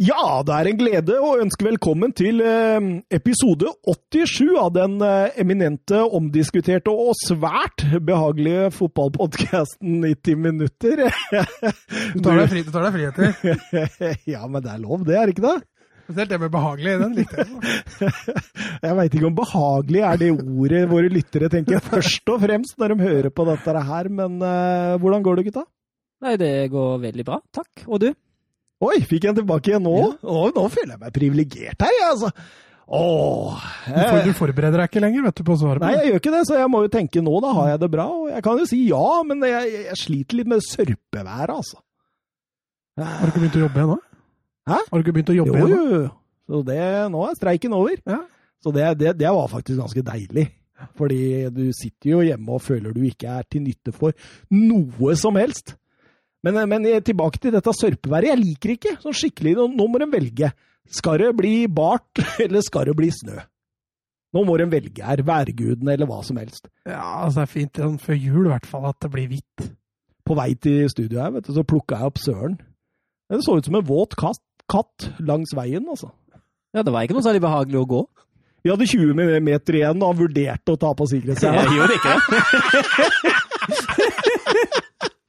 Ja, det er en glede å ønske velkommen til eh, episode 87 av den eh, eminente, omdiskuterte og svært behagelige fotballpodkasten 90 minutter. Du tar deg, fri, du tar deg friheter. ja, men det er lov, det, er det ikke det? Spesielt det med behagelig. Den likte jeg. Jeg veit ikke om behagelig er det ordet våre lyttere tenker først og fremst når de hører på dette her, men eh, hvordan går det, gutta? Nei, det går veldig bra. Takk. Og du? Oi, fikk jeg den tilbake igjen nå? Å, nå føler jeg meg privilegert her, jeg, altså. Åh, Du, du forbereder deg ikke lenger vet du, på svaret. Nei, jeg gjør ikke det, så jeg må jo tenke nå, da har jeg det bra. Og jeg kan jo si ja, men jeg, jeg sliter litt med sørpeværet, altså. Har du ikke begynt å jobbe igjen nå? Hæ? Har du ikke begynt å jobbe Jo, igjen nå? jo. Så det, nå er streiken over. Ja. Så det, det, det var faktisk ganske deilig. Fordi du sitter jo hjemme og føler du ikke er til nytte for noe som helst. Men, men tilbake til dette sørpeværet. Jeg liker ikke sånn skikkelig. Nå, nå må de velge. Skal det bli bart, eller skal det bli snø? Nå må de velge her. Værgudene eller hva som helst. Ja, altså det er fint sånn, før jul i hvert fall at det blir hvitt. På vei til studio her, vet du, så plukka jeg opp søren. Det så ut som en våt katt, katt langs veien, altså. Ja, det var ikke noe særlig behagelig å gå. Vi hadde 20 meter igjen, og han vurderte å ta på sikkerhetsgjerdet. Gjør ikke det.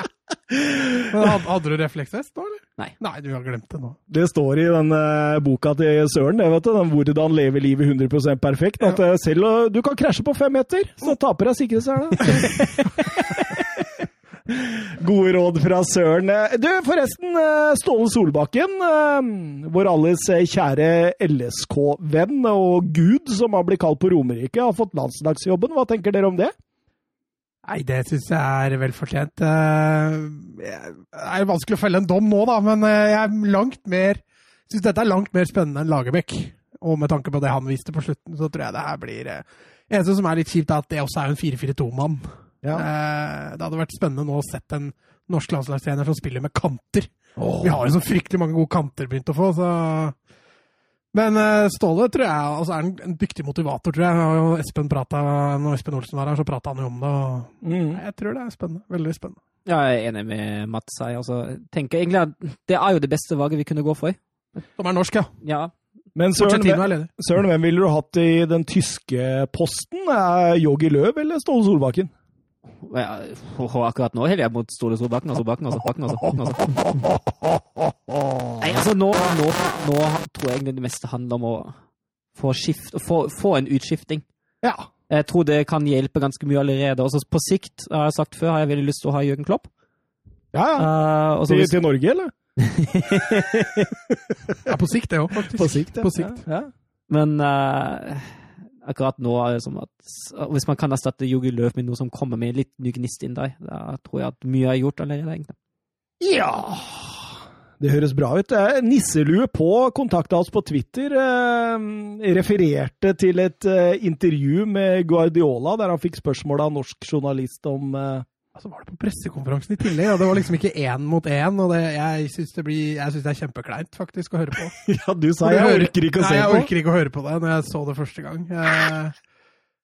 Men hadde, du refleksvest nå, eller? Nei. Nei, du har glemt det nå. Det står i den eh, boka til Søren, det vet du, den 'Hvordan leve livet 100% perfekt', at eh, selv om du kan krasje på fem meter, så taper på deg sikkerhetssela. Gode råd fra Søren. Eh, Du, forresten, Ståle Solbakken, vår alles kjære LSK-venn og gud, som har blitt kalt på Romerike, har fått landslagsjobben. Hva tenker dere om det? Nei, det syns jeg er vel fortjent. Eh, Det er vanskelig å felle en dom nå, da, men eh, jeg er syns dette er langt mer spennende enn Lagerbäck. Og med tanke på det han viste på slutten, så tror jeg det her blir eh, Eneste som er litt kjipt, er at det også er en 4-4-2-mann. Ja. Det hadde vært spennende nå å sett en norsk landslagstrener som spiller med kanter. Oh. Vi har jo så fryktelig mange gode kanter begynt å få, så Men eh, Ståle tror jeg altså er en, en dyktig motivator, tror jeg. Og Espen pratet, når Espen Olsen var her, så prata han jo om det. og Mm. jeg tror det er spennende. Veldig spennende. Ja, jeg er enig med Mats her. Altså, tenker egentlig at det er jo det beste valget vi kunne gå for. Som er norsk, ja. Ja, Men Søren, hvem. Søren, hvem ville du hatt i den tyske posten? Er Yogi Løv eller Ståle Solbakken? Ja, og akkurat nå heller jeg mot Ståle Solbakken altså Bakken, altså Bakken, altså Bakken, altså Nei, altså nå, nå, nå tror jeg egentlig det meste handler om å få, skift, få, få en utskifting. Ja. Jeg tror det kan hjelpe ganske mye allerede. Også på sikt, har jeg sagt før, har jeg veldig lyst til å ha Jørgen Klopp. Ja, ja. Uh, Til, hvis- til Norge, eller? Ja, på sikt, det òg, faktisk. På sikt, ja. På sikt. Ja. Men eh, akkurat nå er det som at hvis man kan erstatte Jogi Løv med noe som kommer med litt ny gnist inn der, da tror jeg at mye er gjort allerede, egentlig. ja. Det høres bra ut. Eh, Nisselue på kontakta oss på Twitter. Eh, refererte til et eh, intervju med Guardiola, der han fikk spørsmål av norsk journalist om eh, Altså var det på pressekonferansen i tillegg, og det var liksom ikke én mot én. Og det, jeg syns det, det er kjempekleint faktisk å høre på. Ja, du sa jeg orker ikke å se på. Nei, jeg orker ikke å høre på det når jeg så det første gang. Eh,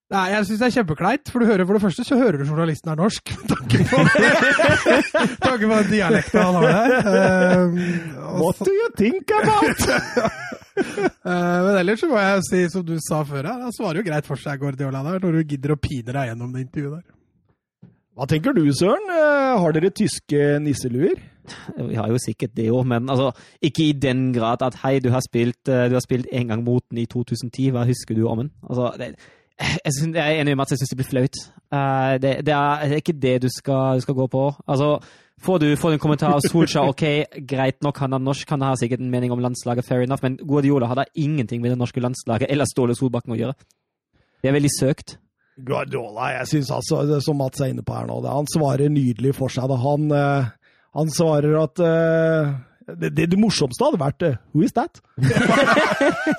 Nei, jeg syns det er kjempekleint, for du hører for det første så hører du journalisten er norsk. Med tanke på, tanke på den dialekten han har der. Eh, What do you think about? Eh, men ellers så må jeg si, som du sa før her, han svarer jo greit for seg, Guardiola, der, når du gidder å pine deg gjennom det intervjuet der. Hva tenker du, Søren? Eh, Har dere tyske nisseluer? Vi har jo sikkert det òg, men altså, ikke i den grad at hei, du har spilt, eh, du har spilt en gang mot den i 2010, hva husker du om den? Altså, det, jeg, synes, jeg er enig med Mats, jeg syns det blir flaut. Eh, det, det, er, ikke det du skal, du skal gå på. Altså, får du, får en kommentar av Solskjær, ok, greit nok, han er norsk, han har sikkert en mening om landslaget, fair enough, men Guardiola har da ingenting med det norske landslaget eller Ståle Solbakken å gjøre. Det er veldig søkt. Guardiola, jeg syns altså, som Mats er inne på her nå, det, han svarer nydelig for seg. Han, eh, han svarer at eh, det, det, det morsomste hadde vært eh, Who is that?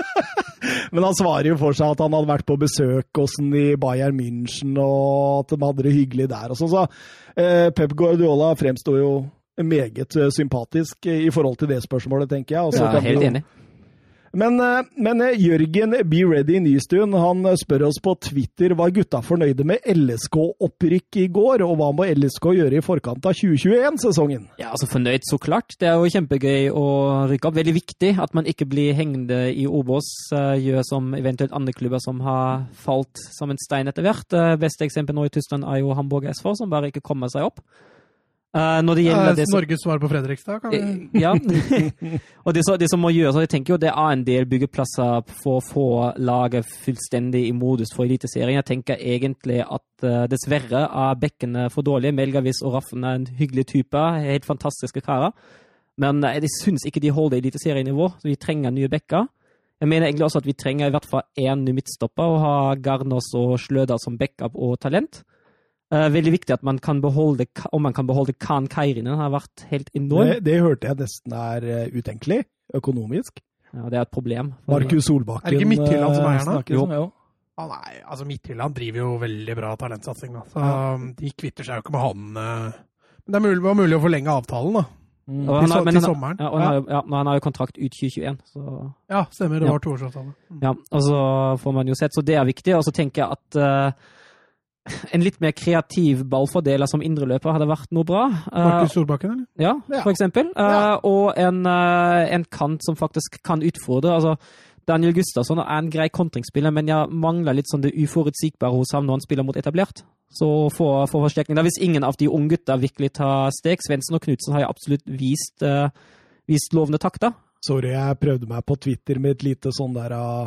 Men han svarer jo for seg at han hadde vært på besøk hos den i Bayern München, og at de hadde det hyggelig der. og sånn, så eh, Pep Guardiola fremsto jo meget sympatisk i forhold til det spørsmålet, tenker jeg. Og så Jeg er helt enig. Men, eh, men eh, Jørgen Be Ready Nystuen han eh, spør oss på Twitter var gutta fornøyde med LSK-opprykk i går, og hva må LSK gjøre i forkant av 2021-sesongen? Ja, altså Fornøyd, så klart. Det er jo kjempegøy å rykke opp. Veldig viktig at man ikke blir hengende i Obos, gjør som eventuelt andre klubber som har falt som en stein etter hvert. Beste eksempel nå i Tyskland er jo Hamburg SV, som bare ikke kommer seg opp. Uh, når det gjelder det som, Norges svar på Fredrikstad, kan vi eh, Ja. og det, så, det, som må gjøres, og jeg tenker jo det er en del byggeplasser for å få laget fullstendig i modus for Eliteserien. Jeg tenker egentlig at uh, dessverre er bekkene for dårlige. Melgavis og Raffen er en hyggelig type, helt fantastiske karer. Men uh, jeg syns ikke de holder eliteserienivå, så vi trenger nye bekker. Jeg mener egentlig også at vi trenger i hvert fall én ny midtstopper, og ha Garnås og Sløder som backup og talent. Uh, veldig viktig at man kan beholde, om man kan beholde Khan Kairinen. har vært helt enorm. Det, det hørte jeg nesten er uh, utenkelig, økonomisk. Ja, Det er et problem. Markus Solbakken Er det ikke Midtjylland som er her da? Jo. jo. Ah, nei, altså Midtjylland driver jo veldig bra talentsatsing. Da. Så ja. Um, de kvitter seg jo ikke med han. Uh, men det er mulig, var mulig å forlenge avtalen, da. Mm. Han har, til, til sommeren. Ja, og han, har, ja, han har jo kontrakt ut 2021. Så. Ja, stemmer. Det var toårsavtale. Mm. Ja, og så får man jo sett. Så det er viktig. Og så tenker jeg at en litt mer kreativ ballfordeler som indreløper hadde vært noe bra. Markus Solbakken, eller? Ja, for eksempel. Ja. Uh, og en, uh, en, kant som faktisk kan utfordre. altså Daniel Gustavsson er en grei kontringsspiller, men jeg mangler litt sånn det uforutsigbare hos ham når han spiller mot etablert. Så få forsterkning. Da hvis ingen av de unge gutta virkelig tar steg Svendsen og Knutsen har jeg absolutt vist, uh, vist lovende takter. Sorry, jeg prøvde meg på Twitter med et lite sånn der uh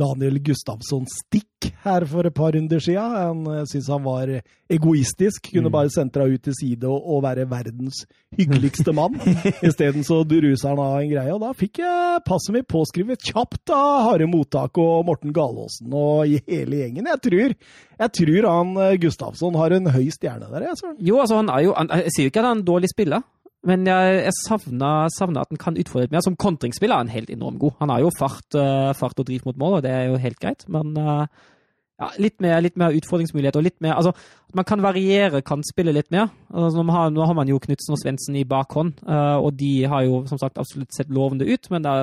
Daniel Gustavsson-stikk her for et par runder siden. Han eh, syntes han var egoistisk. Kunne mm. bare sentra ut til side og, og, være verdens hyggeligste mann. Isteden så ruser han av en greie, og da fikk jeg passet mitt påskrevet kjapt av Harde Mottak og Morten Galaasen og i hele gjengen. Jeg tror, jeg tror han eh, Gustavsson har en høy stjerne der. Jeg, jo, altså han er jo, han, jeg sier jo ikke at han er en dårlig spiller. Men jeg, jeg savner, savner, at han kan utfordre litt mer. Som kontringsspiller er han helt enormt god. Han har jo fart, uh, fart og driv mot mål, og det er jo helt greit. Men uh, ja, litt, mer, litt mer utfordringsmuligheter. og litt mer, altså, Man kan variere kantspillet litt mer. Altså, nå, har, nå, har, man jo Knutsen og Svendsen i bakhånd, uh, og de har jo som sagt absolutt sett lovende ut. Men da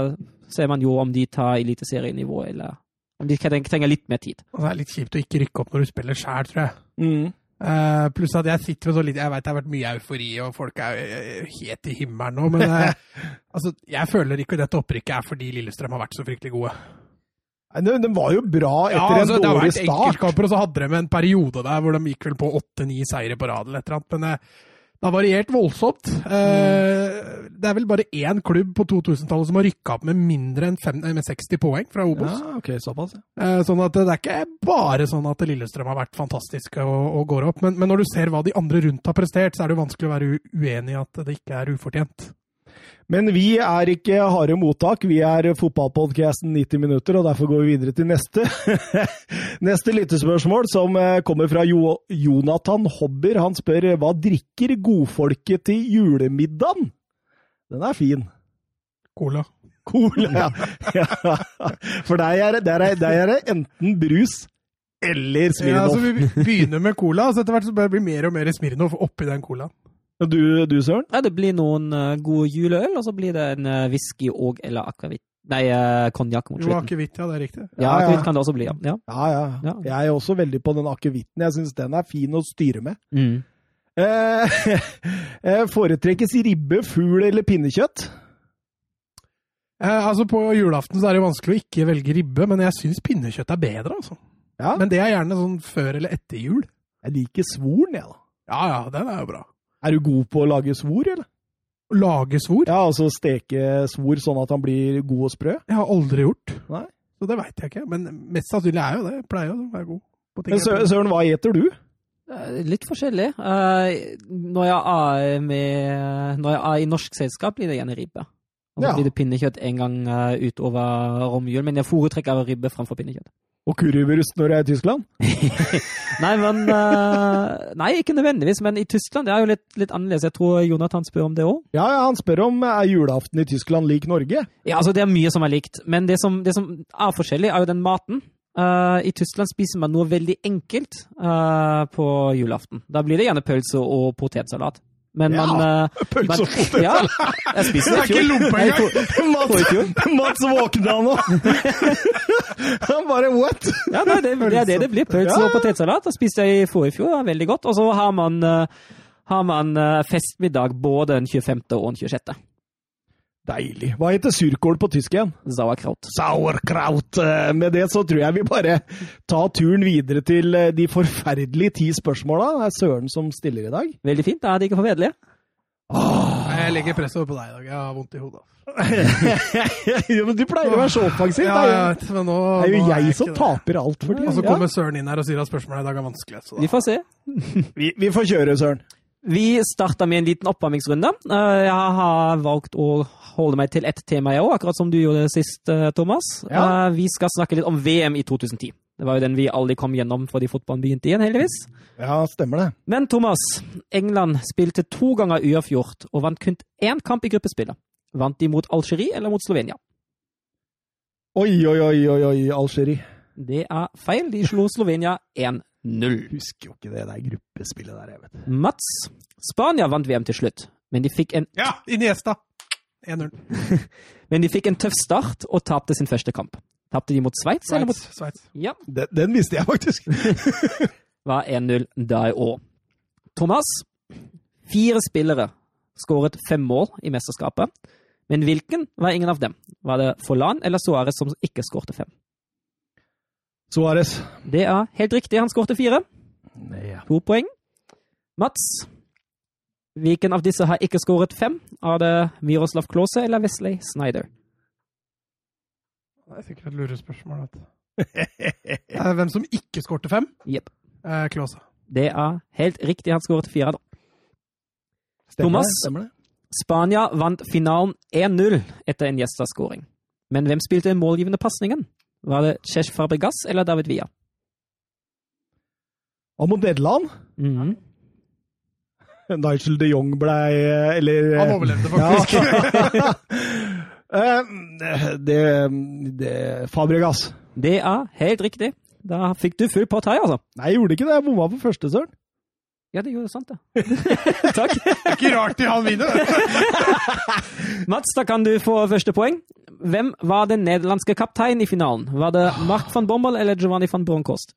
ser man jo om de tar eliteserienivå, eller om de trenger litt mer tid. Det er litt kjipt å ikke rykke opp når du spiller sjæl, tror jeg. Mm. Uh, pluss at jeg sitter med så litt Jeg vet det har vært mye eufori, og folk er uh, helt i himmelen nå, men uh, altså, jeg føler ikke dette opprykket er fordi Lillestrøm har vært så fryktelig gode. Nei, den var jo bra etter ja, altså, en dårlig start. Det har vært enkeltkamper, og så hadde de en periode der hvor de gikk vel på åtte-ni seire på rad eller et eller annet. Men det har variert voldsomt. Mm. Det er vel bare én klubb på 2000-tallet som har rykka opp med mindre enn 60 poeng fra Obos. Ja, ok, såpass. Eh, sånn at det er ikke bare sånn at Lillestrøm har vært fantastiske og, og går opp. Men, men, når du ser hva de andre rundt har prestert, så er det jo vanskelig å være uenig i at det ikke er ufortjent. Men vi er ikke harde mottak, vi er fotballpodkasten 90 minutter, og derfor går vi videre til neste. neste lyttespørsmål, som eh, kommer fra jo Jonathan Hobber. Han spør hva drikker godfolket til julemiddagen? Den er fin. Cola. Cola, ja. ja. For deg er, der er, der er det enten brus eller Smirnov. Ja, altså Vi begynner med cola, og så etter hvert så blir det mer og mer Smirnov oppi den colaen. Og du, du Søren? Ja, det blir noen uh, gode juleøl, og så blir det en uh, whisky og eller akevitt. Nei, konjakk uh, mot slutten. Jo, akevitt, ja, det er riktig. Ja, ja akevitt kan det også bli, ja. Ja, ja. ja. ja. Jeg er også veldig på den akevitten. Jeg syns den er fin å styre med. Mm. foretrekkes ribbe, fugl eller pinnekjøtt? Eh, altså På julaften så er det vanskelig å ikke velge ribbe, men jeg syns pinnekjøtt er bedre. altså. Ja. Men det er gjerne sånn før eller etter jul. Jeg liker svoren, jeg, da. Ja, ja, den er jo bra. Er du god på å lage svor, eller? Lage svor? Ja, altså steke svor sånn at han blir god og sprø? Jeg har aldri gjort. Nei. Så det veit jeg ikke. Men mest sannsynlig er jo det. Jeg pleier å være god på ting. Men Søren, hva gjeter du? Eh, litt forskjellig. Uh, når, jeg er med, når jeg er i norsk selskap, blir det gjerne ribbe. Og så ja. blir det pinnekjøtt en gang uh, utover romjul, men jeg foretrekker ribbe framfor pinnekjøtt. Og currywurst når jeg er i Tyskland? nei, men uh, Nei, ikke nødvendigvis. Men i Tyskland det er jo litt, litt annerledes. Jeg tror Jonathan spør om det òg. Ja, ja, han spør om er julaften i Tyskland lik Norge? Ja, altså Det er mye som er likt. Men det som, det som er forskjellig, er jo den maten. Uh, I Tyskland spiser man noe veldig enkelt uh, på julaften. Da blir det gjerne pølse og potetsalat. Men Ja. man eh, Pølse og potet. Ja, jeg spiser Det det er ikke fjor. lompe engang. Mats, Mats våkna nå! Han bare what? Ja, nei, det, det er det det blir. Pølse og potetsalat. Det spiste jeg i forrige fjor. Det er veldig godt. Og så har man, eh, har man eh, festmiddag både den 25. og den 26. Deilig. Hva heter surkål på tysk igjen? Sauerkraut. Sauerkraut. Eh, Med det så tror jeg vi bare tar turen videre til eh, de forferdelige ti spørsmåla. Det er Søren som stiller i dag. Veldig fint. Da er det ikke for vedelige. Jeg legger press over på deg i dag. Jeg har vondt i hodet. jo, men du pleier å være så offensiv. Ja, det jeg er, vet, men nå, det er jo jeg jeg som taper alt for tiden. Og så kommer Søren inn her og sier at spørsmålet i dag er vanskelig. Så Vi får se. Vi, vi får kjøre, Søren. Vi starter med en liten oppvarmingsrunde. Eh, Jeg har valgt å holde meg til ett tema, jeg òg, akkurat som du gjorde sist, eh, Thomas. Ja. Eh, Vi skal snakke litt om VM i 2010. Det var jo den vi aldri kom gjennom fordi fotballen begynte igjen, heldigvis. Ja, stemmer det. Men Thomas, England spilte to ganger uavgjort og vant kun én kamp i gruppespillet. Vant de mot Algerie eller mot Slovenia? Oi, oi, oi, oi, oi, Algerie. Det er feil. De slo Slovenia 1-0. Husker jo ikke det der gruppespillet der, jeg vet. Mats, Spania vant VM til slutt, men de fikk en, Ja, Iniesta! 1-0. men de fikk en tøff start og tapte sin første kamp. Tapte de mot Sveits mot Sveits. Sveits. Ja, Den, den visste jeg faktisk. var 1-0 da i år. Thomas, fire spillere skåret fem mål i mesterskapet, men hvilken var ingen av dem? Var det Forlan eller Suárez som ikke skårte fem? Suárez. Det er helt riktig, han skårte fire. Ja. To poeng. Mats, hvilken av disse har ikke skåret fem? Er det Miroslav Klause eller Wesley Snyder? Det er sikkert et lurespørsmål. Eh, Hvem som ikke skårte fem? Jepp. Eh, Klause. Det er helt riktig, han skåret fire. da. Stemmer Thomas? Stemmer det? Spania vant finalen 1-0 etter en gjesteskåring. Men hvem spilte den målgivende pasningen? Var det Cesc Fabregas eller David Villa? Og mot Nederland? Mhm. Nigel de Jong blei Eller Han overlevde faktisk. Ja. Eh, det, det Fabregas. Det er helt riktig. Da fikk du full pott her, altså. Nei, jeg gjorde ikke det. Jeg bomma på første, Søren. Ja, det gjorde sant, det. Takk. Det er ikke rart de han vinner. Mats, da kan du få første poeng. Hvem var den nederlandske kapteinen i finalen? Var det Mark van Bommel eller Giovanni van Bronckhorst?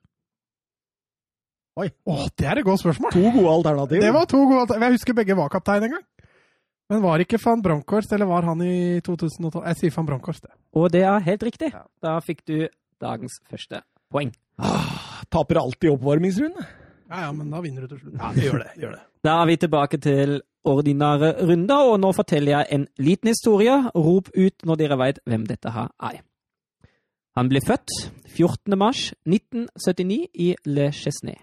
Oi. Åh, det er et godt spørsmål. To gode alternativer. Det var to gode alternativer. Jeg husker begge var kaptein en gang. Men var ikke van Bronckhorst, eller var han i 2012? Jeg sier van Bronckhorst, det. Og det er helt riktig. Da fikk du dagens første poeng. Taper alltid oppvarmingsrunde. Ja, ja, men da vinner du til slutt. Ja, det gjør det. Gjør det. Da er vi tilbake til ordinære runder, og nå forteller jeg en liten historie. Rop ut når dere veit hvem dette her er. Han ble født 14. mars 1979 i Le Chesnay.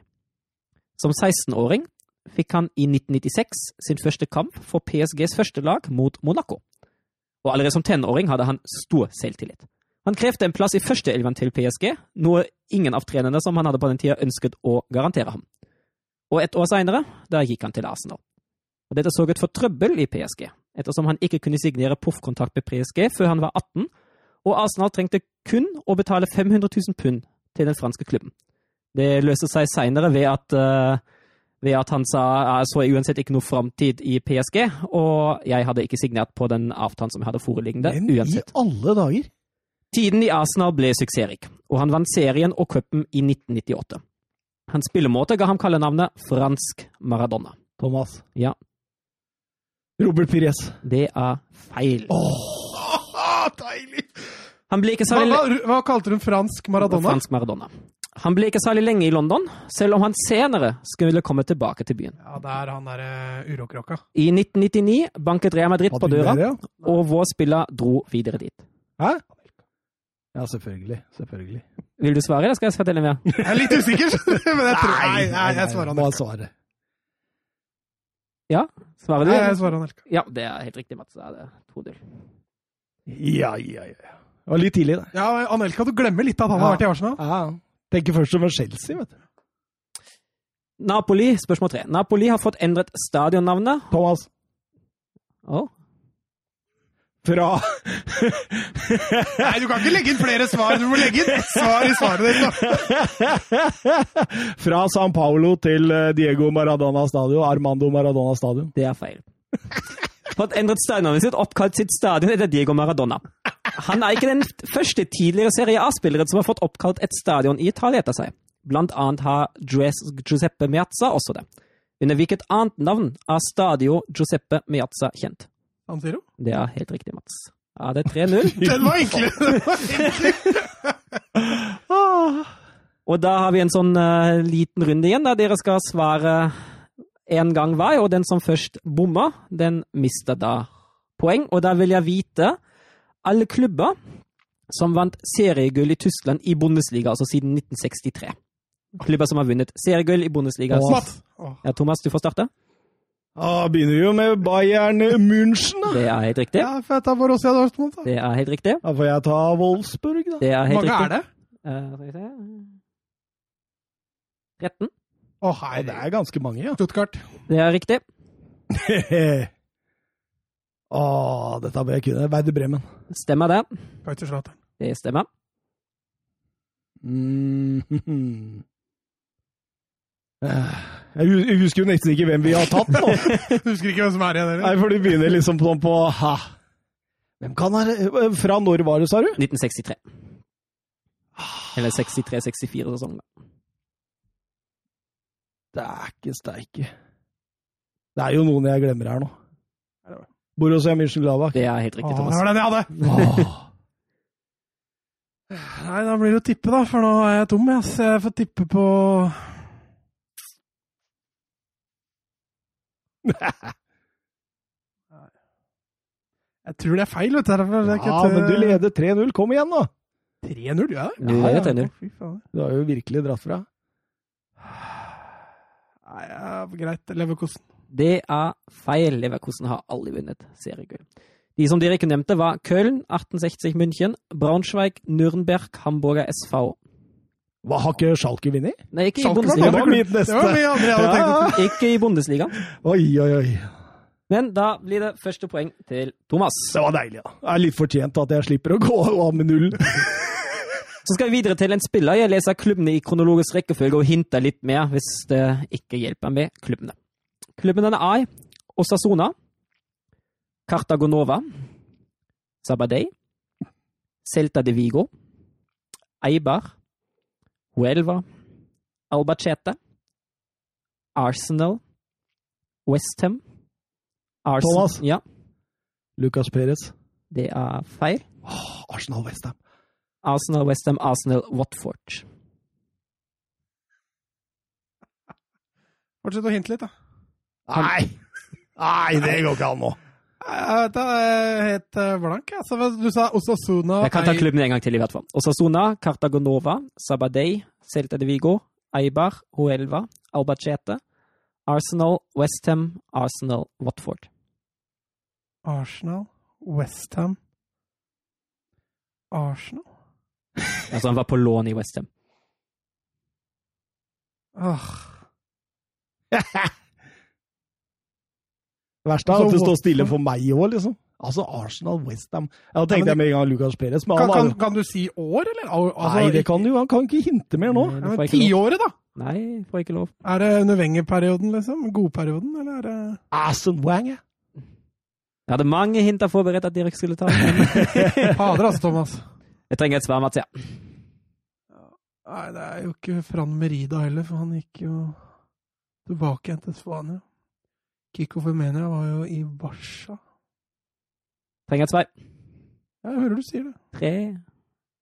Som 16-åring fikk han i 1996 sin første kamp for PSGs første lag mot Monaco. Og allerede som tenåring hadde han stor selvtillit. Han krevde en plass i førsteelven til PSG, noe ingen av trenerne som han hadde på den tida ønsket å garantere ham. Og et år seinere, der gikk han til Arsenal. Og dette så ut for trøbbel i PSG, ettersom han ikke kunne signere proffkontrakt med PSG før han var 18, og Arsenal trengte kun å betale 500 000 pund til den franske klubben. Det løste seg seinere ved at eh, ved at han sa jeg så uansett ikke noe framtid i PSG, og jeg hadde ikke signert på den avtalen som jeg hadde foreliggende. Men i alle dager! Tiden i Arsenal ble suksessrik, og han vant serien og cupen i 1998. Hans spillemåte ga ham kallenavnet Fransk Maradona. Thomas. Ja, Robert Pires. det er feil. Åh, deilig! Han ble ikke så særlig hva, hva kalte du en fransk Maradona? Fransk Maradona. Han ble ikke særlig lenge i London, selv om han senere skulle komme tilbake til byen. Ja, det er han derre urokrokka. I 1999 banket Real Madrid på døra, det, ja? og vår spiller dro videre dit. Hæ? Ja, selvfølgelig. Selvfølgelig. Vil du svare, eller skal jeg fortelle mer? Jeg er litt usikker, men jeg tror Nei, nei, jeg svarer han. Elka. Ja? Svarer du? Nei, jeg svarer han. Ja, det er helt riktig, Mats. Da er det 2-0. Ja, ja, ja. Det var litt tidlig, da. Ja, Anelka, du glemmer litt at han har vært i Arsenal. Ja. Tenker først over Chelsea, vet du. Napoli, spørsmål tre. Napoli har fått endret stadionnavnet. Thomas. Oh. Fra Nei, du kan ikke legge inn flere svar. Du må legge inn ett svar i svaret ditt. da. Fra San Paulo til eh, Diego Maradona Stadion. Armando Maradona Stadion. Det er feil. Fått endret stadionnavnet sitt, oppkalt sitt stadion etter Diego Maradona. Han er ikke den første tidligere Serie A-spilleren som har fått oppkalt et stadion i Italia etter seg. Blant annet har Giuseppe Meazza også det. Under hvilket annet navn er Stadio Giuseppe Meazza kjent? Han sier jo. Det er helt riktig, Mats. Ja, det er 3-0. Den var enkel! Og da har vi en sånn uh, liten runde igjen, der dere skal svare én gang hver, og den som først bommer, den mister da poeng. Og da vil jeg vite alle klubber som vant seriegull i Tyskland i Bundesliga, altså siden 1963. Klubber som har vunnet seriegull i Bundesliga. Matt. Ja, Thomas, du får starte. Ah, begynner vi jo med Bayern München, da. Det er helt riktig. Ja, for jeg tar Borussia Dortmund. da. Det er helt riktig. Da får jeg ta Wolfsburg, da. Det er Hvor helt mange er det? Uh, skal vi se 13. Å, Ja, det er ganske mange, ja. Stuttgart. Det er riktig. Åh, dette bør jeg kunne. Werder Bremen. Stemmer det. Kaiserslautern. Det stemmer. Mm. -hmm. Jeg husker jo nesten ikke hvem vi har tatt nå. du Husker ikke hvem som er igjen Eller? Nei, for de begynner liksom sånn på ha. Hvem kan være Fra når var det, sa du? 1963. Eller 63-64-sesongen. Det er ikke steike. Det er jo noen jeg glemmer her nå. Borussia Mönchengladbach. Det er helt riktig, Thomas. Åh, det var den jeg hadde! Nei, da blir det å tippe, da, for nå er jeg tom. Jeg, så jeg får tippe på Jeg tror det er feil, vet du. det er ikke Ja, men du leder 3-0. Kom igjen, nå! 3-0, ja. Du leder 3-0. Å, Fy. Du har jo virkelig dratt fra. Nei, ja, greit. Leverkosten. Det er feil. Leverkusen har aldri vunnet seriegull. De som dere ikke nevnte, var Köln, 1860 München, Braunschweig, Nürnberg, Hamburger SV. Hva, Har ikke Schalke vunnet? Nei, ikke i Schalke Bundesliga. var mitt neste. Ikke i Bundesliga. Oi, oi, oi. Men da blir det første poeng til Thomas. Det var deilig, da. Det er litt fortjent at jeg slipper å gå av med null. Så skal vi videre til en spiller. Jeg leser klubbene i kronologisk rekkefølge og hinter litt mer hvis det ikke hjelper med klubbene. Klubbene er Osasona, Cartagonova, Sabadei, Celta de Vigo, Eibar, Huelva, Albacete, Arsenal, Westham Arsenal Thomas? Ja, Lucas Perez. det er feil. Åh, Arsenal Westham. Arsenal, Westham, Arsenal, Watford. Fortsett å hinte litt, da. Nei! Nei, det går ikke an nå. Jeg er helt blank. Altså, du sa Osasuna Jeg kan ta klubben en gang til, i hvert fall. Osasuna, Cartagonova, Sabadei, Celta de Vigo, Eibar, Huelva, Albacete, Arsenal, Westham, Arsenal, Watford. Arsenal, Westham Arsenal Altså, han var på lån i Westham. Åh. Verst er Altså, at det står stille for meg òg, liksom. Altså Arsenal, Westham Da tenkte jeg med en gang Lucas Perez. Men Kan, han kan, kan du si år, eller? Altså, Nei, det kan jo Han kan ikke hinte mer nå. Ja, men. Tiåret, da? Nei, får ikke lov. Er det under Wenger-perioden, liksom? Godperioden, eller er det Asen Wang. ja. Jeg hadde mange hinter forberedt at Dirk skulle ta. men Fader, altså, Thomas. Jeg trenger et svar, Mats. Ja. Nei, det er jo ikke Fran Merida heller, for han gikk jo tilbake igjen til Spania. Kiko Femenia var jo i Barca. Trenger et svar. Ja, Jeg hører du sier det. Tre,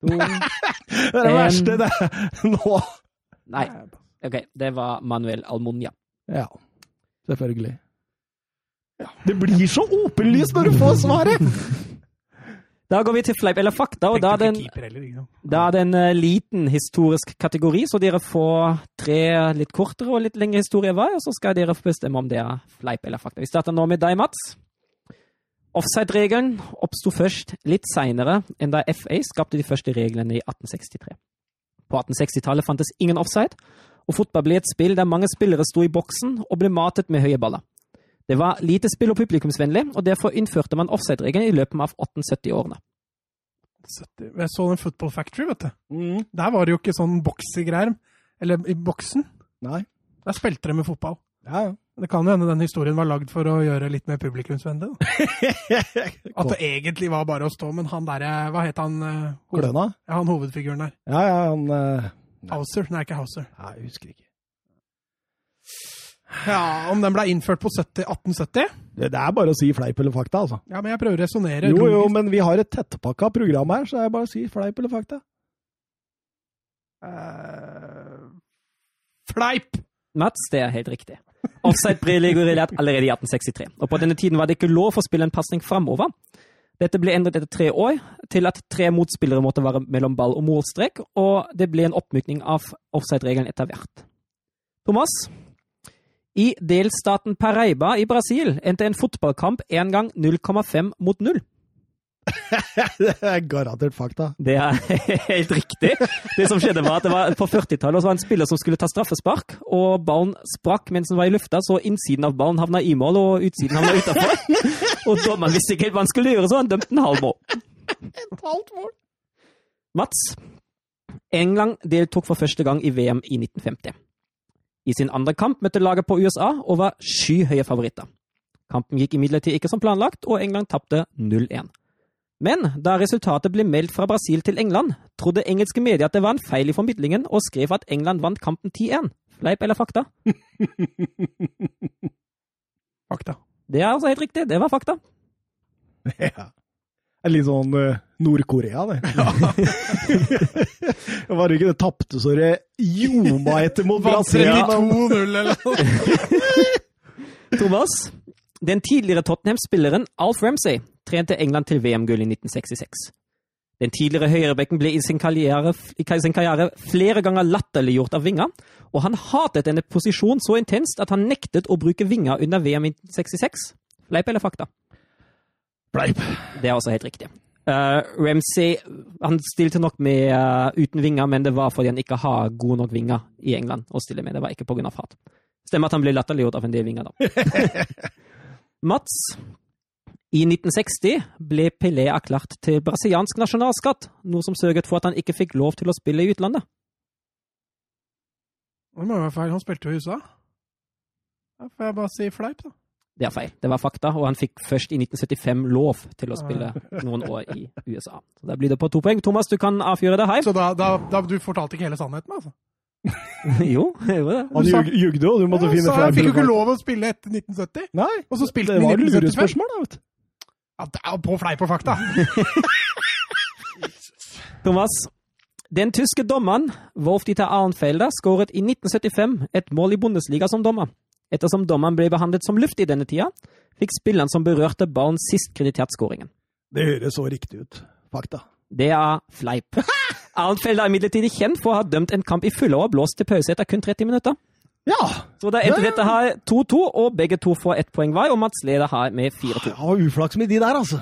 to Det er det verste, det. Nå. Nei, OK. Det var Manuel Almunia. Ja. Selvfølgelig. Det blir så åpenlyst når du får svaret! Da går vi til fleip eller fakta, og da er en heller? Da er det en eh, liten historisk kategori, så dere får tre litt kortere og litt lengre historier hver, og så skal dere bestemme om det er fleip eller fakta. Vi starter nå med deg, Mats. Offside-regelen oppsto først litt seinere enn da FA skapte de første reglene i 1863. På 1860-tallet fantes ingen offside, og fotball ble et spill der mange spillere sto i boksen og ble matet med høye baller. Det var lite spill- og publikumsvennlig, og derfor innførte man offside-regelen i løpet av 1870-årene. 70. Jeg så den Football Factory, vet du. Mm. Der var det jo ikke sånn boksegreier. Eller i boksen. Nei. Der spilte de med fotball. Ja, ja. Det kan jo hende den historien var lagd for å gjøre litt mer publikumsvennlig. At det egentlig var bare å stå, men han derre Hva het han? eh, hoved- Glønna? Ja, han hovedfiguren der. Ja, ja, han Uh... Hauser? Nei, ikke Hauser. Nei, jeg husker ikke. Ja, Om den ble innført på 70, 1870? Det, det er bare å si fleip eller fakta, altså. Ja, men jeg prøver å resonnere. Jo, jo, men vi har et tettpakka program her, så det er bare å si fleip eller fakta. Uh, Fleip! Mats, det er helt riktig. Offside ble regulert allerede i 1863, og på denne tiden var det ikke lov å spille en pasning framover. Dette ble endret etter tre år til at tre motspillere måtte være mellom ball og målstrek, og det ble en oppmykning av offside-regelen etter hvert. Thomas? I delstaten Pareiba i Brasil endte en fotballkamp en gang 0,5 mot 0. det er garantert fakta. Det er helt riktig. Det som skjedde var at det var På 40-tallet var det en spiller som skulle ta straffespark, og ballen sprakk mens den var i lufta, så innsiden av ballen havna i mål, og utsiden havna utafor. Og dommeren visste ikke helt hva han skulle gjøre, så han dømte en halv mål. Et halvt mål. Mats. England deltok for første gang i VM i 1950. I sin andre kamp møtte laget på USA og var skyhøye favoritter. Kampen gikk imidlertid ikke som planlagt, og England tapte 0-1. Men da resultatet ble meldt fra Brasil til England, trodde engelske medier at det var en feil i formidlingen, og skrev at England vant kampen 10-1. Fleip eller fakta? Fakta. Det er altså helt riktig, det var fakta. Ja. Det er litt sånn eh, Nord-Korea, det. det var ikke det tapte så det ljoma etter mot Brasil. 32-0 eller noe. Thomas, den tidligere Tottenham-spilleren Alf Ramsey trente England til VM-gull i 1966. Den tidligere høyrebekken ble i sin, karriere, i sin karriere flere ganger latterliggjort av vinger, og han hatet denne posisjonen så intenst at han nektet å bruke vinger under VM i 1966. Fleip eller fakta? Fleip. Det er også helt riktig. Uh, Ramsey han stilte nok med uh, uten vinger, men det var fordi han ikke har gode nok vinger i England å stille med. Det var ikke pga. hat. Stemmer at han ble latterliggjort av en del vinger, da. Mats. I 1960 ble Pelé erklært til brasiliansk nasjonalskatt, noe som sørget for at han ikke fikk lov til å spille i utlandet. Det må være feil. Han spilte jo i USA. Da får jeg bare si fleip, da. Det er feil. Det var fakta, og han fikk først i 1975 lov til å spille noen år i USA. Så Da blir det på to poeng. Thomas, du kan avgjøre det her. Så da, da, da du fortalte ikke hele sannheten, altså? jo, jeg gjorde det. Han Du sa- jugde, og du måtte Ja, finne sa jeg fikk jo ikke lov å spille etter 1970. Nei, Og så spilte han i var 1975. lurespørsmål, da, vet du. Ja, det er på fleip og fakta. Thomas, den tyske dommeren Wolf-Dieter Arnfelder skåret i 1975 et mål i Bundesliga som dommer. Ettersom dommeren ble behandlet som luft i denne tida, fikk spilleren som berørte barn sist kreditert skåringen. Det høres så riktig ut. Fakta. Det er fleip. Arnfeld er imidlertid kjent for å ha dømt en kamp i fulle og blåst til pause etter kun 30 minutter. Ja! Så da endte dette her 2-2, og begge to får ett poeng hver, og Mats leder her med 4-2. Jeg har uflaks med de der, altså.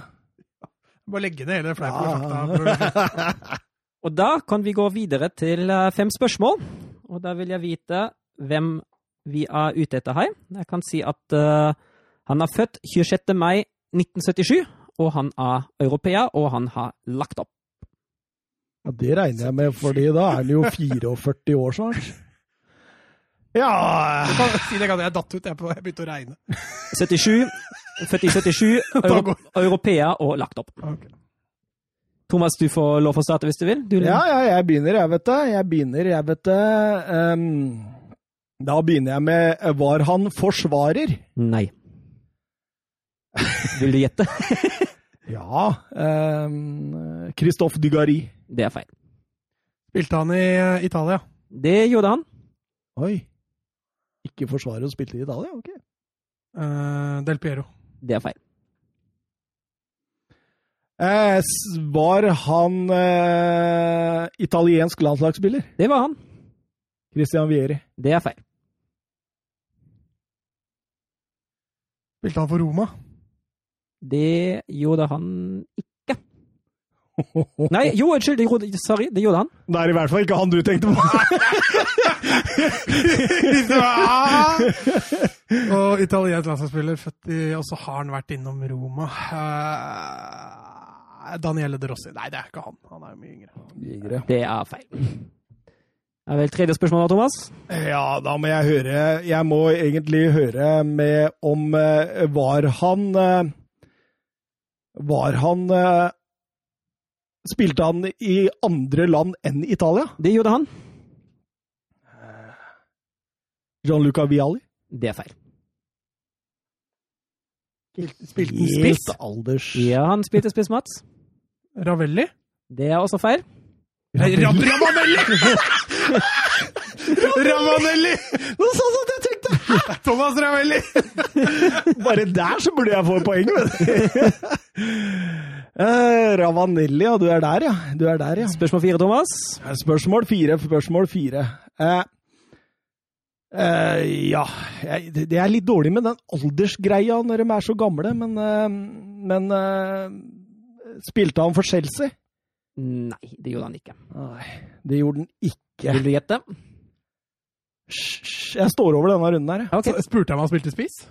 Bare legge ned hele fleipen og fakta. Og da kan vi gå videre til eh, fem spørsmål. Og da vil jeg vite hvem vi er ute etter her. Jeg kan si at uh, han er født 26. mai 1977, og han er europeer, og han har lagt opp. Ja, det regner jeg med, fordi da er han jo 44 år snart. Ja Du kan si det, kan jeg datt ut. Jeg på- jeg begynte å regne. 77, født i 77, euro, europeer og lagt opp. Okay. Thomas, du får lov å starte hvis du vil. Du, Ja, ja, jeg begynner, jeg, vet det. Jeg begynner, jeg, vet det. Ehm, da begynner jeg med Var han forsvarer? Nei. Vil du gjette? Ja. ehm, Christophe Dugari. Det er feil. Spilte han i eh, Italia? Det gjorde han. Oi. Ikke forsvarer og spilte i Italia? Ok. Eh, Del Piero. Det er feil. Eh, var han eh, italiensk landslagsspiller? Det var han. Christian Vieri. Det er feil. Spilte han for Roma? Det gjorde han ikke. Nei, jo, unnskyld. det gjorde- Sorry, det gjorde han. Det er i hvert fall ikke han du tenkte på. og italiensk landslagsspiller, født i Og så har han vært innom Roma. Eh, Daniele De Rossi. Nei, det er ikke han. Han er jo mye yngre. Det er feil. Det er vel tredje spørsmål da, Thomas? Ja, da må jeg høre Jeg må egentlig høre med om eh, Var han eh, Var han eh, Spilte han i andre land enn Italia? Det gjorde han. Gianluca Vialli? Det er feil. Spilte han spiss? Alders... Ja, han spilte spiss, Mats. Ravelli? Det er også feil. Ravelli! Ram Ravanelli! Nå Det var sånn at jeg tenkte! Thomas Ravanelli! Bare der så burde jeg få poeng, vet du. Uh, Ravanelli, ja. Du er der, ja. Du er der, ja. Spørsmål fire, Thomas. Spørsmål fire, spørsmål fire. Uh, Uh, ja jeg, Det det er litt dårlig med den aldersgreia når de er så gamle, men, uh, men uh, Spilte han for Chelsea? Nei, det gjorde han ikke. Nei, det gjorde han ikke. Vil du gjette? Jeg står over denne runden her. Okay. Så Spurte han om han spilte spiss?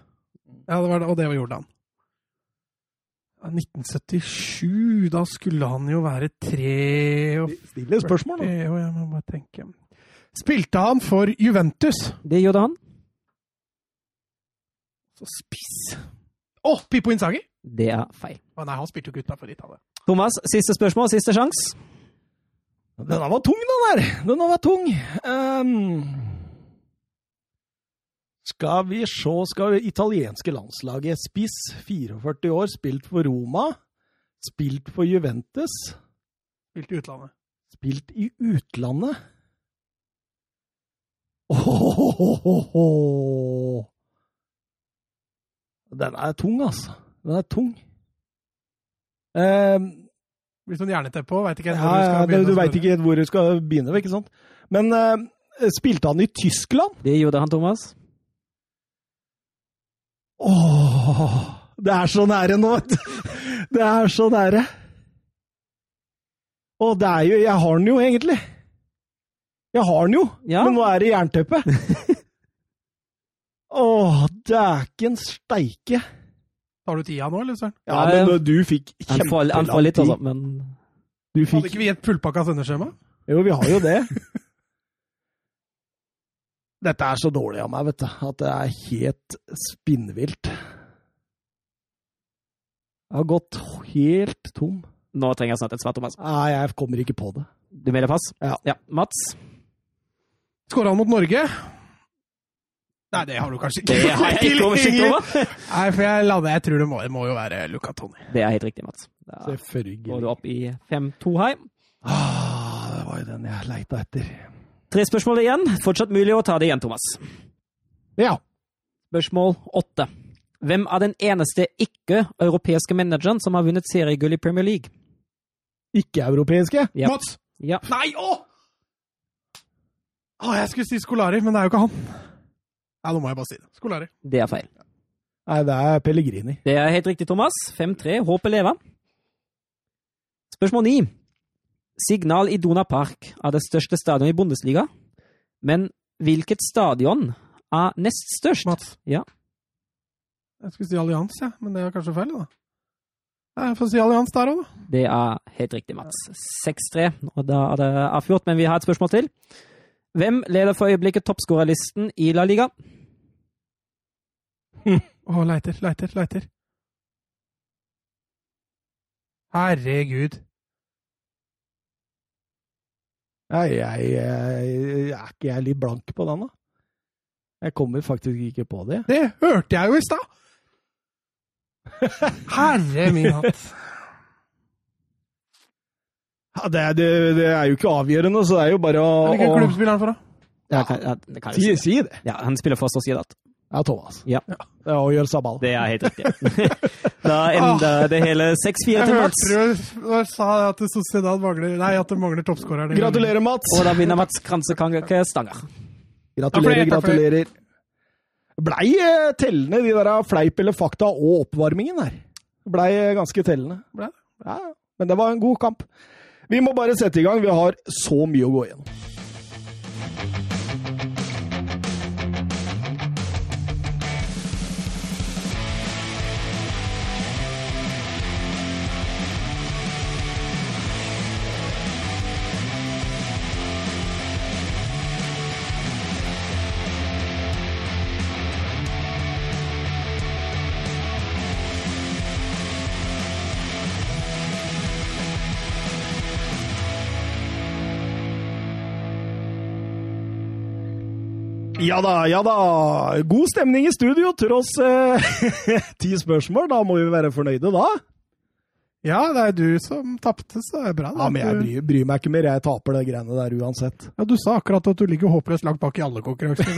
Ja, det var det, og det gjorde han. 1977, da skulle han jo være tre og Stille spørsmål, da. Jeg må bare tenke. Spilte han for Juventus? Det gjorde han. Så spiss Å, Pippo Inzaghi! Det er feil. Å nei, han spilte jo ikke utenfor Italia. Thomas, siste spørsmål, siste sjanse. Denne var tung, den der. Denne var tung. Um, skal vi se Skal vi italienske landslaget Spiss, 44 år, spilt for Roma. Spilt for Juventus. Spilt i utlandet. Spilt i utlandet. Ohohoho. Den er tung, altså. Den er tung. Ehm, Blir sånn jerneteppe på, veit ikke helt ja, hvor du ja, skal du, begynne. du veit ikke helt hvor du skal begynne, ikke sant? Men eh, spilte han i Tyskland? Det gjorde han, Thomas. Åh, det er så nære nå, vet du. Det er så nære. Og det er jo Jeg har den jo, egentlig. Jeg har den jo, Ja. men nå er det jernteppe. Åh, dæken steike. Tar du tida nå, eller søren? Ja, men da- du fikk kjempelang litt, tid. altså, men Du Hadde ikke vi et fullpakka sendeskjema? Jo, vi har jo det. Dette er så dårlig av meg, vet du, at det er helt spinnvilt. Jeg har gått helt tom. nå trenger jeg snart et svar, Thomas. Nei, jeg kommer ikke på det. Du melder pass? Ja. ja. Mats? Skåra han mot Norge? Nei, det har du kanskje ikke. Det har jeg ikke oversikt over. Nei, for jeg lander Jeg tror det må, det må jo være Luca Toni. Det er helt riktig, Mats. Da går du opp i 5-2 her. Ah, det var jo den jeg leita etter. Tre spørsmål igjen. Fortsatt mulig å ta det igjen, Thomas. Ja. Spørsmål åtte. Hvem er den eneste ikke-europeiske manageren som har vunnet seriegull i Premier League? Ikke-europeiske. Ja. Mats! Ja. Nei, å! Å, jeg skulle si Skolari, men det er jo ikke han. Ja, nå må jeg bare si det. Skolari. Det er feil. Nei, det er Pellegrini. Det er helt riktig, Thomas. 5-3. Håpet lever. Spørsmål 9. Signal Iduna Park er det største stadion i Bundesliga. Men hvilket stadion er nest størst? Mats. Ja. Jeg skulle si Allians, ja, men det er kanskje feil, da. Jeg får si Allians der òg, da. Det er helt riktig, Mats. 6-3. Og da er det avgjort, men vi har et spørsmål til. Hvem leder for øyeblikket toppskårerlisten i La Liga? Å, leiter, leiter, leiter. Herregud. Nei, jeg, jeg, er ikke jeg litt blank på den, da? Jeg kommer faktisk ikke på det. Det hørte jeg jo i stad! Herre min hatt. Ja, det, det, det er jo ikke avgjørende, så det er jo bare å, Hvilken klubb spiller han for, da? Ja, kan, ja, det kan jeg si. si det. Ja, han spiller for Sociedad. Ja, Thomas. Ja. Det er Oyel Sabal. Det er helt riktig. da ender det hele 6-4 til Mats. hørte du sa at Sociedad mangler Nei, at det mangler toppskårer. Gratulerer, Mats! Og da vinner Mats Kransekake Stanger. Gratulerer, Takk for takk for gratulerer. Blei eh, tellende, de der fleip eller fakta og oppvarmingen her. Blei eh, ganske tellende. Ble? Ja, Men det var en god kamp. Vi må bare sette i gang. Vi har så mye å gå gjennom. Ja da, ja da. God stemning i studio, tross eh, ti spørsmål. Da må vi være fornøyde, da. Ja, det er du som tapte, så det er bra. Ja, men jeg bryr, bryr, meg ikke mer. Jeg taper det greiene der uansett. Ja, Du sa akkurat at du ligger håpløst langt bak i alle konkurranser.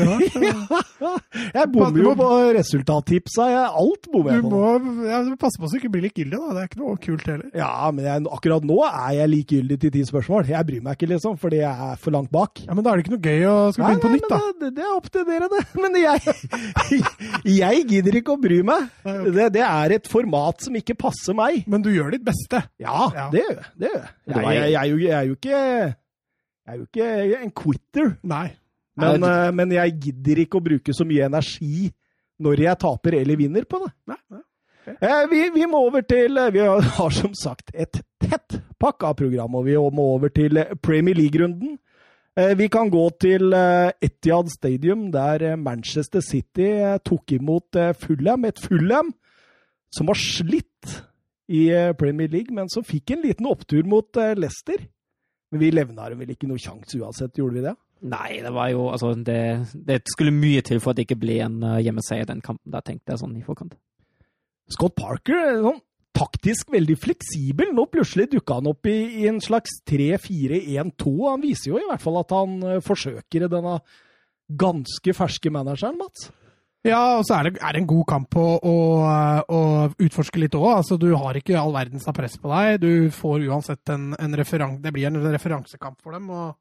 jeg bommer jo på resultattipsa. Alt bommer jeg på. Må, ja, du må passe på så du ikke blir likegyldig, da. Det er ikke noe kult heller. Ja, men jeg, akkurat nå er jeg likegyldig til ti spørsmål. Jeg bryr meg ikke, liksom, fordi jeg er for langt bak. Ja, Men da er det ikke noe gøy å skal begynne på nytt, da. Det, det, er opp til dere, det. Men jeg, jeg gidder ikke å bry meg. Det, det er et format som ikke passer meg. Men du gjør ditt beste. Ja. Ja, det gjør jeg. Det gjør jeg. Jeg, jeg, jeg, jeg, er jo, ikke Jeg er jo ikke en quitter. Nei. Men, uh, men, jeg gidder ikke å bruke så mye energi når jeg taper eller vinner på det. Nei, nei. Okay. Eh, vi, vi, må over til Vi har som sagt et tett pakka program, og vi må over til Premier League-runden. Eh, vi kan gå til eh, Etiad Stadium, der Manchester City eh, tok imot eh, Fulham. Et Fulham som har slitt i eh, Premier League, men som fikk en liten opptur mot eh, Leicester. Men vi levna dem vel ikke noe sjanse uansett, gjorde vi det? Nei, det var jo Altså, det, det skulle mye til for at det ikke ble en uh, hjemmeseier den kampen. Da tenkte jeg sånn i forkant. Scott Parker er sånn taktisk veldig fleksibel. Nå plutselig dukka han opp i, i en slags 3-4-1-2. Han viser jo i hvert fall at han uh, forsøker denne ganske ferske manageren, Mats. Ja, og så er det, er det en god kamp å, å, å utforske litt òg. Altså, du har ikke all verdens av press på deg. Du får uansett en, en referanse Det blir en referansekamp for dem. og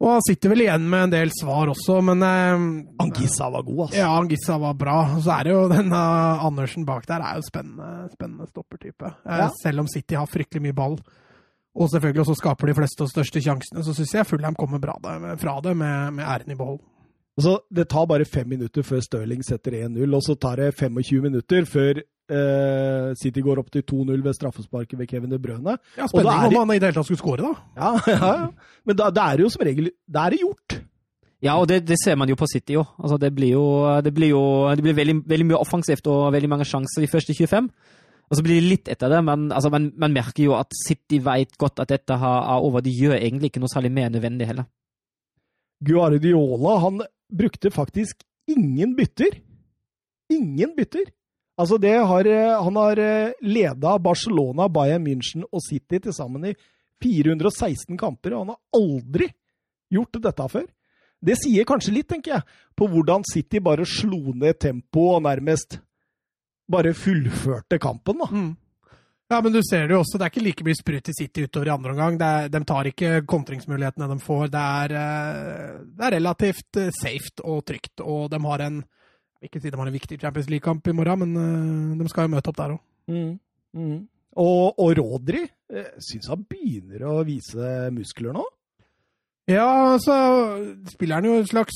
og han sitter vel igjen med en del svar også, men eh, Angissa var god, altså. Ja, Angissa var bra. Og så er det jo denne Andersen bak der er jo spennende, spennende stoppertype. Eh, ja. Selv om City har fryktelig mye ball, og selvfølgelig også skaper de fleste og største sjansene, så syns jeg Fulham kommer bra fra det med, med æren i behold. Altså, det tar bare fem minutter før Stirling setter 1-0, og så tar det 25 minutter før eh, City går opp til 2-0 ved straffesparket ved Kevin De Brøne. Ja, Spennende om han i det hele tatt skulle skåre, da. Ja, ja, ja. Men da, det er jo som regel Da er det gjort. Ja, og det, det, ser man jo på City òg. Altså, det blir jo, det blir jo det blir veldig, veldig, mye offensivt og veldig mange sjanser de første 25. Og så blir det litt etter det, men altså, man, man, merker jo at City vet godt at dette er over. De gjør egentlig ikke noe særlig mer nødvendig heller. Guardiola han brukte faktisk ingen bytter. Ingen bytter. Altså det har, han har leda Barcelona, Bayern München og City til sammen i 416 kamper, og han har aldri gjort dette før. Det sier kanskje litt, tenker jeg, på hvordan City bare slo ned tempoet og nærmest bare fullførte kampen. da. Mm. Ja, men du ser det jo også, det er ikke like mye sprut i City utover i andre omgang. Er, de tar ikke kontringsmulighetene de får. Det er, det er relativt safe og trygt, og de har en ikke si de har en viktig Champions League-kamp i morgen, men de skal jo møte opp der òg. Mm. Mm. Og, og Rodri syns han begynner å vise muskler nå? Ja, så spiller han jo en slags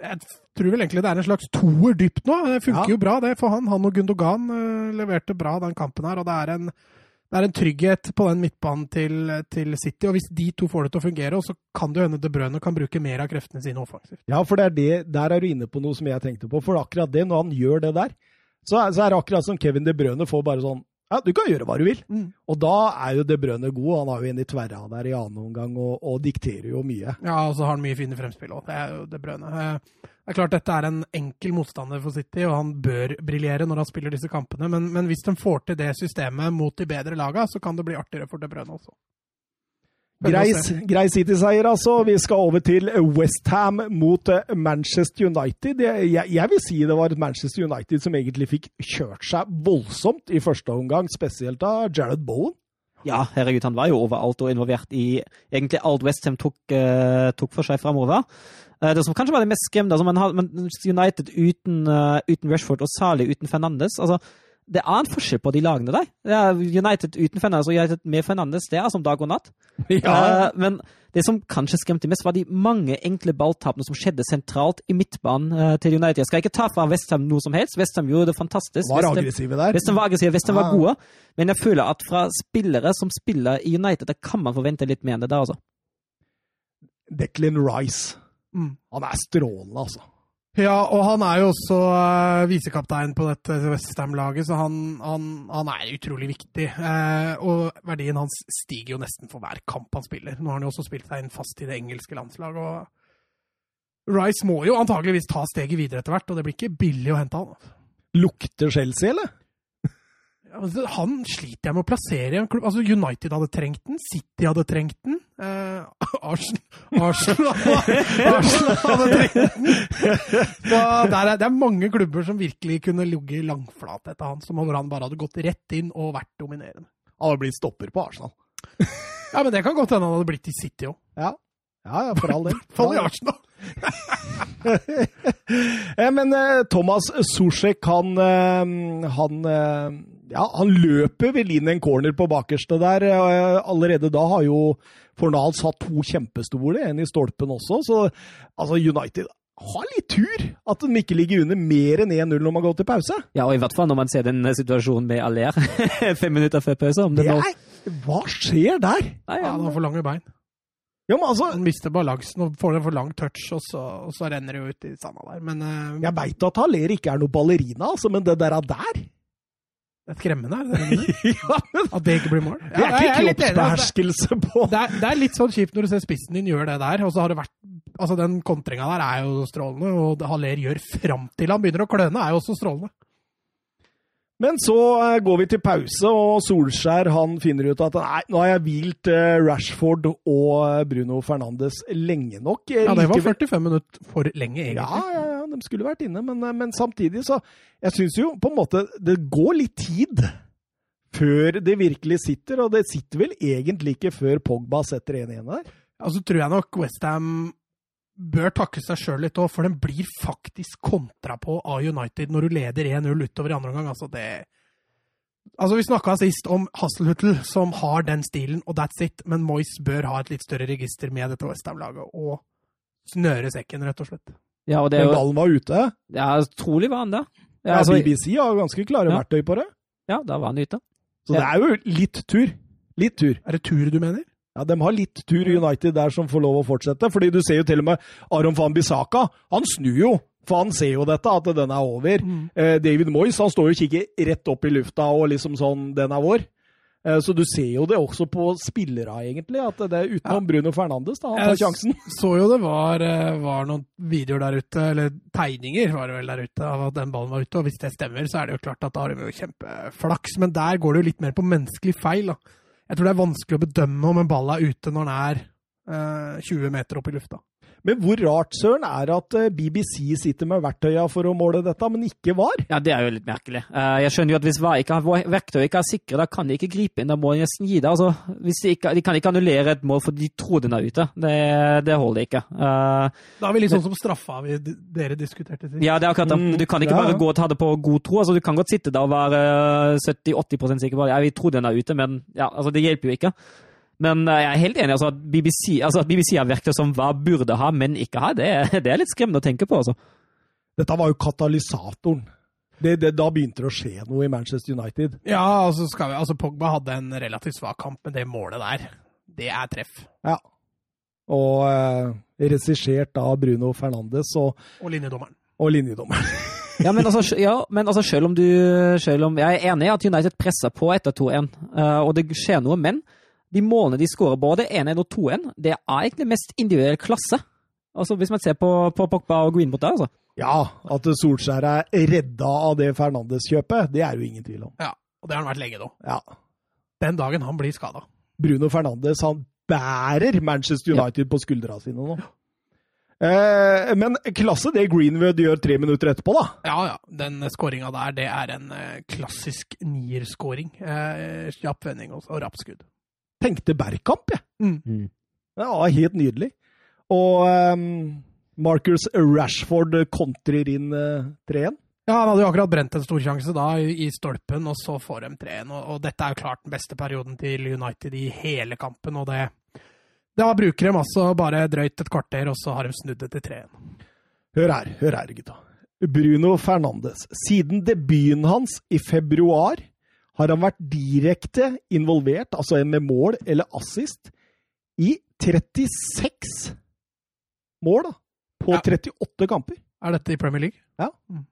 Jeg tror vel egentlig det er en slags toer dypt nå. Det funker ja. jo bra, det for han. Han og Gundogan uh, leverte bra den kampen her. Og det er en, det er en trygghet på den midtbanen til, til, City. Og hvis de to får det til å fungere, så kan det hende De Brøne kan bruke mer av kreftene sine offensivt. Ja, for det er det, der er du inne på noe som jeg tenkte på. For akkurat det, når han gjør det der, så så er det akkurat som Kevin De Brøne får bare sånn ja, du kan gjøre hva du vil. Mm. Og da er jo De Brønne god. Han har jo en i tverra der i annen omgang og, og, dikterer jo mye. Ja, og så har han mye fine fremspill òg. Det er jo De Brønne. Eh, det er klart dette er en enkel motstander for City, og han bør briljere når han spiller disse kampene. Men, men hvis de får til det systemet mot de bedre laga, så kan det bli artigere for De Brønne også. Grei, City-seier, altså. Vi skal over til Westham mot eh, Manchester United. Jeg, jeg, vil si det var Manchester United som egentlig fikk kjørt seg voldsomt i første omgang, spesielt av Jared Bowen. Ja, herregud, han var jo overalt og involvert i egentlig alt Westham tok, uh, tok for seg framover. Uh, det som kanskje var det mest skremmende, altså, man har, man, United uten, uh, uten Rashford og Sali uten Fernandes altså, det er en forskjell på de lagene der. Det er United uten Fernandes og United med Fernandes, det er som dag og natt. Ja. Eh, men det som kanskje skremte mest, var de mange enkle balltapene som skjedde sentralt i midtbanen eh, til United. Jeg skal ikke ta fra Westham noe som helst. Westham gjorde det fantastisk. Var West aggressive der. Westham var aggressive, Westham var gode. Men jeg føler at fra spillere som spiller i United, da kan man forvente litt mer enn det der, altså. Declan Rice. Mm. Han er strålende, altså. Ja, og han er jo også uh, visekaptein på dette Westham-laget, så han, han, han er utrolig viktig. Uh, og verdien hans stiger jo nesten for hver kamp han spiller. Nå har han jo også spilt seg inn fast i det engelske landslaget. og Rice må jo antageligvis ta steget videre etter hvert, og det blir ikke billig å hente han. Lukter Chelsea, eller? Han sliter jeg med å plassere i en klubb. Altså, United hadde trengt den, City hadde trengt den. Eh, Arsenal, Arsenal, Arsenal hadde den. Der er, det er mange klubber som virkelig kunne ligget langflat etter han, som hvor han bare hadde gått rett inn og vært dominerende. Han hadde blitt stopper på Arsenal. Ja, men det kan godt hende han hadde blitt i City òg. Ja. ja, ja, for all del. Fall i Arsenal. Eh, Men eh, Thomas Zuzek, han, han Ja, han løper vel inn en corner på bakerste der. Eh, Allerede da har jo Fornals hatt to kjempestore, en i stolpen også. Så altså, United har litt tur at de ikke ligger under mer enn 1-0 når man går til pause. Ja, og i hvert fall når man ser den situasjonen med Aller fem minutter før pause. Om det Det nå... er, hva skjer der? Nei, Ja, ja, han har for lange bein. Ja, men altså, Han mister balansen og får en for lang touch, og så, og så renner det jo ut i sanda der. Men uh, Jeg veit at Haller ikke er noe ballerina, altså, men det der er der det er skremmende, er det det? ja, At det ikke blir mål? Det er ikke litt altså. kroppsbeherskelse på det er, det er litt sånn kjipt når du ser spissen din gjør det der, og så har det vært Altså, den kontringa der er jo strålende, og Haller gjør fram til han begynner å kløne, er jo også strålende. Men så eh, går vi til pause, og Solskjær han finner ut at nei, nå har jeg hvilt eh, Rashford og eh, Bruno Fernandes lenge nok. Ja, det var 45 minutter for lenge, egentlig. Ja, ja, ja, de skulle vært inne, men, men samtidig så Jeg syns jo på en måte det går litt tid før det virkelig sitter, og det sitter vel egentlig ikke før Pogba setter 1-1 der. Ja, så tror jeg nok Westham bør takke seg sjøl litt òg, for den blir faktisk kontra på av United når du leder 1-0 utover i andre omgang. Altså, det Altså, Vi snakka sist om Hasselhuttle som har den stilen, og that's it. Men Moyes bør ha et litt større register med dette Westham-laget, og snøre sekken, rett og slett. ja, og det er Men jo ballen var ute. ja, Trolig var han det. Ja, altså, BBC har ganske klare Ja. verktøy på det. ja, da var han ute. Så det er jo litt tur. Litt tur. Er det tur du mener? Ja, De har litt tur United der som får lov å fortsette. fordi du ser jo til og med Aron van Bissaka. Han snur jo, for han ser jo dette, at den er over. Eh, David Moyes han står jo og kikker rett opp i lufta og liksom sånn Den er vår. Eh, så du ser jo det også på spillere, egentlig. At det er utenom Bruno Fernandes, da. Han tar Jeg sjansen. så jo det var, eh, var noen videoer der ute, eller tegninger var det vel der ute, av at den ballen var ute. Og hvis det stemmer, så er det jo klart at da har de jo kjempeflaks. Men der går det jo litt mer på menneskelig feil. da. Jeg tror det er vanskelig å bedømme om en ball er ute når den er eh, 20 meter opp i lufta. Men hvor rart, Søren, er at eh, BBC sitter med verktøya for å måle dette, men ikke VAR? Ja, det er jo litt merkelig. Eh, jeg skjønner jo at hvis VAR ikke har verktøy ikke er sikre, da kan de ikke gripe inn. Da må de nesten gi det. Altså, hvis de, ikke, de kan ikke annullere et mål fordi de tror den er ute. Det, det holder ikke. Eh, Da er vi litt sånn som straffa vi, dere diskuterte sist. ja, det er akkurat det. Mm, Du kan ikke bare gå og ta det på god tro. Altså, du kan godt sitte der og være 70-80 sikker på at ja, vi tror den er ute, men ja, altså, det hjelper jo ikke. Men eh, jeg er helt enig. Altså, at BBC, altså, at BBC har verktøy som hva burde ha, men ikke ha, det, det er litt skremmende å tenke på. Altså. Dette var jo katalysatoren. Det, det, da begynte det å skje noe i Manchester United. Ja, altså, skal vi, altså Pogba hadde en relativt svak kamp, men det målet der, det er treff. Ja. Og eh, regissert av Bruno Fernandes og, Og linjedommeren. og linjedommeren. Ja, men altså, ja, men altså selv om du selv om, Jeg er enig i at United presser på etter 2-1, eh, og det skjer noe, men de målene de skårer både 1-1 og 2-1, det er egentlig mest individuell klasse. Altså Hvis man ser på, på Pogba og Greenwood der, altså. Ja, at Solskjær er redda av det Fernandes-kjøpet, det er jo ingen tvil om. Ja, og det har han vært lenge nå. Ja. Den dagen han blir skada. Bruno Fernandes han bærer Manchester United på skuldra sine nå. Eh, men klasse det Greenwood gjør tre minutter etterpå, da. Ja, ja. Den skåringa der, det er en eh, klassisk nierskåring. Eh, kjapp vending og, og skudd. Tenkte Bergkamp, jeg. Mm. Det var helt nydelig. Og um, Marcus Rashford kontrer inn eh, 3-1. Ja, Han hadde jo akkurat brent en storsjanse da, i, i stolpen, og så får de 3-1. Og, og dette er jo klart den beste perioden til United i hele kampen. og det da bruker de altså bare drøyt et kvarter, og så har de snudd det til 3-1. Hør her, hør her, gutta. Bruno Fernandes. Siden debuten hans i februar har han vært direkte involvert, altså med mål eller assist, i 36 mål da, på Ja. 38 kamper. Er dette i Premier League? Ja. Mm.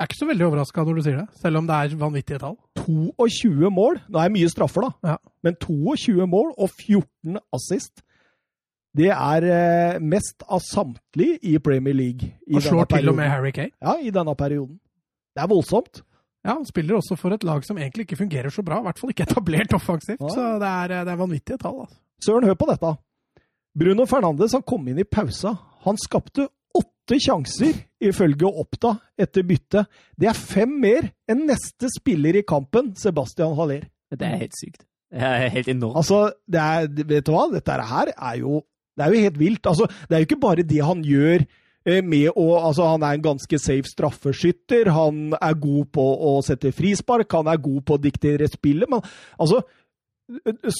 Jeg er ikke så veldig overraska når du sier det, selv om det er vanvittige tall. 22 mål. Nå er det mye straffer, da. Ja. Men 22 mål og 14 assist. Det er eh, mest av samtlige i Premier League. I Og slår til og med. Harry Kane. Ja, i denne perioden. Det er voldsomt. Ja, Han spiller også for et lag som egentlig ikke fungerer så bra. I hvert fall ikke etablert offensivt. Ja. Så det er, det er vanvittige tall. altså. Søren, hør på dette. Bruno Fernandes han kom inn i pausa. Han skapte åtte sjanser, ifølge Oppda, etter byttet. Det er fem mer enn neste spiller i kampen, Sebastian Haller. Det er helt sykt. Det er helt enormt. Altså, det er, vet du hva? Dette her er jo, det er jo helt vilt. Altså, det er jo ikke bare det han gjør eh, med å Altså, han er en ganske safe straffeskytter. Han er god på å sette frispark. Han er god på å diktere spillet. Men altså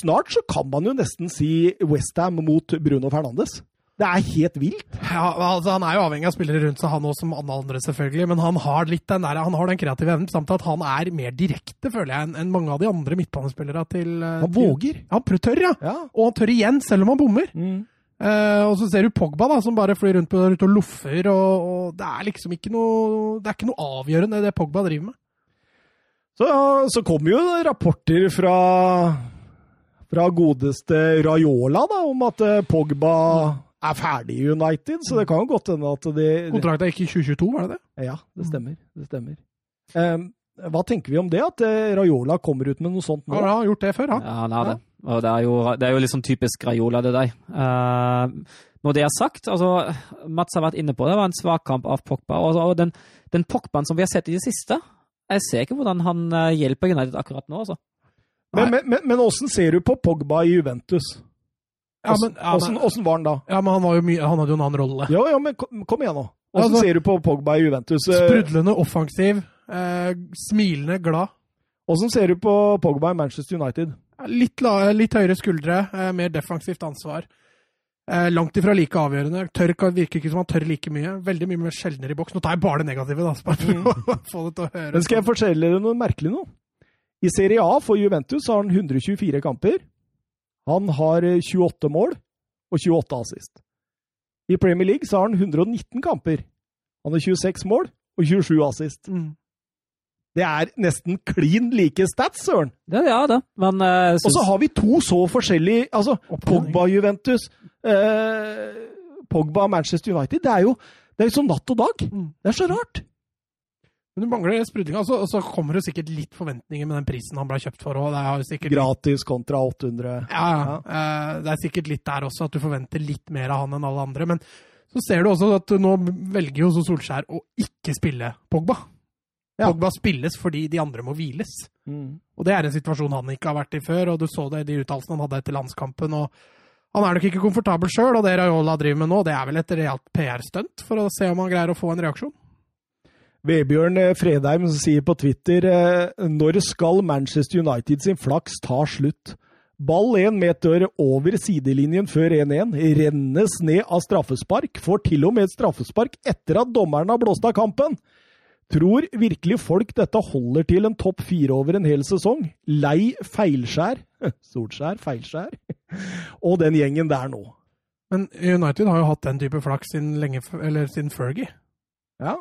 Snart så kan man jo nesten si Westham mot Bruno Fernandes. Det er helt vilt. Ja, altså Han er jo avhengig av spillere rundt seg, han òg, som alle andre, selvfølgelig. Men han har litt den der, han har den kreative evnen, samt at han er mer direkte, føler jeg, enn mange av de andre midtbanespillerne til våger. Han til- Ja, Han tør, ja. Ja. Og han tør igjen, selv om han bommer. Mm. Eh, og så ser du Pogba, da, som bare flyr rundt på, rundt og loffer. Og, og det er liksom ikke noe Det er ikke noe avgjørende, det Pogba driver med. Så, så kommer jo rapporter fra, fra godeste Raiola da, om at eh, Pogba er ferdig i United, så det kan jo godt hende at de, de Kontrakten gikk i 2022, var det det? Ja, det stemmer. Det stemmer. Um, hva tenker vi om det, at Rayola Raiola kommer ut med noe sånt nå? Han har gjort det før, han. Ja, han har det. Og det er jo, det er jo sånn typisk Raiola, det der. Uh, når det er sagt, altså Mats har vært inne på det, det var en svak kamp av Pogba. Og, og den, den Pogbaen som vi har sett i det siste, jeg ser ikke hvordan han eh, hjelper United akkurat nå, altså. Men, men, men, men hvordan ser du på Pogba i Juventus? Ja, men, ja, hvordan, men, hvordan var han da? ja, men han, var jo mye, han hadde jo en annen rolle. Ja, ja, men kom, kom igjen nå. Hvordan Altså- ser du på Pogba i Juventus? Eh, Sprudlende offensiv, eh, smilende, glad. Hvordan ser du på Pogba i Manchester United? Litt, litt høyere skuldre, eh, mer defensivt ansvar. Eh, langt ifra like avgjørende. Tør, virker ikke som han tør like mye. Veldig mye mer sjeldnere i boks. Nå tar jeg bare det negative, da, bare for å få det til å høre. Men skal jeg fortelle dere noe merkelig nå? I Serie A for Juventus har han 124 kamper. Han har eh, 28 mål og 28 assist. I Premier League så har han 119 kamper. Han har 26 mål og 27 assist. Mm. Det er nesten klin like stats, søren! Det, ja, det. Men eh, Og så har vi to så forskjellige Altså, Pogba Juventus, eh, Pogba Manchester United. Det er jo det er som natt og dag. Mm. Det er så rart. Men du mangler sprudlinga. Og så kommer det sikkert litt forventninger med den prisen han ble kjøpt for òg. Det er sikkert Gratis kontra 800. Ja, ja. Eh, Det er sikkert litt der også, at du forventer litt mer av han enn alle andre. Men så ser du også at nå velger jo Solskjær å ikke spille Pogba. Ja. Pogba spilles fordi de andre må hviles. Mm. Og det er en situasjon han ikke har vært i før, og du så det i de uttalelsene han hadde etter landskampen. og Han er nok ikke komfortabel sjøl, og det Raiola driver med nå, det er vel et realt PR-stunt for å se om han greier å få en reaksjon. Vebjørn eh, Fredheim sier på Twitter eh, når skal Manchester United sin flaks ta slutt? Ball én meter over sidelinjen før 1-1, rennes ned av straffespark, får til og med et straffespark etter at dommeren har blåst av kampen. Tror virkelig folk dette holder til en topp fire over en hel sesong? Lei feilskjær, Solskjær, feilskjær, og den gjengen der nå. Men United har jo hatt den type flaks siden, lenge, eller siden Fergie. Ja,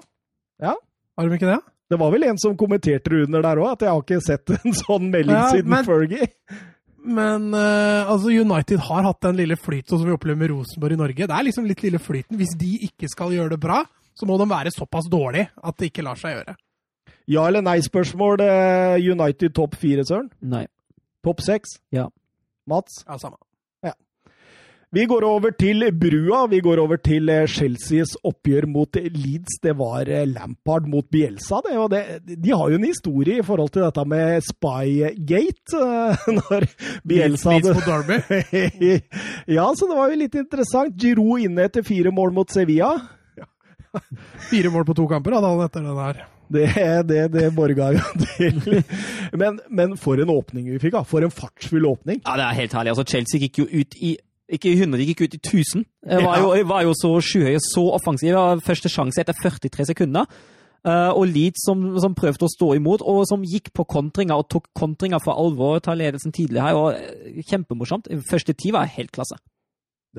ja. Har de ikke det? det var vel en som kommenterte det under der òg, at jeg har ikke sett en sånn melding Ja, siden men- Fergie. Men uh, altså United har hatt den lille flyten som vi opplever med Rosenborg i Norge. Det er liksom litt lille flyten. Hvis de ikke skal gjøre det bra, så må de være såpass dårlige at det ikke lar seg gjøre. Ja eller nei-spørsmål. eh, United topp fire, Søren? nei. Topp seks? Ja. Mats? Ja, samme. Vi går over til brua. Vi går over til eh, Chelseas oppgjør mot Leeds. Det var eh, Lampard mot Bielsa. Det, og det, de har jo en historie i forhold til dette med Spygate. Når Bielsa Leeds hadde mot Derby. Ja, så det var jo litt interessant. Giroud inne etter fire mål mot Sevilla. Fire mål på to kamper hadde han etter den her. Det, det, det borga til. Men, men for en åpning vi fikk, da. For en fartsfull åpning. Ja, det er helt herlig. Altså, Chelsea gikk jo ut i ikke 100, de gikk ut i 1000. Det var jo, var jo så skyhøye, så offensive. Første sjanse etter 43 sekunder. Uh, og Leeds som, som, prøvde å stå imot, og som gikk på kontringer og tok kontringer for alvor. Ta ledelsen tidlig her. og uh, Kjempemorsomt. Første ti var helt klasse.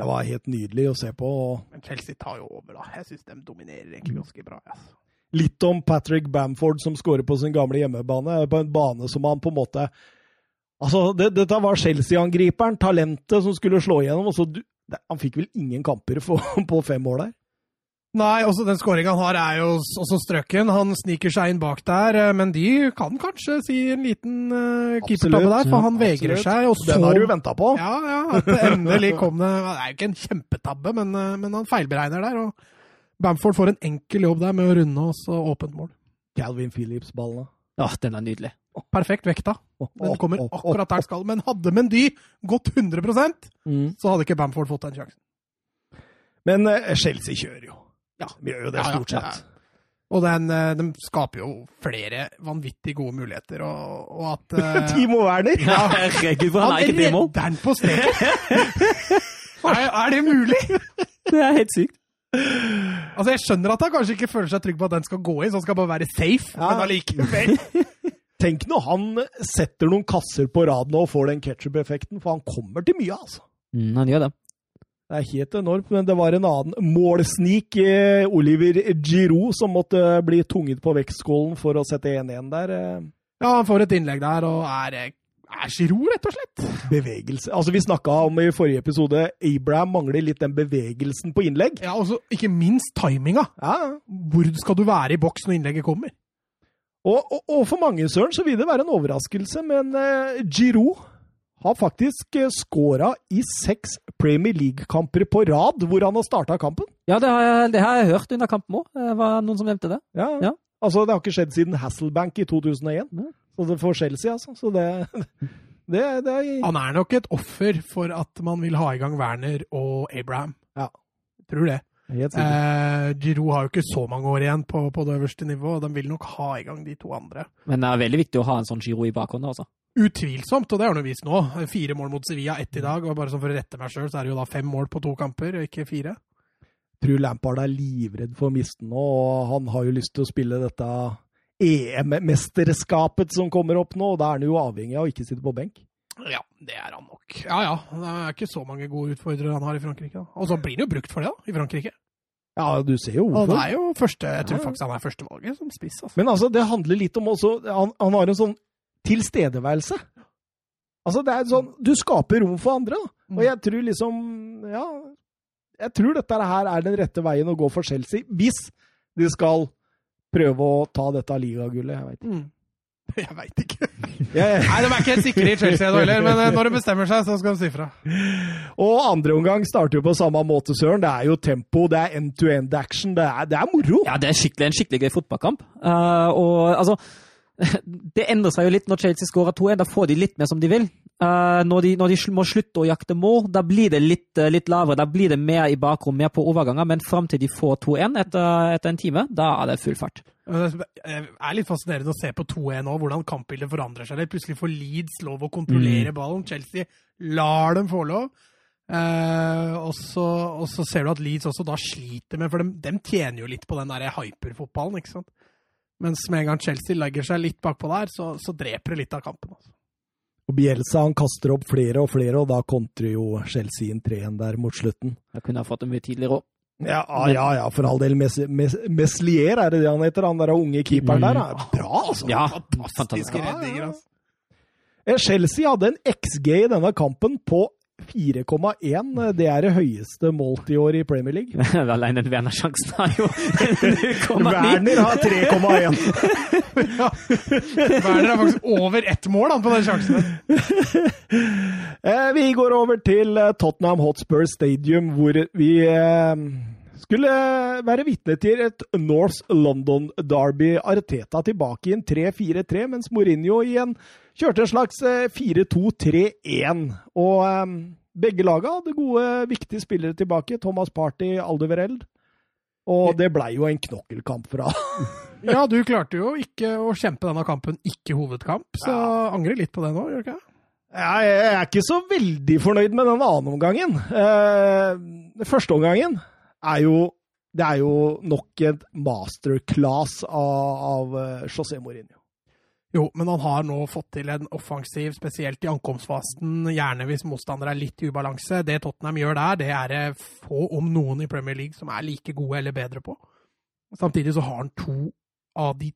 Det var helt nydelig å se på. Men Chelsea tar jo over, da. Jeg syns de dominerer egentlig ganske bra. Altså. Litt om Patrick Bamford som skårer på sin gamle hjemmebane, på en bane som han på en måte Altså, det, Dette var Chelsea-angriperen, talentet, som skulle slå igjennom. og så, Han fikk vel ingen kamper for, på fem år der? Nei, også den skåringa han har, er jo også strøken. Han sniker seg inn bak der, eh, men de kan kanskje si en liten uh, keepertabbe der, for han Absolutt. vegrer seg. Og så, den har du venta på? Ja, ja. At endelig kom det Det er jo ikke en kjempetabbe, men, uh, men, han feilberegner der. og Bamford får en enkel jobb der med å runde oss og åpent mål. Calvin Phillips-ballene. Ja, den er nydelig. Perfekt vekta. Den kommer akkurat der den skal. Men hadde Mendy gått 100 mm. så hadde ikke Bamford fått den sjansen. Men Chelsea kjører jo. Ja, vi gjør jo det stort sett. Ja, og den, eh, de skaper jo flere vanvittig gode muligheter, og, og at uh, Timo Werner! Ja, herregud, for han er ikke Timo! Han redder den på streken! er, er det mulig? det er helt sykt. Altså, Jeg skjønner at han kanskje ikke føler seg trygg på at den skal gå inn, så han skal bare være safe, ja. men allikevel. Tenk når han setter noen kasser på rad nå og får den ketsjup-effekten, for han kommer til mye, altså. Mm, han gjør det. Det er helt enormt, men det var en annen målsnik, eh, Oliver Giroud, som måtte bli tunget på vektskålen for å sette 1-1 der. Eh. Ja, han får et innlegg der, og er, er Giroud, rett og slett. Bevegelse. Altså, Vi snakka om i forrige episode Abraham mangler litt den bevegelsen på innlegg. Ja, og ikke minst timinga. Ja. Hvor skal du være i boks når innlegget kommer? Og, og, og for mange, Søren, så vil det være en overraskelse, men eh, Giroud har faktisk eh, skåra i seks Premier League-kamper på rad hvor han har starta kampen. Ja, det har, jeg, det har, jeg, hørt under kampen òg. Det var noen som nevnte det. Ja, ja. Altså, det har ikke skjedd siden Hasselbank i 2001. Ja. Så det får Chelsea, altså. Så det, det, det er... Han er nok et offer for at man vil ha i gang Werner og Abraham. Ja. Tror det. Eh, Giro har jo ikke så mange år igjen på, på det øverste nivået. De vil nok ha i gang de to andre. Men det er veldig viktig å ha en sånn Giro i bakhånda, altså. Utvilsomt, og det har han vist nå. Fire mål mot Sevilla, ett i dag. Og bare sånn for å rette meg sjøl, så er det jo da fem mål på to kamper, og ikke fire. Jeg tror Lampard er livredd for å miste nå, og han har jo lyst til å spille dette EM-mesterskapet som kommer opp nå, og da er han jo avhengig av å ikke sitte på benk. Ja, det er han nok. Ja ja, det er ikke så mange gode utfordrere han har i Frankrike. Da. Og så blir han jo brukt for det, da, i Frankrike. Ja, du ser jo hvorfor. Han er jo første, jeg tror faktisk han er førstevalget som spiss. Altså. Men altså, det handler litt om også Han, han har en sånn tilstedeværelse. Altså, det er sånn Du skaper rom for andre, da. Og mm. jeg tror liksom Ja. Jeg tror dette her er den rette veien å gå for Chelsea, hvis de skal prøve å ta dette ligagullet. Jeg veit ikke. Mm. Jeg veit ikke. Nei, De er ikke helt sikre i Chelsea heller, men eh, når de bestemmer seg, så skal de si fra. Og andre omgang starter jo på samme måte, Søren. Det er jo tempo, det er end-to-end action. Det er, det er, moro. Ja, det er skikkelig, en skikkelig gøy fotballkamp. Uh, og altså det endrer seg jo litt når Chelsea skårer 2-1. Da får de litt mer som de vil. Uh, når, de, når, de, må slutte å jakte mål, da blir det litt, uh, litt, lavere. Da blir det mer i bakrom, mer på overganger. Men fram til de får 2-1 etter, etter, en time, da er det full fart. Det er litt fascinerende å se på 2-1 nå, hvordan kampbildet forandrer seg. Plutselig får Leeds lov å kontrollere mm. ballen. Chelsea lar dem få lov. Uh, og, så, og, så, ser du at Leeds også da sliter med For de, de tjener jo litt på den der hyperfotballen, ikke sant? Mens med en gang Chelsea legger seg litt bakpå der, så, så dreper det litt av kampen. Altså. Og Bielsa han kaster opp flere og flere, og da kontrer jo Chelsea inn 3-1 der mot slutten. Jeg kunne ha fått dem mye tidligere òg. Ja, ja, ja, for all del. Mes, mes, Meslier er det det han heter, han der unge keeperen der. Er bra, altså! Ja, Fantastiske redninger, altså. Chelsea hadde en XG i denne kampen på 4,1. Det er det høyeste målt i år i Premier League. Alene Werner-sjansen har jo Werner har 3,1. ja. Werner har faktisk over ett mål han, på den sjansen. Eh, vi går over til eh, Tottenham Hotspur Stadium, hvor vi eh, skulle være vitne til et North London Derby. Arteta tilbake i en 3-4-3, mens Mourinho i en kjørte en slags 4-2-3-1. Og um, begge laga hadde gode, viktige spillere tilbake. Thomas Party, Aldevereld. Og det blei jo en knokkelkamp fra Ja, du klarte jo ikke å kjempe denne kampen ikke hovedkamp, så angrer litt på det nå, gjør du ikke? Jeg er ikke så veldig fornøyd med den andre omgangen. Eh, første omgangen er jo Det er jo nok et masterclass av, av eh, José Mourinho. Jo, men han har nå fått til en offensiv, spesielt i ankomstfasen, gjerne hvis motstander er litt i ubalanse. Det Tottenham gjør der, det er det få, om noen i Premier League, som er like gode eller bedre på. Samtidig så har han to av de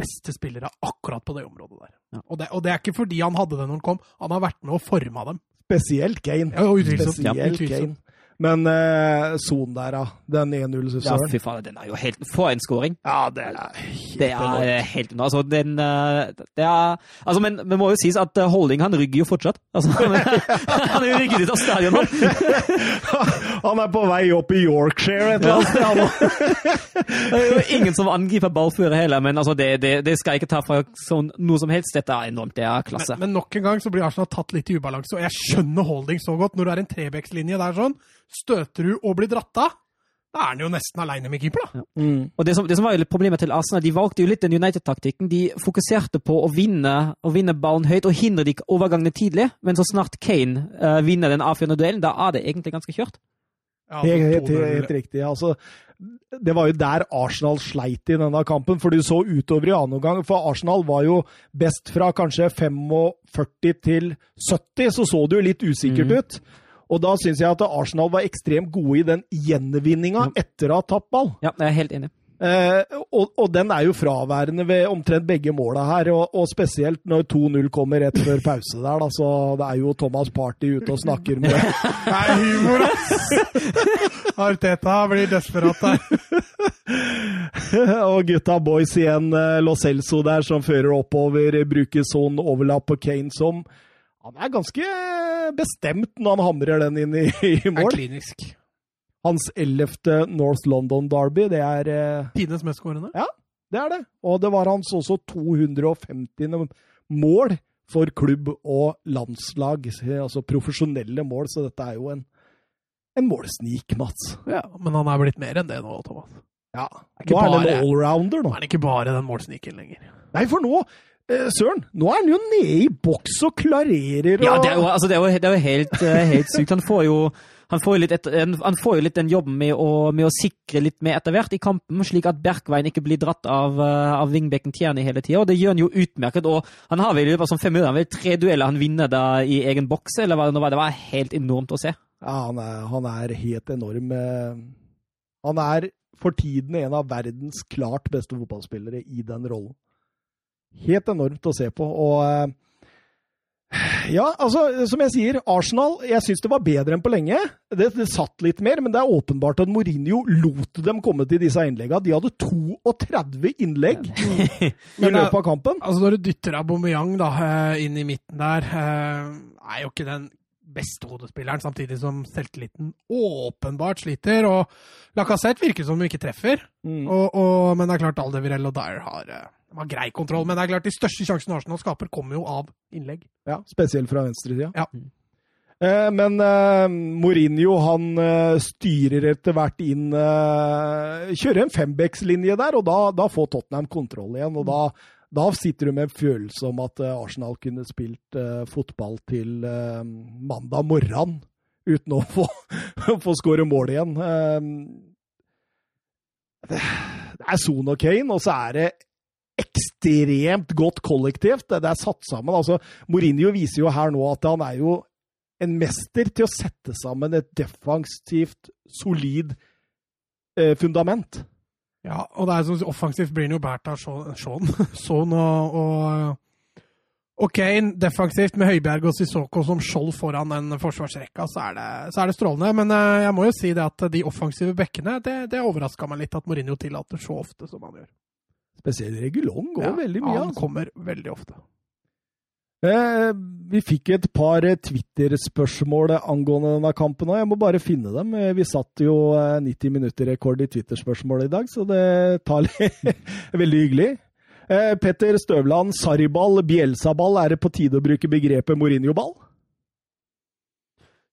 beste spillere akkurat på det området der. Ja. Og, det, og det er ikke fordi han hadde det når han kom, han har vært med og forma dem. Spesielt Kane. Ja, utvilsomt. Ja, Spesielt utvilsomt. Kane. Men eh, Son der, da. Den 1-0-søren. Ja, fy faen, den er jo helt Få en scoring! Ja, det er helt Det er eh, helt unna. Altså, den eh, Det er Altså, men det må jo sies at eh, Holding, han rygger jo fortsatt. Altså, han, han er jo rygget ut av stadion nå. Han er på vei opp i Yorkshire et eller annet sted. Det er jo ingen som angriper ballfører heller, men altså, det, det, det skal jeg ikke ta fra sånn, noe som helst. Dette er enormt. Det er klasse. Men, men nok en gang så blir Arsenal tatt litt i ubalanse, og jeg skjønner Holding så godt. Når du er en trebekslinje der sånn, støter du og blir dratt av, da er han jo nesten aleine med keeper, da. Mm. Og det som, det som var jo litt problemet til Arsenal, de valgte jo litt den United-taktikken. De fokuserte på å vinne, å vinne ballen høyt og hindre de overgangene tidlig. Men så snart Kane uh, vinner den avgjørende duellen, da er det egentlig ganske kjørt. Ja, Helt, helt, helt riktig. Altså, det var jo der Arsenal sleit i denne kampen, for du så utover i annen omgang. For Arsenal var jo best fra kanskje 45 til 70, så så det jo litt usikkert Mhm. ut. Og da syns jeg at Arsenal var ekstremt gode i den gjenvinninga etter å ha tapt ball. Ja, jeg er helt enig. Eh, og, og den er jo fraværende ved omtrent begge måla her, og, og spesielt når 2-0 kommer rett før pause der. Da, så det er jo Thomas Party ute og snakker med Nei, humor, ass! Arteta blir desperat der. og gutta boys igjen, eh, Lo Celso der som fører oppover, bruker sånn overlapp på Kane som Han er ganske bestemt når han hamrer den inn i, i mål. er klinisk. Hans ellevte North London Derby, det er eh, Tidenes mest skårende. Det er det. Og det var hans også 250. mål for klubb og landslag. Altså profesjonelle mål, så dette er jo en, en målsnik, Mats. Ja, men han er blitt mer enn det nå, Thomas. Ja. Nå er han en allrounder, Nå er han ikke bare den målsniken lenger. Nei, for nå Søren, nå er han jo nede i boks og klarerer og Ja, det er jo, altså, det er jo, det er jo helt, eh, helt sykt. Han får jo han får, jo litt etter, han får jo litt den jobben med å, med å sikre litt mer etter hvert i kampen, slik at Berkveien ikke blir dratt av, eh, av vingbekken Tjerni hele tida. Det gjør han jo utmerket. Og han har vel sånn fem minutter han vel tre dueller han vinner da i egen boks, eller hva det nå var. Det var helt enormt å se. Ja, han er, han er helt enorm. eh, Han er for tiden en av verdens klart beste fotballspillere i den rollen. Helt enormt å se på. Og eh, ja, altså, som jeg sier, Arsenal Jeg syns det var bedre enn på lenge. Det, det satt litt mer, men det er åpenbart at Mourinho lot dem komme til disse innleggene. De hadde 32 innlegg i løpet av kampen. Altså, når du dytter Aubameyang da, eh, inn i midten der, eh, er jo ikke den beste hodespilleren, samtidig som selvtilliten åpenbart sliter. Og Lacassette virker som hun ikke treffer. Mm. Og, og, men det er klart Aldevirel og Dyer har, eh, de har grei kontroll. Men det er klart de største sjansene Arsenal skaper, kommer jo av innlegg. Ja, spesielt fra venstresida. Ja. Eh, men eh, Mourinho han eh, styrer etter hvert inn eh, Kjører en fembeckslinje der, og da, da får Tottenham kontroll igjen. Og da, da sitter du med en følelse om at eh, Arsenal kunne spilt eh, fotball til eh, mandag morgen uten å få, få skåre mål igjen. Eh, det, det er Son og Kane, og så er det ekstremt godt kollektivt. Det, det er satt sammen. altså Mourinho viser jo her nå at han er jo en mester til å sette sammen et defensivt, solid eh, fundament. Ja, og det er sånn offensivt blir han jo båret av Shaun, Shaun og, og, og. Defensivt med Høibjerg og Sissoko som skjold foran den forsvarsrekka, så er det, så er det strålende. Men eh, jeg må jo si det at de offensive bekkene, det, det overraska meg litt at Mourinho tillater så ofte som han gjør. Spesielt Regulong går Ja, veldig mye. Han Altså. kommer veldig ofte. Eh, vi fikk et par eh, Twitter-spørsmål angående denne kampen òg. Jeg må bare finne dem. Eh, Vi satt jo eh, 90 minutter-rekord i Twitter-spørsmål i dag, så det tar litt Veldig hyggelig. Eh, Petter Støvland, Sarriball, Bielsa-ball. Er det på tide å bruke begrepet Mourinho-ball?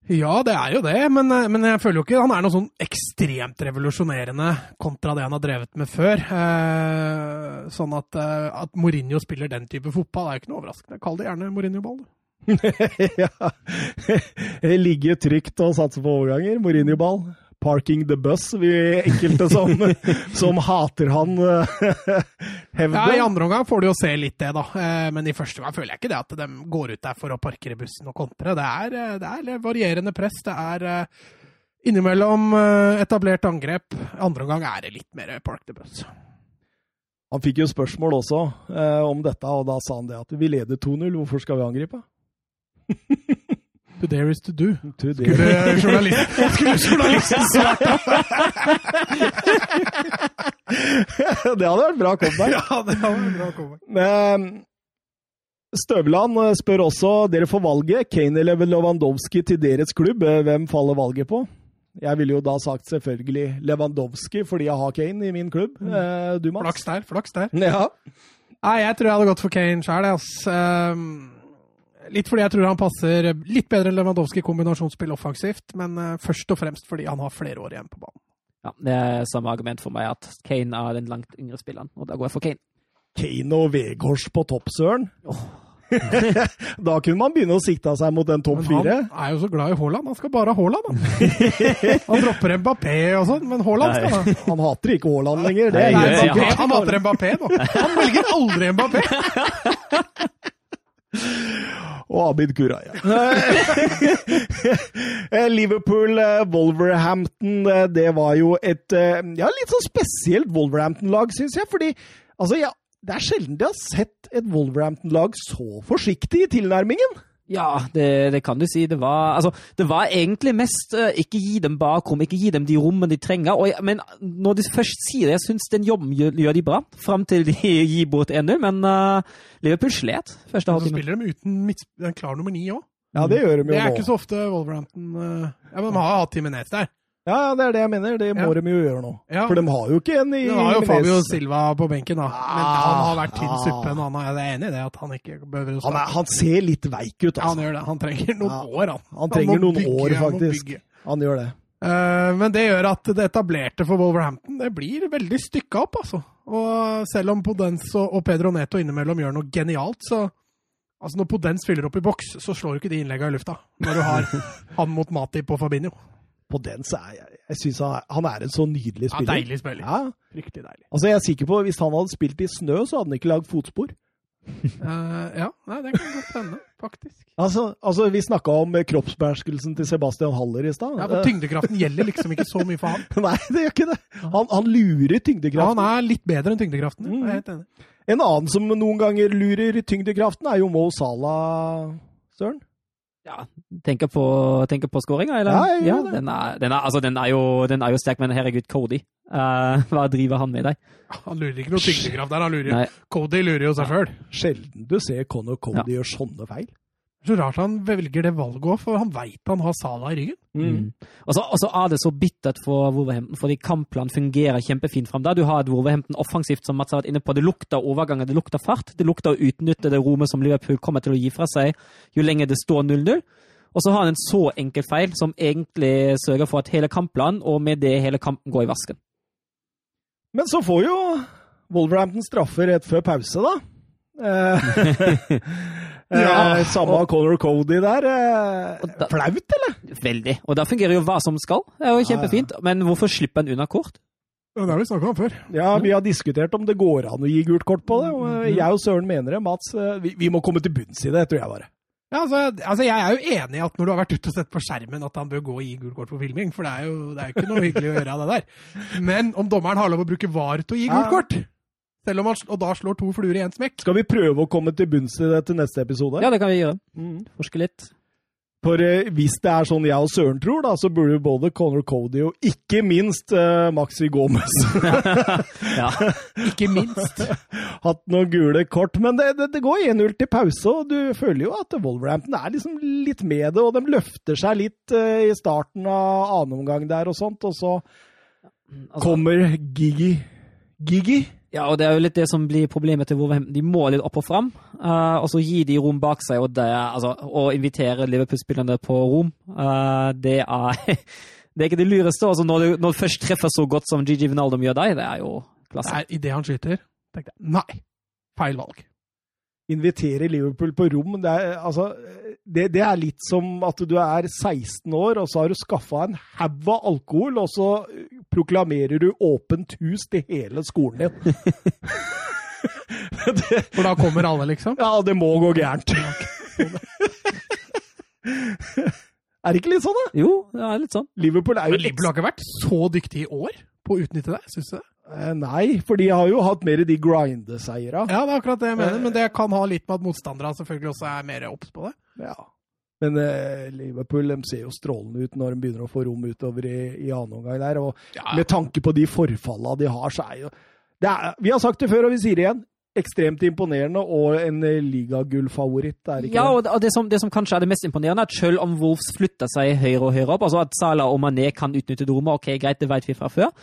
Ja, det er jo det, men, eh, men jeg føler jo ikke han er noe sånn ekstremt revolusjonerende kontra det han har drevet med før. Eh, sånn at, eh, at Mourinho spiller den type fotball er jo ikke noe overraskende. Kall det gjerne Mourinho-ball. ja, ja. ligger trygt og satse på overganger. Mourinho-ball. Parking the bus, vi enkelte som, som hater han Ja. I andre omgang får du jo se litt det, da. Eh, Men i første gang føler jeg ikke det at de går ut der for å parkere bussen og kontre. Det er, eh, det er varierende press. Det er eh, innimellom eh, etablert angrep. Andre omgang er det litt mer park the bus. Han fikk jo spørsmål også eh, om dette, og da sa han det at vi leder 2-0, hvorfor skal vi angripe? To dare is to do. To Skulle journalisten, skulle journalisten svart da? det hadde vært bra comeback. Ja, det hadde vært bra comeback. Men Støvland eh, spør også dere får valget. Kane eller Lewandowski til deres klubb. Eh, Hvem faller valget på? Jeg ville jo da sagt selvfølgelig Lewandowski fordi jeg har Kane i min klubb. Eh, Du, Mats? Flaks der, flaks der. Ja. Nei, jeg tror jeg hadde gått for Kane sjøl, ass. Ehm, litt fordi jeg tror han passer litt bedre enn Lewandowski i kombinasjonsspill offensivt, men eh, først og fremst fordi han har flere år igjen på banen. Ja, det er samme argument for meg at Kane er den langt yngre spilleren, og da går jeg for Kane. Kane og Vegårs på topp, søren. da kunne man begynne å sikte seg mot den topp Men fire. han er jo så glad i Haaland. Han skal bare ha Haaland, han. han dropper Mbappé og sånn, men Haaland skal han ha. Han hater ikke Haaland lenger. Det Nei, Nei, han hater Mbappé nå. Han velger aldri Mbappé. Og Abid Kuraya. Liverpool, eh, Wolverhampton, eh, det var jo et eh, ja, litt sånn spesielt Wolverhampton-lag, syns jeg. Fordi altså, ja, det er sjelden de har sett et Wolverhampton-lag så forsiktig i tilnærmingen. Ja, det, det kan du si. Det var, altså, det var egentlig mest uh, ikke gi dem bakrom, ikke gi dem de rommene de trenger. Og, jeg- men når de først sier det, jeg syns den jobben gjør, gjør de bra, fram til de gir bort 1-0. Men uh, Liverpool slet første Så spiller de uten midt, en klar nummer ni òg. Ja, det gjør de Det jo er nå. ikke så ofte Wolverhampton uh, Ja, men de har hatt Timinez der. Ja, det er det jeg mener. Det må Ja. de jo gjøre nå. Ja. For de har jo ikke en i De har jo. Fabio Silva på benken, da. Men Ah. han har vært tynn suppe. men Han er, jeg er enig i det, at han ikke behøver å han, er, han ser litt veik ut, altså. Ja, han gjør det. Han trenger noen år, han. Han trenger han noen bygge, år, faktisk. Han gjør det. Uh, men det gjør at det etablerte for Wolverhampton det blir veldig stykka opp, altså. Og selv om Podens og, Pedro Neto innimellom gjør noe genialt, så Altså Når Podens fyller opp i boks, så slår jo ikke de innleggene i lufta. Når du har han mot Mati på Fabinho. På den så er jeg, jeg synes han, er, han er en så nydelig spiller. Ja, deilig spiller. Ja, Fryktelig deilig. altså jeg er sikker på Hvis han hadde spilt i snø, så hadde han ikke lagd fotspor. uh, ja, nei, det kan godt hende, faktisk. Altså, altså Vi snakka om eh, kroppsbeherskelsen til Sebastian Haller i stad. Ja, for Tyngdekraften gjelder liksom ikke så mye for han. Nei, det gjør ikke det. Han, han lurer Ja, han er litt bedre enn tyngdekraften. Jeg er helt enig. En annen som noen ganger lurer tyngdekraften, er jo Mo Salah, Søren. Ja, tenker på, tenker på skåringa, eller? Ja, ja den, er, den, er, altså, den, er jo, den er jo sterk, men herregud, Cody. Uh, hva driver han med deg? Han lurer ikke noe tyngdekraft der. han lurer. Nei. Cody lurer jo seg sjøl. Sjelden du ser Conor Cody Ja. gjøre sånne feil. Så rart han velger det valget òg, for han veit han har Sala i ryggen. Mm. Og så og så er det så bittert for Wolverhampton, fordi kampplanen fungerer kjempefint fram der. Du har et Wolverhampton offensivt, som Mats har vært inne på. Det lukter overganger, det lukter fart. Det lukter å utnytte det rommet som Liverpool kommer til å gi fra seg jo lenger det står 0-0. Og så har han en så enkel feil som egentlig sørger for at hele kampplanen, og med det hele kampen, går i vasken. Men så får jo Wolverhampton straffer rett før pause, da. Ja, eh, Samme Conor Cody der. Eh, Og da- flaut, eller? Veldig. Og da fungerer jo hva som skal. Det er jo kjempefint. Men hvorfor slipper han unna kort? Ja, Det har vi snakka om før. Ja, vi har diskutert om det går an å gi gult kort på det. og eh, Jeg og Søren mener det. Mats, vi, vi må komme til bunns i det, tror jeg bare. Ja, altså, altså, Jeg er jo enig i at når du har vært ute og sett på skjermen, at han bør gå og gi gult kort for filming. For det er jo det er jo ikke noe hyggelig å gjøre av det der. Men om dommeren har lov å bruke VAR til å gi gult kort, selv om han, og da slår to fluer i én smekk Skal vi prøve å komme til bunns i det til neste episode? Ja, det kan vi gjøre. Mm. Forske litt. For eh, hvis det er sånn jeg og Søren tror, da, så burde jo både Conor Cody og ikke minst eh, Maxi Gomez Ja. Ikke minst. hatt noen gule kort. Men det, det, det går 1-0 til pause, og du føler jo at Wolverhampton er liksom litt med det. Og de løfter seg litt eh, i starten av annen omgang der og sånt, og så Altså, kommer Gigi Gigi? Ja, og det er jo litt det som blir problemet til Wolverhampton. De må litt opp og fram, uh, og så gir de rom bak seg. Og det, altså, å invitere Liverpool-spillerne på rom, uh, det er det er ikke det lureste. Altså, når, du, når du først treffer så godt som Gigi Vinaldum gjør deg, det er jo klasse. Det er idet han skyter, tenkte jeg nei, feil valg. Invitere Liverpool på rom, det er, altså, det, det er litt som at du er 16 år, og så har du skaffa en haug av alkohol, og så proklamerer du åpent hus til hele skolen din. det, For da kommer alle, liksom? Ja, det må gå gærent. er det ikke litt sånn, da? Jo, det er litt sånn. Liverpool er jo Men Liverpool har ikke vært så dyktig i år på å utnytte det, syns du? Nei, for de har jo hatt mer de grindeseiera. Ja, det er akkurat det jeg mener, men det kan ha litt med at motstanderne selvfølgelig også er mer obs på det. Ja. Men eh, Liverpool de ser jo strålende ut når de begynner å få rom utover i, i annen omgang der. Og Ja, med tanke på de forfalla de har, så er jo det er, Vi har sagt det før, og vi sier det igjen. Ekstremt imponerende og en eh, ligagullfavoritt, Ja, og det, og det, som, det som kanskje er det mest imponerende, er at selv om Wolves flytter seg høyere og høyere opp, altså at Salah og Mané kan utnytte det rommet, ok, greit, det vet vi fra før,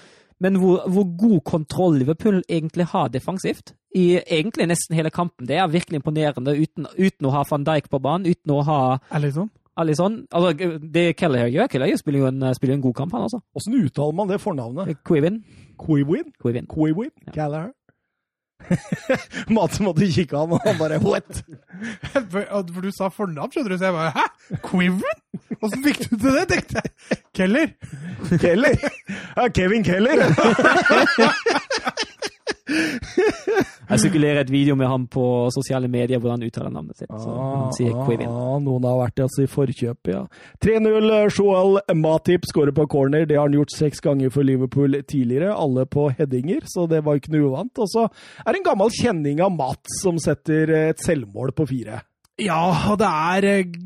men hvor, hvor god kontroll Liverpool egentlig har defensivt, i egentlig nesten hele kampen, det er virkelig imponerende uten, uten å ha van Dijk på banen, uten å ha Alison. Alison. Altså, det Kelleher gjør, Kelleher spiller jo en, spiller en god kamp, han altså. Åssen uttaler man det fornavnet? Quivin. Quivin? Quivin. Quivin? Gallagher? Mats måtte kikke han, og han bare What? For, du sa fornavn, skjønner du, så jeg bare Hæ? Quiven? Åssen fikk du til det, tenkte jeg. Keller? Keller? Ja, Kevin Keller! Jeg sirkulerer et video med ham på sosiale medier hvor han uttaler navnet sitt. Så han sier Quivin. ah, noen har vært altså, i forkjøpet, ja. 3-0. Joel Matip skårer på corner. Det har han gjort seks ganger for Liverpool tidligere, alle på headinger, så det var ikke noe uvant. Og så er det en gammel kjenning av Mats som setter et selvmål på fire. Ja, og det er eh,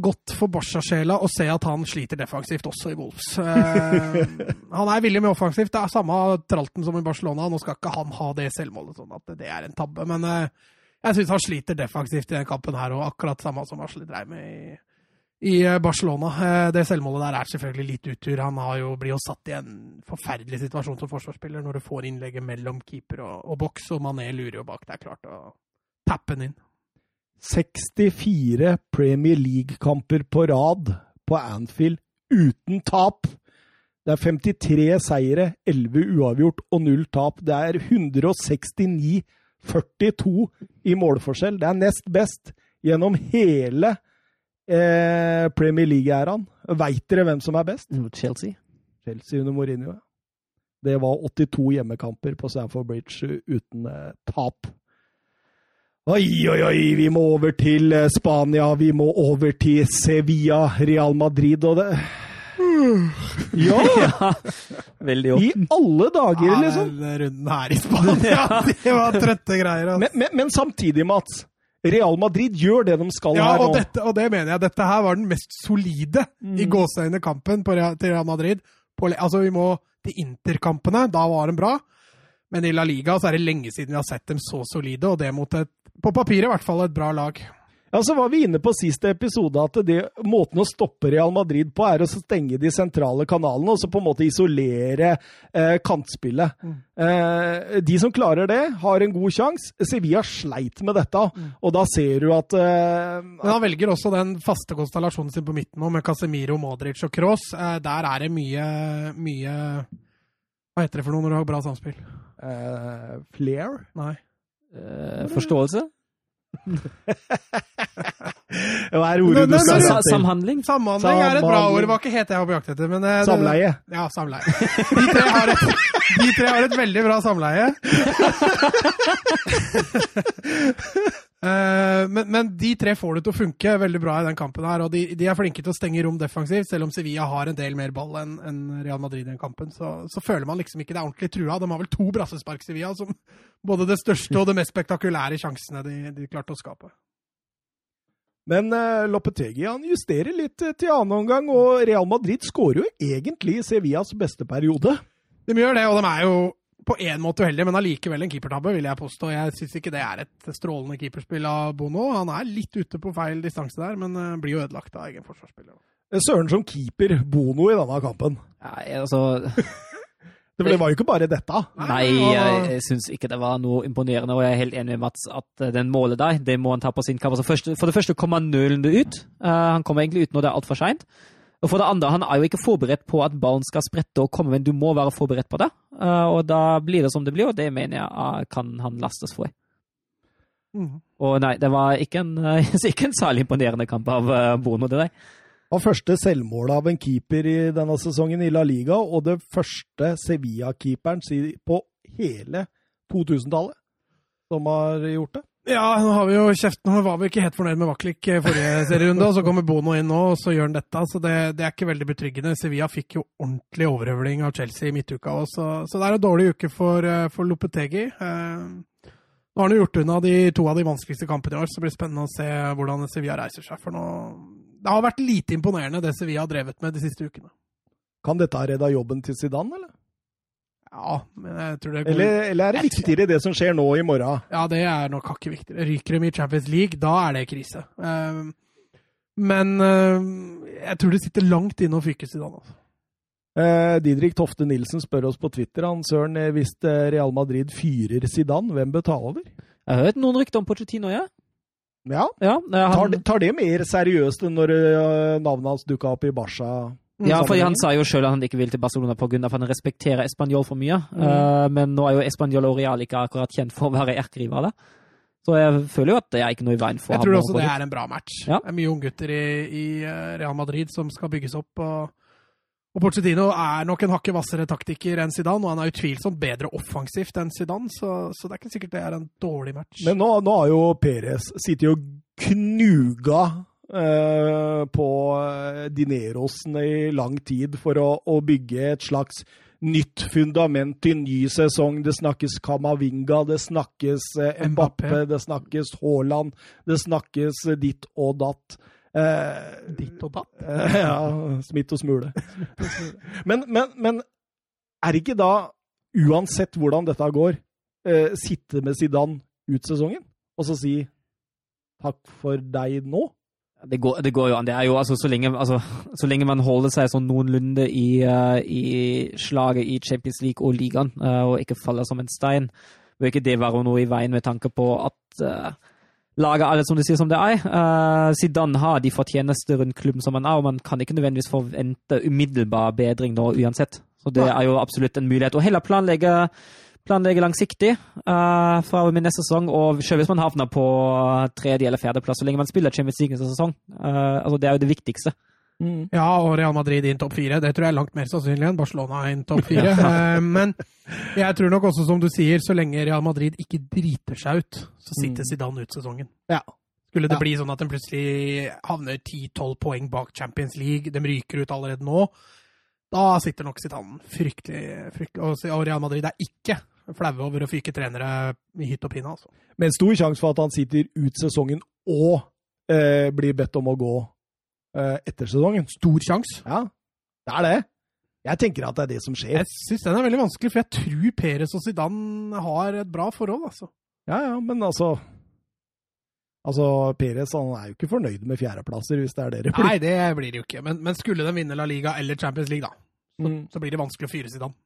godt for Barca-sjela å se at han sliter defensivt også i Wolves. Eh, han er villig med offensivt. Det er samme tralten som i Barcelona. Nå skal ikke han ha det selvmålet, sånn at det er en tabbe. Men eh, jeg syns han sliter defensivt i den kampen her, og akkurat samme som Asle dreiv med i, i eh, Barcelona. Det selvmålet der er selvfølgelig litt uttur. Han har jo, blir jo satt i en forferdelig situasjon som forsvarsspiller når du får innlegget mellom keeper og, og boks, og Mané lurer jo bak. Det er klart å tappe den inn. 64 Premier League-kamper på rad på Anfield uten tap. Det er 53 seire, 11 uavgjort og 0 tap. Det er 169-42 i målforskjell. Det er nest best gjennom hele eh, Premier League-æraen. Veit dere hvem som er best? Chelsea. Chelsea under Mourinho. ja. Det var 82 hjemmekamper på Stamford Bridge uten eh, tap. Oi, oi, oi, vi må over til eh, Spania. Vi må over til Sevilla, Real Madrid og det Ja! Ja, veldig I alle dager, Ja, liksom. den runden her i Spania, det var trøtte greier. Men, men, men samtidig, Mats. Real Madrid gjør det de skal Ja, her og, nå. dette, og det mener jeg. Dette her var den mest solide i gåseøyne kampen på Real, til Real Madrid. På, altså, vi må til interkampene. Da var de bra. Men i La Liga så er det lenge siden vi har sett dem så solide, og det mot et på papiret i hvert fall et bra lag. Ja, så var vi inne på siste episode at det, måten å stoppe Real Madrid på, er å stenge de sentrale kanalene og så på en måte isolere eh, kantspillet. Eh, de som klarer det, har en god sjanse. Sevilla sleit med dette, og da ser du at eh, Men han velger også den faste konstellasjonen sin på midten nå, med Casemiro, Modric og Kroos. Eh, der er det mye, mye Hva heter det for noe når du har bra samspill? eh, Flair Nei. Eh, forståelse? Hva er ordet du nei, Sa? Samhandling? Samhandling er et bra Samhandling. ord. Det var ikke helt det jeg var på jakt etter. Men, eh, det- Samleie. Ja, samleie. De tre har et, de tre har et veldig bra samleie. Eh, men, men de tre får det til å funke veldig bra i den kampen her, og de, de er flinke til å stenge rom defensivt, selv om Sevilla har en del mer ball enn en Real Madrid i den kampen. Så, så føler man liksom ikke det er ordentlig trua. De har vel to brassespark, Sevilla, som både det største og det mest spektakulære sjansene de, de klarte å skape. Men eh, Lopetegi han justerer litt eh, til annen omgang, og Real Madrid skårer jo egentlig Sevillas beste periode. De gjør det, og de er jo på en måte uheldig, men allikevel en keepertabbe, vil jeg påstå. Jeg syns ikke det er et strålende keeperspill av Bono. Han er litt ute på feil distanse der, men eh, blir jo ødelagt av egen forsvarsspiller. Eh, Søren som keeper Bono i denne kampen. Nei, altså Det, var jo ikke bare dette. Nei, jeg, jeg syns ikke det var noe imponerende, og jeg er helt enig med Mats at den målet der, det må han ta på sin kamp. Altså for det første kommer han nølende ut. Uh, han kommer egentlig ut når det er altfor seint. Og for det andre, han er jo ikke forberedt på at ballen skal sprette og komme, men du må være forberedt på det. Uh, og da blir det som det blir, og det mener jeg uh, kan han lastes for. Mm. Og nei, det var ikke en, ikke en særlig imponerende kamp av Bono, det der var første selvmålet av en keeper i denne sesongen i La Liga, og det første Sevilla-keeperen på hele 2000-tallet som har gjort det. Ja, nå har vi jo kjeften. Nå var vi ikke helt fornøyd med Vaklik forrige serierunde, og så kommer Bono inn nå, og så gjør han dette. Så det, det, er ikke veldig betryggende. Sevilla fikk jo ordentlig overhøvling av Chelsea i midtuka òg, så, så, det er en dårlig uke for, eh, for Lopetegi. Eh, nå har han gjort unna de to av de vanskeligste kampene i år, så det blir spennende å se hvordan Sevilla reiser seg. For nå det har vært lite imponerende, det Sevilla har drevet med de siste ukene. Kan dette redde jobben til Zidane, eller? Ja, men jeg tror det går... eller, eller er det viktigere det som skjer nå i morgen? Ja, det er nok hakket viktigere. Ryker de i Champions League, da er det krise. Ehm, men ehm, jeg tror det sitter langt inne å fyke Zidane. Altså. Eh, Didrik Tofte Nilsen spør oss på Twitter han Søren, eh, hvis eh, Real Madrid fyrer Zidane, hvem betaler? ta? Jeg har hørt noen rykter om Pochettino, ja. Ja. ja han... tar, det, tar, det mer seriøst enn når uh, navnet hans dukka opp i Barca? Ja, for han sa jo sjøl at han ikke vil til Barcelona pga. at han respekterer Español for mye. Mm. Uh, men nå er jo Español og Real ikke akkurat kjent for å være erkerivaler. Så jeg føler jo at det er ikke noe i veien for jeg ham. Jeg tror også det er en bra match. Ja. Det er mye unggutter i, i eh, Real Madrid som skal bygges opp. og og Porcedino er nok en hakket hvassere taktiker enn Zidane, og han er utvilsomt bedre offensivt enn Zidane, så, så, det er ikke sikkert det er en dårlig match. Men nå, nå har jo Perez sittet og knuga på Dinerosen dinerosene i lang tid for å, å, bygge et slags nytt fundament til ny sesong. Det snakkes Kamavinga, det snakkes eh, Mbappé, det snakkes Haaland, det snakkes ditt og datt. Eh, Ditt og datt? Eh, ja. Smitt og smule. men, men, men, er ikke da, uansett hvordan dette går, eh, sitte med Zidane ut sesongen og så si takk for deg nå? Det går, det går, jo an. Det er jo altså så lenge, altså, så lenge man holder seg sånn noenlunde i, uh, i, slaget i Champions League og ligaen, uh, og ikke faller som en stein, bør ikke det være noe i veien med tanke på at uh, laget alle som du sier som det er. Uh, Zidane har de fortjenester rundt klubben som han er, og man kan ikke nødvendigvis forvente umiddelbar bedring nå uansett. Så det er jo absolutt en mulighet. Og heller planlegge, planlegge langsiktig uh, fra min neste sesong, og selv hvis man havner på tredje- eller fjerdeplass, så lenge man spiller Champions League neste sesong. Uh, altså det er jo det viktigste. Mm. Ja, og Real Madrid inn topp fire. Det tror jeg er langt mer sannsynlig enn Barcelona inn topp fire. uh, men jeg tror nok også, som du sier, så lenge Real Madrid ikke driter seg ut, så sitter mm. Zidane ut sesongen. Ja. Skulle det ja. bli sånn at de plutselig havner 10-12 poeng bak Champions League, de ryker ut allerede nå, da sitter nok Zidane fryktelig, fryktelig Og Real Madrid er ikke flaue over å fyke trenere i hytt og pinne. Altså. Med en stor sjanse for at han sitter ut sesongen og eh, blir bedt om å gå Eh, etter sesongen. Stor sjanse. Ja, det er det. Jeg tenker at det er det som skjer. Jeg syns den er veldig vanskelig, for jeg tror Peres og Zidane har et bra forhold, altså. Ja, ja, men altså Altså, Perez han er jo ikke fornøyd med fjerdeplasser, hvis det er det det blir. Nei, det blir det jo ikke. Men, men skulle de vinne La Liga eller Champions League, da, så, mm. så blir det vanskelig å fyre Zidane.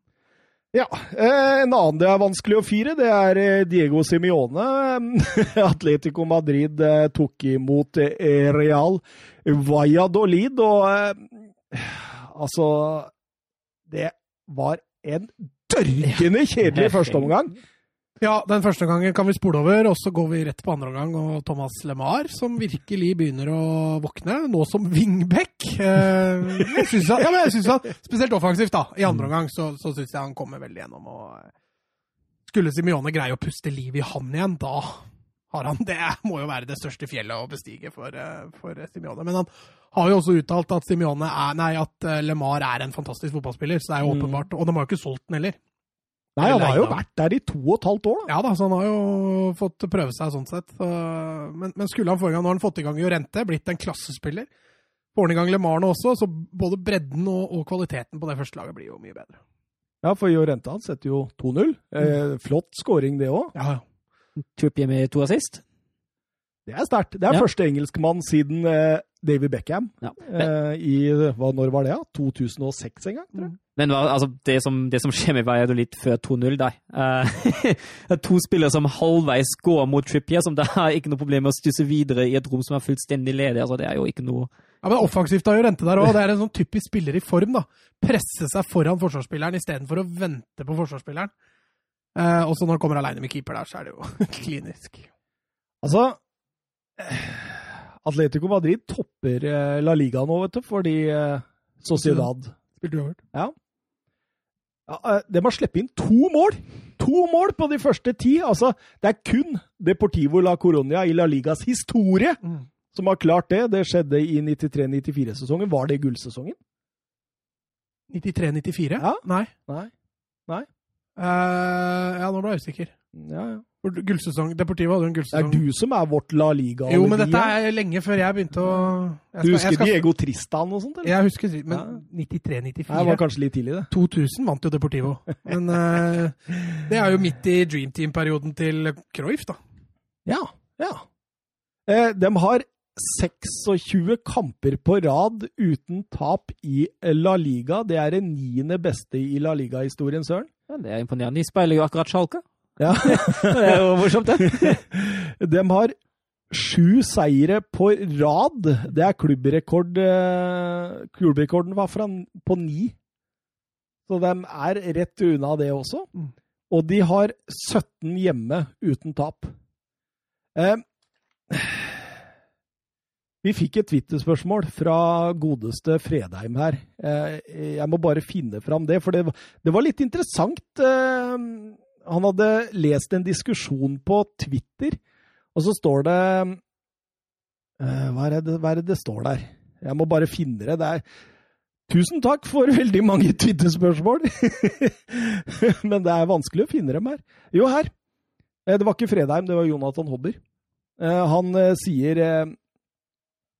Ja. Eh, en annen det er vanskelig å fire, det er eh, Diego Simione. Atletico Madrid eh, tok imot Real Valladolid, og altså Det var en dørgende kjedelig førsteomgang. Ja, den første gangen kan vi spole over, og så går vi rett på andre omgang. Og Thomas LeMar, som virkelig begynner å våkne, nå som wingback. Eh, jeg synes at, ja, men jeg synes at, Spesielt offensivt, da. I andre omgang så, så syns jeg han kommer veldig gjennom. og eh, Skulle Simione greie å puste liv i han igjen, da har han Det må jo være det største fjellet å bestige for, eh, for Simione. Men han har jo også uttalt at Simione er, nei, at LeMar er en fantastisk fotballspiller, så det er jo mm. åpenbart. Og de har jo ikke solgt den heller. Nei, han har jo vært der i to og et halvt år. Da. Ja da, så han har jo fått prøve seg sånn sett. Men, men skulle han forrige gang, nå har han fått i gang Jorente, blitt en klassespiller. Får han i gang LeMarne også, så både bredden og, og, kvaliteten på det første laget blir jo mye bedre. Ja, for Jorente han setter jo 2-0. Eh, mm. flott scoring, det òg. Ja, ja. Trippier med to assist. Det er sterkt. Det er ja. første engelskmann siden eh, David Beckham Ja. eh, i hva, Når var det? da? 2006 en gang? tror jeg. Men altså, det, som, det som skjer med Valladolid før 2-0 da eh, Det er to spillere som halvveis går mot Trippier, som da har ikke noe problem med å stusse videre i et rom som er fullstendig ledig. Altså, det er jo ikke noe Ja, men Offensivt har jo Rente der òg. Det er en sånn typisk spiller i form. da. Presse seg foran forsvarsspilleren istedenfor å vente på forsvarsspilleren. Eh, og så når han kommer aleine med keeper der, så er det jo klinisk. Altså eh, Atletico Madrid topper eh, La Liga nå, vet du, fordi eh, Sociedad Spilte uavgjort. Ja. ja eh, de har sluppet inn to mål! To mål på de første ti! Altså, det er kun Deportivo la Coronia i La Ligas historie Mm. som har klart det. Det skjedde i 93-94-sesongen. Var det gullsesongen? 93-94? Ja. Nei. Nei. Eh, ja, nå ble jeg usikker. Ja, ja. Gullsesong, Deportivo hadde jo en Det er du som er vårt La Liga. Jo, men dette er lenge før jeg begynte å jeg Du husker jeg skal- Diego Tristan og sånt? eller? Jeg husker men Ja. 93-94. Det var kanskje litt tidlig, det. 2000 vant jo Deportivo. Men uh, det er jo midt i Dream Team-perioden til Cruyff, da. Ja. ja. Eh, de har 26 kamper på rad uten tap i La Liga. Det er det niende beste i La Liga-historien, Søren. ja, Det er imponerende. De speiler jo akkurat Schalke. Ja. Det er jo morsomt, det. De har sju seire på rad. Det er klubbrekord. eh, Klubbrekorden var fra, på ni. Så de er rett unna det også. Mm. Og de har 17 hjemme uten tap. Eh, vi fikk et Twitter-spørsmål fra godeste Fredheim her. Eh, jeg må bare finne fram det, for det, var- det var litt interessant. Eh, han hadde lest en diskusjon på Twitter, og så står det eh, hva, er det, hva er det det står der? Jeg må bare finne det. det er, tusen takk for veldig mange Twitter-spørsmål! Men det er vanskelig å finne dem her. Jo, her. Eh, Det var ikke Fredheim, det var Jonathan Hobber. Eh, Han sier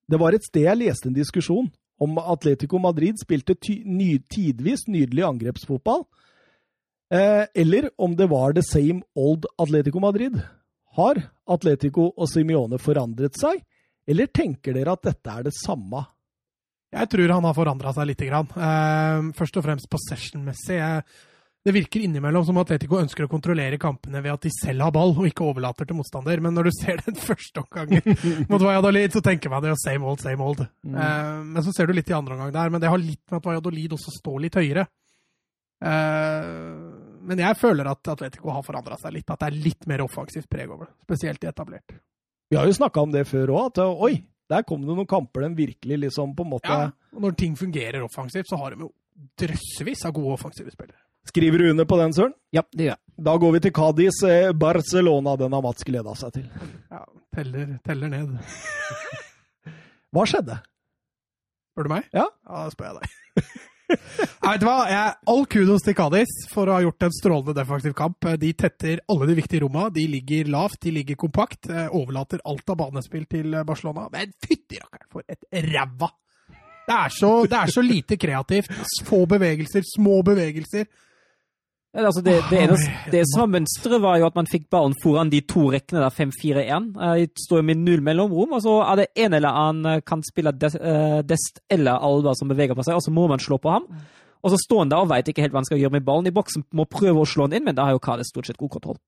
Det var et sted jeg leste en diskusjon om Atletico Madrid spilte tidvis nydelig angrepsfotball, eller om det var the same old Atletico Madrid. Har Atletico og Simione forandret seg, eller tenker dere at dette er det samme? Jeg tror han har forandra seg lite grann. Eh, først og fremst possession-messig. Det virker innimellom som Atletico ønsker å kontrollere kampene ved at de selv har ball, og ikke overlater til motstander. Men når du ser den første omgangen mot Valladolid, så tenker man jo same old, same old. Mm. men så ser du litt i andre omgang der. Men det har litt med at Valladolid også står litt høyere. Eh, men jeg føler at Atletico har forandra seg litt. At det er litt mer offensivt preg over det. Spesielt i etablert. Vi har jo snakka om det før òg, at oi, der kom det noen kamper den virkelig liksom på en måte Ja, og når ting fungerer offensivt, så har de jo drøssevis av gode offensive spillere. Skriver du under på den, Søren? Ja, det gjør jeg. Da går vi til Cádiz, eh, Barcelona. Den har Mats gleda seg til. Ja, teller, teller ned. Hva skjedde? Spør du meg? Ja. da spør jeg deg. Nei, vet hva? Jeg, all kudos til Kadis for å ha gjort en strålende defensiv kamp. De tetter alle de viktige rommene. De ligger lavt, de ligger kompakt. Overlater alt av banespill til eh, Barcelona. Men fytti rakkeren, for et ræva! Det det er så lite kreativt. Få bevegelser, små bevegelser. Altså det, det, eneste, det var mønsteret, var jo at man fikk ballen foran de to rekkene der, 5-4-1. Eh, De står med null mellomrom, og så er det en eller annen eh, kan spille eh, Dest eller Alba som beveger på seg, og så må man slå på ham. Og så står han der og veit ikke helt hva han skal gjøre med ballen i boksen, må prøve å slå den inn, men da har jo Kades stort sett god kontroll.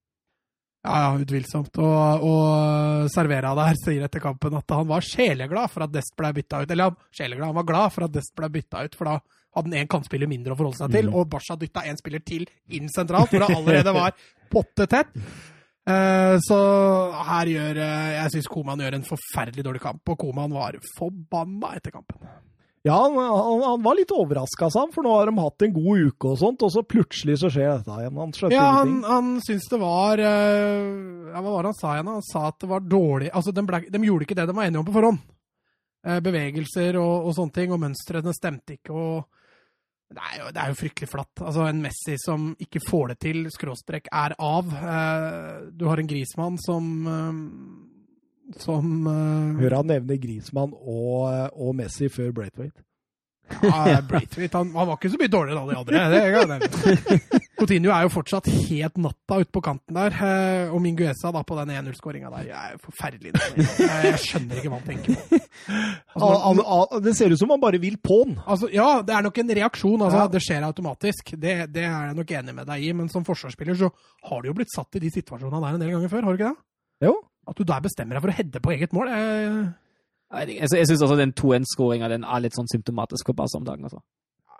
Ja, ja, utvilsomt. Og, og Servera der sier etter kampen at han var sjeleglad for at Dest ble bytta ut. Eller ja, sjeleglad, han var glad for at Dest ble bytta ut, for da hadde han én kantspiller mindre å forholde seg til, og Barca dytta én spiller til inn sentralt, hvor det allerede var pottetett. tett. så her gjør eh, Jeg syns Koman gjør en forferdelig dårlig kamp, og Koman var forbanna etter kampen. Ja, han, han, han var litt overraska, sa han, for nå har de hatt en god uke og sånt, og så plutselig så skjer dette igjen. Han skjønte Ja, han, ingenting. han syntes det var eh, ja, Hva var det han sa igjen? Han sa at det var dårlig Altså, de, ble, de gjorde ikke det de var enige om på forhånd. Eh, bevegelser og, og sånne ting, og mønstrene stemte ikke. og det er, jo, det er jo fryktelig flatt. Altså, En Messi som ikke får det til, skråstrek, er av. Eh, du har en Grismann som eh, som Hør han nevne Grismann og, og Messi før Braithwaite. ja, Braithwaite, han, han var ikke så mye dårligere enn alle de andre. Det kan jeg nevne. Coutinho er jo fortsatt helt natta ute på kanten der. eh, Og Minguesa da på den 1-0-skåringa der Jeg er forferdelig. Jeg jeg skjønner ikke hva han tenker på. Altså, Al- al- al- Det ser ut som han bare vil på'n. Altså, ja, det er nok en reaksjon. Altså, Ja. Det skjer automatisk. Det, det er jeg nok enig med deg i. Men som forsvarsspiller så har du jo blitt satt i de situasjonene der en del ganger før, har du ikke det? Jo. At du der bestemmer deg for å heade på eget mål. Jeg, Jeg, jeg, jeg syns også den 2-1-skåringa er litt sånn symptomatisk for Barca om dagen. Altså.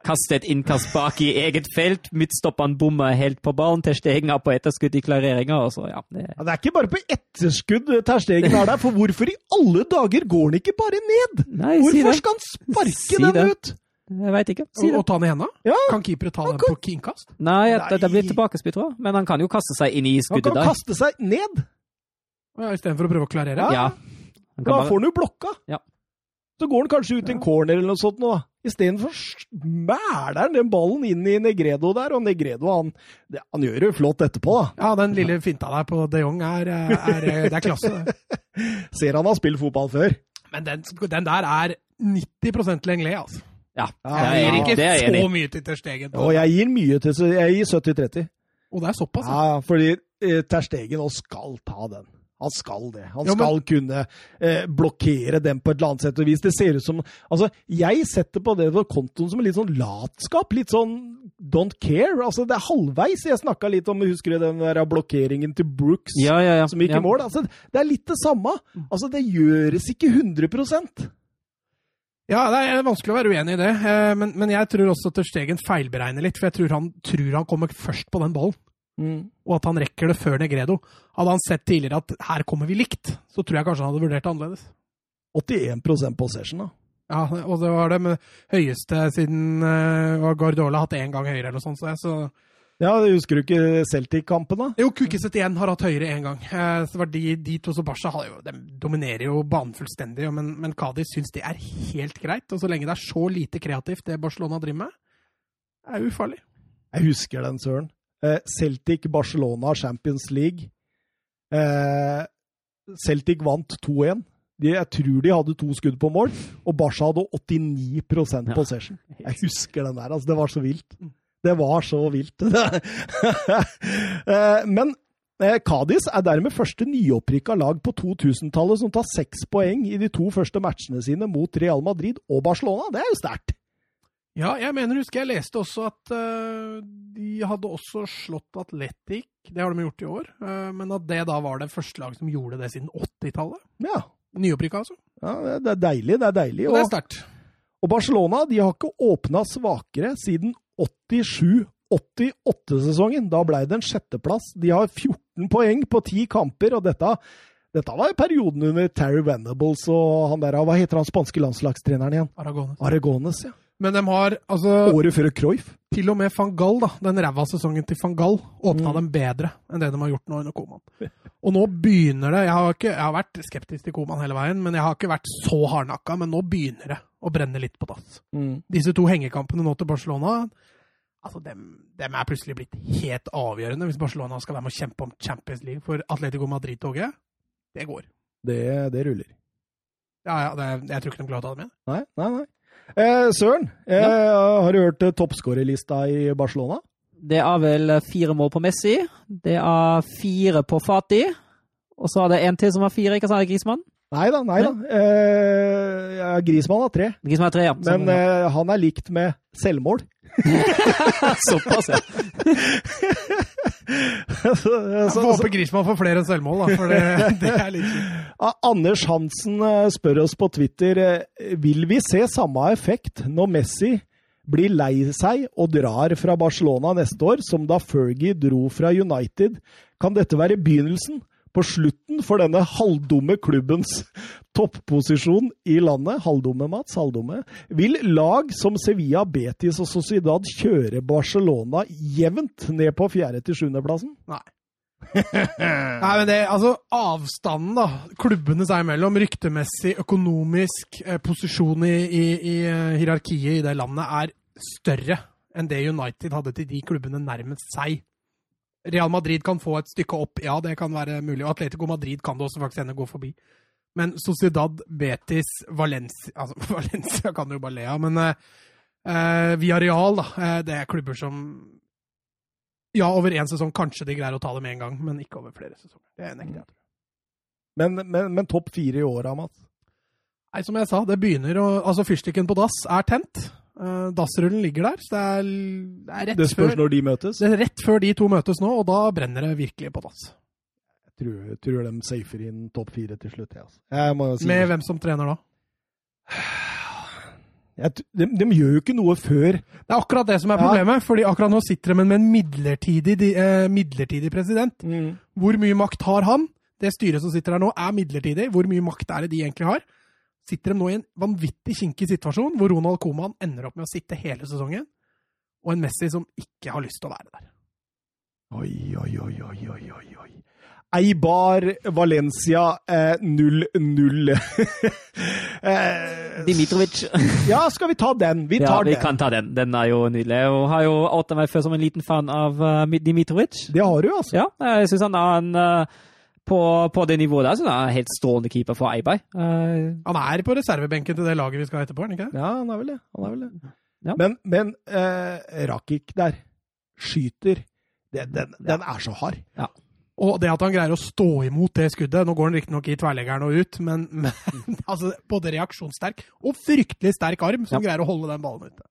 Kaste et innkast bak i eget felt, midtstopperen bommer helt på ballen, Ter Stegen er på etterskudd i klareringa, ja. Det, Ja, det er ikke bare på etterskudd Ter Stegen er der, for hvorfor i alle dager går han ikke bare ned? nei, si Hvorfor det. skal han sparke Si den det. ut? Jeg veit ikke. Si og, det. og ta den i henda? Ja. Kan keepere ta den på innkast? Nei, det, det blir tilbakespill, tror jeg. Men han kan jo kaste seg inn i Han kan der. kaste seg ned. Ja, Istedenfor å prøve å klarere? Ja. Ja. Da bare, får han jo blokka. Ja. Så går han kanskje ut i en corner eller noe sånt nå. Istedenfor mæler han den ballen inn i Negredo der, og Negredo han, han gjør det flott etterpå, da. Ja, den lille finta der på de Jong er, er, er Det er klasse. det. Ser han har spilt fotball før. Men den, den der er 90 Lenglet, altså. ja, Ja, det er Jeg gir ikke Det er enig så mye til Ter Stegen. Og jeg gir mye til Jeg gir 70-30. Og det er såpass, ja. Ja, fordi eh, Ter Stegen også skal ta den. Han skal det. Han Ja, men- skal kunne eh, blokkere dem på et eller annet sett og vis. Det ser ut som Altså, jeg setter på det på kontoen som en litt sånn latskap. Litt sånn don't care. Altså, det er halvveis. Jeg snakka litt om Husker du den der blokkeringen til Brooks Ja, ja, som gikk i mål? Altså, det er litt det samme. Altså, det gjøres ikke 100% Ja, det er vanskelig å være uenig i det, eh, men, men jeg tror også Ter Stegen feilberegner litt. For jeg tror han, tror han kommer først på den ballen, mm. Og at han rekker det før Negredo. Hadde han sett tidligere at her kommer vi likt, så tror jeg kanskje han hadde vurdert det annerledes. 81% possession, da. Ja, og det var det høyeste siden uh, Guardiola hatt én gang høyere eller noe sånt. Så, jeg, så Ja, Husker du ikke Celtic-kampen, da? Jo, Kukiset igjen har hatt høyere én gang. Uh, så var de, de to som Barca har jo, de dominerer jo banen fullstendig. Men, men Cádiz syns det er helt greit. Og så lenge det er så lite kreativt, det Barcelona driver med, er ufarlig. Jeg husker den, Søren. Eh, Celtic Barcelona Champions League. Eh, Celtic vant 2-1. Jeg tror de hadde to skudd på mål, og Barca hadde 89 på possession. Jeg husker den der. altså Det var så vilt. Det var så vilt. Eh, Men Cádiz er dermed første nyopprykka lag på 2000-tallet som tar seks poeng i de to første matchene sine mot Real Madrid og Barcelona. Det er jo sterkt. Ja, jeg mener, husker jeg leste også at uh, de hadde også slått Atletic. Det har de gjort i år. uh, men at det da var det første laget som gjorde det siden 80-tallet. Ja. Nyopprykka, altså. ja, det er deilig. Det er deilig. Og det er sterkt. og Barcelona de har ikke åpna svakere siden 87-88-sesongen. Da ble det en sjetteplass. De har 14 poeng på 10 kamper, og dette, dette var perioden under Terry Venables og han der, hva heter han spanske landslagstreneren igjen? Aragones. Aragones, ja. Men de har altså Året før Cruyff. Til og med van Gall, da, den ræva sesongen til van Gall åpna Mm. dem bedre enn det de har gjort nå under Koman. Og nå begynner det Jeg har, ikke, jeg har vært skeptisk til Koman hele veien, men jeg har ikke vært så hardnakka. Men nå begynner det å brenne litt på dass. Disse to hengekampene nå til Barcelona altså dem, dem er plutselig blitt helt avgjørende hvis Barcelona skal være med å kjempe om Champions League for Atletico Madrid-toget. Det går. Det, det ruller. Ja, ja, det, Jeg tror ikke de klarer å ta det med. Nei, nei, nei. Eh, Søren, eh, har du hørt eh, toppskårerlista i Barcelona? Det er vel fire mål på Messi. Det er fire på Fati. Og så er det en til som har fire, ikke sant? Grismann? Nei da, nei da. Eh, Grismann har tre. Grismann har tre, ja. Men eh, han er likt med selvmål. Såpass, ja. så, Jeg så, får håpe Grismann får flere enn selvmål, da, for det, det er litt kjipt. Ah, Anders Hansen eh, spør oss på Twitter eh, vil vi se samme effekt når Messi blir lei seg og drar fra Barcelona neste år, som da Fergie dro fra United. Kan dette være begynnelsen på slutten for denne halvdumme klubbens topposisjon i landet? Halvdumme, Mats? Halvdumme. Vil lag som Sevilla, Betis og Sociedad kjøre Barcelona jevnt ned på fjerde- til sjuendeplassen? Nei. Nei, men det, altså Avstanden da, klubbene seg imellom, ryktemessig, økonomisk, eh, posisjon i, i, i eh, hierarkiet i det landet, er større enn det United hadde til de klubbene nærmest seg. Real Madrid kan få et stykke opp, ja, det kan være mulig. Og Atletico Madrid kan det også faktisk hende gå forbi. Men Sociedad, Betis, Valencia altså, Valencia kan du jo bare le av, men uh, eh, Villarreal, da, eh, det er klubber som Ja, over én sesong. Kanskje de greier å ta det med en gang, men ikke over flere sesonger. Det nekter jeg. Men, men, men topp fire i året, Mats? Nei, som jeg sa, det begynner å Altså, fyrstikken på dass er tent. Uh, Dassrullen ligger der, så det er, det er rett Det spørs før når de møtes. Det er rett før de to møtes nå, og da brenner det virkelig på dass. Jeg tror, tror de safer inn topp fire til slutt. Altså. jeg jo si Med det. hvem som trener da? Jeg, de, de gjør jo ikke noe før Det er akkurat det som er Ja. problemet, fordi akkurat nå sitter de med en midlertidig, de, eh, midlertidig president. Hvor mye makt har han? Det styret som sitter der nå, er midlertidig. Hvor mye makt er det de egentlig har? Sitter de nå i en vanvittig kinkig situasjon, hvor Ronald Coman ender opp med å sitte hele sesongen, og en Messi som ikke har lyst til å være der. Oi, oi, oi, oi, oi, oi, oi. Eibar Valencia eh, 0-0. eh, Dimitrovic. ja, skal vi ta den? Vi tar Ja, vi den. kan ta den. Den er jo nydelig. Jeg har jo outa meg før som en liten fan av uh, Dimitrovic. Det har du, altså. Ja, jeg syns han er en uh, på, på det nivået der, så er han en helt strålende keeper for Eibar. Uh, Han er på reservebenken til det laget vi skal ha etterpå, er han ikke det? Ja, han er vel det. Han er vel det. Ja. Men, men uh, Rakik der skyter. Det, den, den er så hard. Og det at han greier å stå imot det skuddet Nå går han riktignok i tverleggeren og ut, men, men altså, både reaksjonssterk og fryktelig sterk arm som Ja. greier å holde den ballen ute.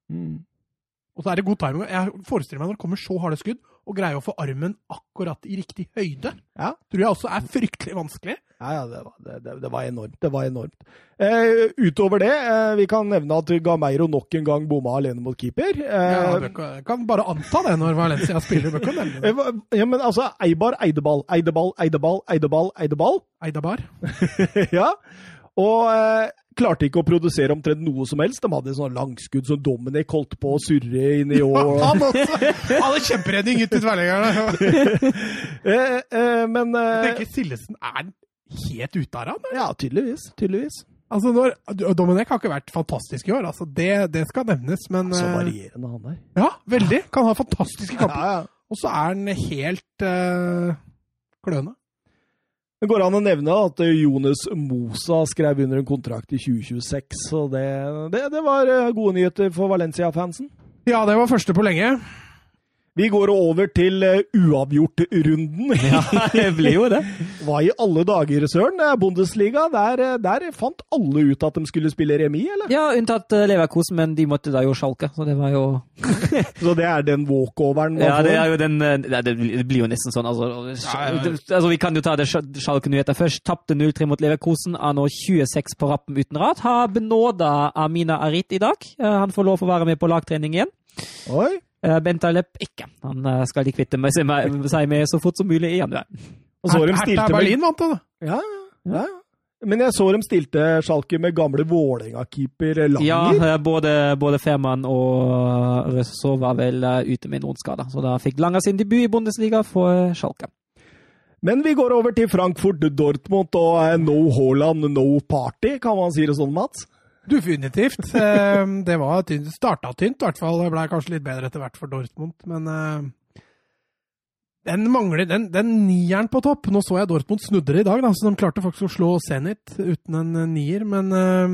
Og så er det god timing. Jeg forestiller meg når det kommer så harde skudd, og greier å få armen akkurat i riktig høyde, Ja. tror jeg også er fryktelig vanskelig. Ja, ja, det var, det, det, var enormt. Det var enormt. Eh, utover det, eh, vi kan nevne at Gameiro nok en gang bomma alene mot keeper. Ja, Eh, du kan- kan bare anta det når Valencia spiller. Du kan nevne eh, det. ja, men altså, Eibar eide ball, eide ball, eide ball, eide ball, eide ball. Eidabar. ja. Og eh, klarte ikke å produsere omtrent noe som helst. De hadde sånn langskudd som Dominic holdt på å surre inn i år. Han hadde kjemperedning ut i tverrleggeren! eh, eh, men eh, tenker Sillesen er helt ute av han. Ja, tydeligvis. Tydeligvis. Altså, når, Dominic har ikke vært fantastisk i år, altså det, det skal nevnes, men Så eh, varierende han er. Ja, veldig. Kan ha fantastiske kamper. Ja, ja. Og så er han helt uh, kløne. Det går an å nevne at Jonas Mosa skrev under en kontrakt i 2026, så det, det, det var eh, gode nyheter for Valencia-fansen. Ja, det var første på lenge. Vi går over til eh, uavgjort-runden. ja, det blir jo det. Hva i alle dager, Søren? Bundesliga, der, eh, der fant alle ut at de skulle spille remis, eller? Ja, unntatt uh, Leverkosen, men de måtte da jo sjalke, så det var jo Så det er den walkoveren Ja, det er jo den eh, det, blir- jo nesten sånn, altså. Altså vi kan jo ta det Schalke-nyheter først. Tapte 0-3 mot Leverkosen, er nå 26 på rappen uten rad. Har benåda Amina Arit i dag. Eh, Han får lov å være med på lagtrening igjen. Oi. Eh, Bent Alep ikke. Han eh, skal de kvitte med seg med, så fort som mulig i januar. Og så de stilte Berlin vant det, da. Ja, ja, ja. Men jeg så de stilte Schalke med gamle Vålerenga-keeper Langer. Ja, eh, både, både Ferman og Røsso var vel eh, ute med noen skader, så da fikk Langer sin debut i Bundesliga for eh, Schalke. Men vi går over til Frankfurt Dortmund og eh, no Haaland, no party. Kan man si det sånn, Mats? Definitivt. Eh, Det var tynt. Starta tynt, i hvert fall. Det ble kanskje litt bedre etter hvert for Dortmund, men eh, den mangler den, den nieren på topp. Nå så jeg Dortmund snudre i dag, da, så de klarte faktisk å slå Zenit uten en eh, nier, men eh,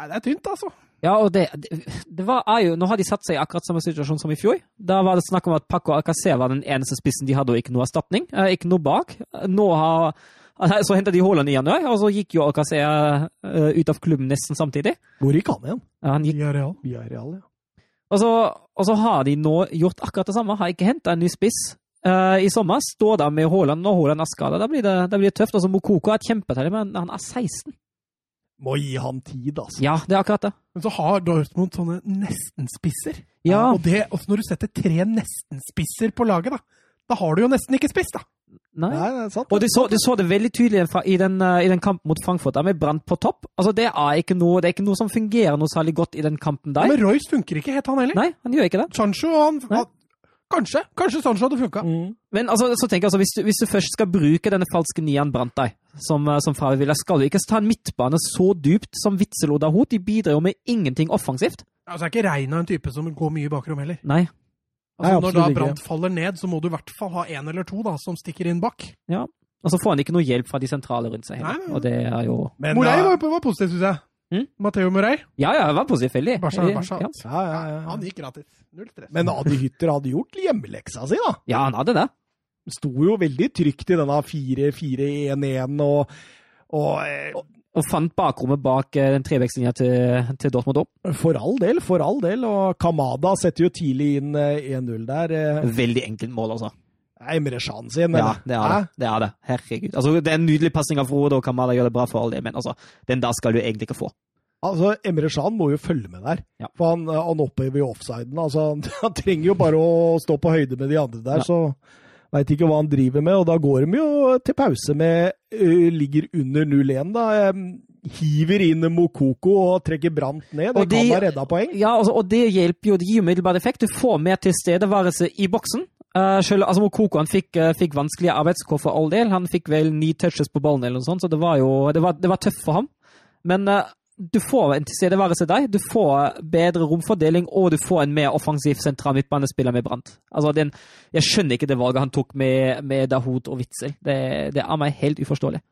Nei, det er tynt, altså. Ja, og det, det, det var, er jo, Nå har de satt seg i akkurat samme situasjon som i fjor. Da var det snakk om at Paco Alcacé var den eneste spissen de hadde, og ikke noe erstatning. Eh, ikke noe bak. Nå har Så henta de Haaland i januar, og så gikk jo Alcacer eh, ut av klubben nesten samtidig. Hvor gikk han igjen? Ja, han gikk, Via Real. Via Real, ja. og, så, og så har de nå gjort akkurat det samme. Har ikke henta en ny spiss. Uh, I sommer står de med Haaland når Haaland er skada. Da, blir det- da blir det tøft. Altså, Mokoko er et kjempetalent, men han er 16. Må gi han tid, altså. Ja, det er akkurat det. Men så har Dortmund sånne nesten-spisser. Ja. Og det, også når du setter tre nesten-spisser på laget, da, da har du jo nesten ikke spiss, da. Nei. Nei, det er sant. Og du så, de så det veldig tydelig fra- i den, eh, i den kampen mot Frankfurt, der vi brant på topp. Altså, det er ikke noe, det er ikke noe som fungerer noe særlig godt i den kampen der. Men Royce funker ikke helt, han heller. Nei, han gjør ikke det. Sancho, han, han Kanskje. Kanskje Sancho hadde funka. Mm. Men altså, så tenker jeg altså, hvis du, hvis du først skal bruke denne falske nieren brant deg, som, eh, som Favre ville, skal du ikke ta en midtbane så dypt som Witzel og. De bidrar jo med ingenting offensivt. Altså, er ikke Reina en type som går mye i bakrom heller. Nei. Altså, Nei, når da brant faller ned, så må du i hvert fall ha én eller to da, som stikker inn bak. Ja. Og så får han ikke noe hjelp fra de sentrale rundt seg heller. Nei. Og det er jo Morei var, var positiv, syns jeg. Mm. Matteo Morei? Ja, ja, var positivt veldig. Barca, Barca. Ja. Ja, ja, ja. Han gikk gratis. Null stress. Men Adi Hytter hadde gjort hjemmeleksa si, da. ja, han hadde det. Sto jo veldig trygt i denne 4-4-1-1 og, og eh, Og fant bakrommet bak eh, den trevektslinja til, til Dortmund òg. For all del, for all del. Og Kamada setter jo tidlig inn eh, 1-0 der. eh. Veldig enkelt mål, altså. Emre Shan sin. eller? Ja, det er det. det, er det. Herregud. Altså, det er en nydelig pasning av Frode, og Kamada gjør det bra for all det, men altså, den der skal du egentlig ikke få. Altså, Emre Shan må jo følge med der. Ja. For han, han opphever jo offsiden. Altså, han, han trenger jo bare å stå på høyde med de andre der, Ja. så veit ikke hva han driver med. Og da går de jo til pause med ø, Ligger under 0-1, da. Em, Hiver inn Mokoko og trekker Brant ned. Det de- kan ha redda poeng. Ja, altså, og det hjelper jo, det gir umiddelbar effekt. Du får mer tilstedeværelse i boksen. Uh, selv, altså Mokoko han fikk, uh, fikk vanskelige arbeidskår for all del. Han fikk vel ni touches på ballen, eller noe sånt, så det var jo det var, det var tøft for ham. Men eh, du får en tilstedeværelse der. Du får bedre romfordeling, og du får en mer offensiv sentral midtbanespiller med Brandt. Altså, den, jeg skjønner ikke det valget han tok med, med Dahoud og Witzel. Det, det er meg helt uforståelig.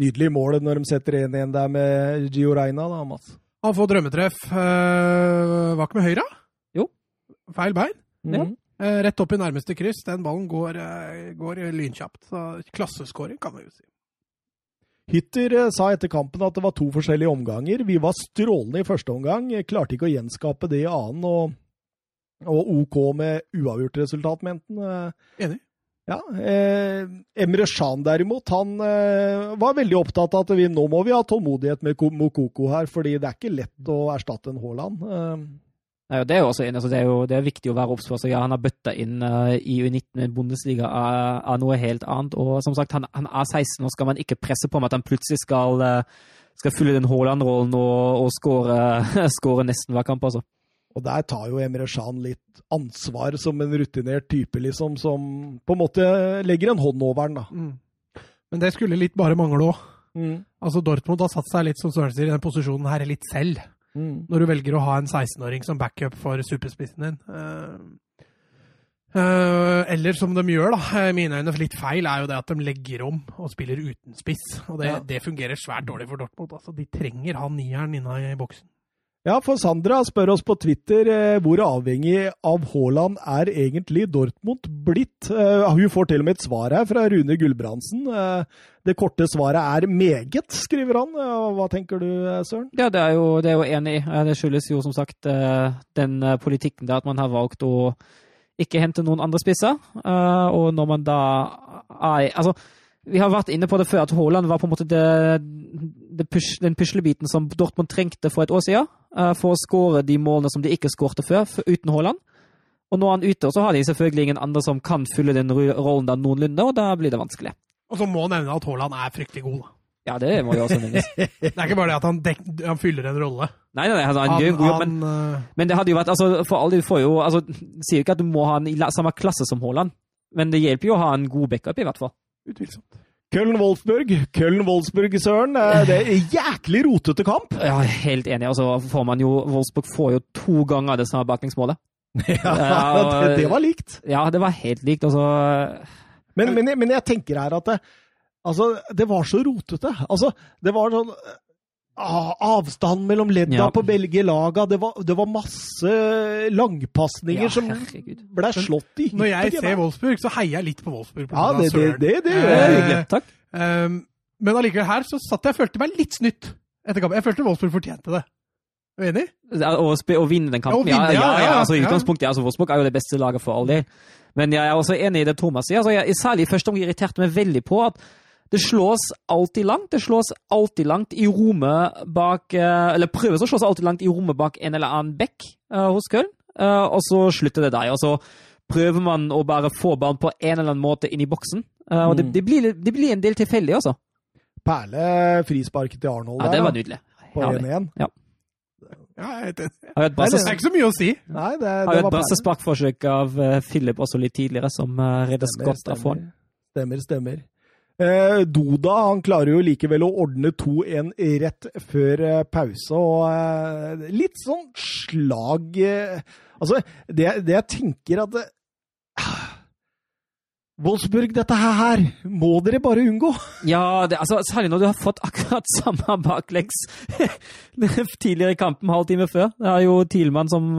Nydelig mål når de setter 1-1 der med Gio Reina, da, Mats. Han får drømmetreff. øh, var ikke med høyre? Jo. Feil bein. Ja. Mhm. Eh, rett opp i nærmeste kryss. Den ballen går, eh, går lynkjapt. Så Klasseskåring, kan man jo si. Hytter eh, sa etter kampen at det var to forskjellige omganger. Vi var strålende i første omgang, klarte ikke å gjenskape det i annen. Og, og OK med uavgjort resultat, mente han. Eh, Enig. Ja, eh, Emre Shan derimot, han eh, var veldig opptatt av at vi, nå må vi ha tålmodighet med Mokoko her, fordi det er ikke lett å erstatte en Haaland. Eh, Nei, det er jo også en, altså det, er jo, det er viktig å være obs på. Så ja, han har bøtta inn uh, i U19 med Bundesliga av, av noe helt annet. Og som sagt, han, han er 16, og skal man ikke presse på med at han plutselig skal, uh, skal fylle den Haaland-rollen og, og skåre nesten hver kamp, altså. og der tar jo Emre Shan litt ansvar som en rutinert type, liksom, som på en måte legger en hånd over den, da. Mm. Men det skulle litt bare mangle òg. Mm. Altså, Dortmund har satt seg litt som Søren sier, i den posisjonen her litt selv. Mm. Når du velger å ha en 16-åring som backup for superspissen din. Eh, eh, eller som de gjør, da, i mine øyne litt feil, er jo det at de legger om og spiller uten spiss. Og det, Ja. det fungerer svært dårlig for Dortmund. Altså, de trenger han nieren inna i boksen. Ja, for Sandra spør oss på Twitter eh, hvor avhengig av Haaland er egentlig Dortmund blitt. Eh, hun får til og med et svar her fra Rune Gulbrandsen. Eh, det korte svaret er meget, skriver han. Hva tenker du, eh, Søren? Ja, det er jo, det er jo enig i. Det skyldes jo som sagt eh, den eh, politikken der at man har valgt å ikke hente noen andre spisser. Og når man da er Altså, vi har vært inne på det før, at Haaland var på en måte det, det push, den puslebiten som Dortmund trengte for et år siden, for å skåre de målene som de ikke skårte før, uten Haaland. Og nå er han ute, så har de selvfølgelig ingen andre som kan fylle den rollen der noenlunde, og da blir det vanskelig. Og så må nevne at Haaland er fryktelig god. da. Ja, det må jo også nevnes. Det er ikke bare det at han, dek han fyller en rolle. Nei, nei, nei, altså, han gjør en god jobb, men eh, Men det hadde jo vært altså, For alle får jo altså, Sier jo ikke at du må ha han i samme klasse som Haaland, men det hjelper jo å ha en god backup, i hvert fall. utvilsomt. Köln-Wolfsburg. Köln-Wolfsburg, Søren. Eh, det er jæklig rotete kamp. Ja, helt enig. Altså, får man jo Wolfsburg får jo to ganger det samme baklengsmålet. Ja, det, det var likt. Ja, det var helt likt. Altså Men, men, men jeg tenker her at det, altså, det var så rotete. Altså, det var sånn ah, Avstand mellom ledda Ja. på begge laga. Det var, det var masse langpasninger Ja, som ble slått i Når jeg ser. Wolfsburg, så heier jeg litt på Wolfsburg. på Ja, det, det, det, det gjør Det er jeg. Takk. Um, men allikevel her så satt jeg og følte meg litt snytt etter kampen. Jeg følte Wolfsburg fortjente det. Er du enig? Å, vinne den kampen, Ja, ja, ja, ja, ja, ja, altså, utgangspunktet altså, Wolfsburg er jo det beste laget for all del. Men jeg er også enig i det Thomas sier. Altså, jeg, særlig i første omgang irriterte meg veldig på at det slås alltid langt. Det slås alltid langt i rommet bak eh, Eller prøves å slås alltid langt i rommet bak en eller annen bekk eh, hos Köln, eh, og så slutter det der. Og så prøver man å bare få ballen på en eller annen måte inn i boksen. og det, Mm. det, blir, det blir en del tilfeldig, altså. Perle frisparket til Arnold Ja, der, det var nydelig. på 1-1. Ja, Ja, det, Det er ikke så mye å si. Nei, det, har jo et brassesparkforsøk av Philip også litt tidligere, som reddes godt av foran. Stemmer, stemmer. Eh, Doda han klarer jo likevel å ordne 2-1 rett før eh, pause, og eh, litt sånn slag eh, Altså, det, det jeg tenker at det, Wolfsburg, dette her må dere bare unngå. Ja, det, altså, særlig når du har fått akkurat samme baklengs tidligere i kampen halvtime før. Det er jo Thielmann som,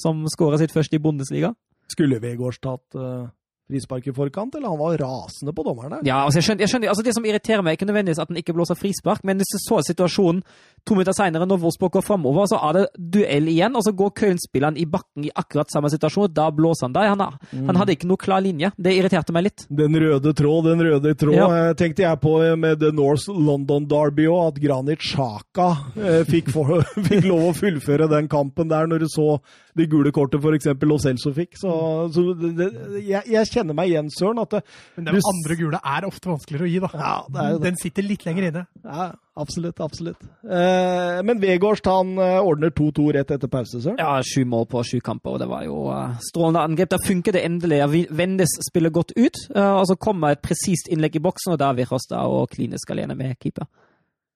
som skåra sitt første i Bundesliga. Skulle Vegårs tatt uh, frispark i forkant, eller han var rasende på dommeren der? Ja, altså, jeg skjønner, jeg skjønner, altså Det som irriterer meg, er ikke nødvendigvis at han ikke blåser frispark, men hvis du så situasjonen to minutter seinere, når Wolfsburg går framover, så er det duell igjen, og så går Köln-spilleren i bakken i akkurat samme situasjon, og da blåser han der. Han, mm. han, hadde ikke noe klar linje. Det irriterte meg litt. Den røde tråd, den røde tråd. Ja. tenkte jeg på med The North London Derby òg, at Granit Xhaka eh, fikk, fikk, lov å fullføre den kampen der, når du så det gule kortet f.eks. Lo Celso fikk. Så, så det, jeg, jeg, kjenner meg igjen, Søren. at det, Men den andre gule er ofte vanskeligere å gi, da. Ja, den sitter litt lenger inne. Ja, absolutt. Absolutt. Eh, men Vegårst han eh, ordner 2-2 rett etter pause, Søren? Ja, sju mål på sju kamper, og det var jo strålende angrep. Da funker det endelig. Vendes spiller godt ut, og så kommer et presist innlegg i boksen, og da er Virhosta og klinisk alene med keeper.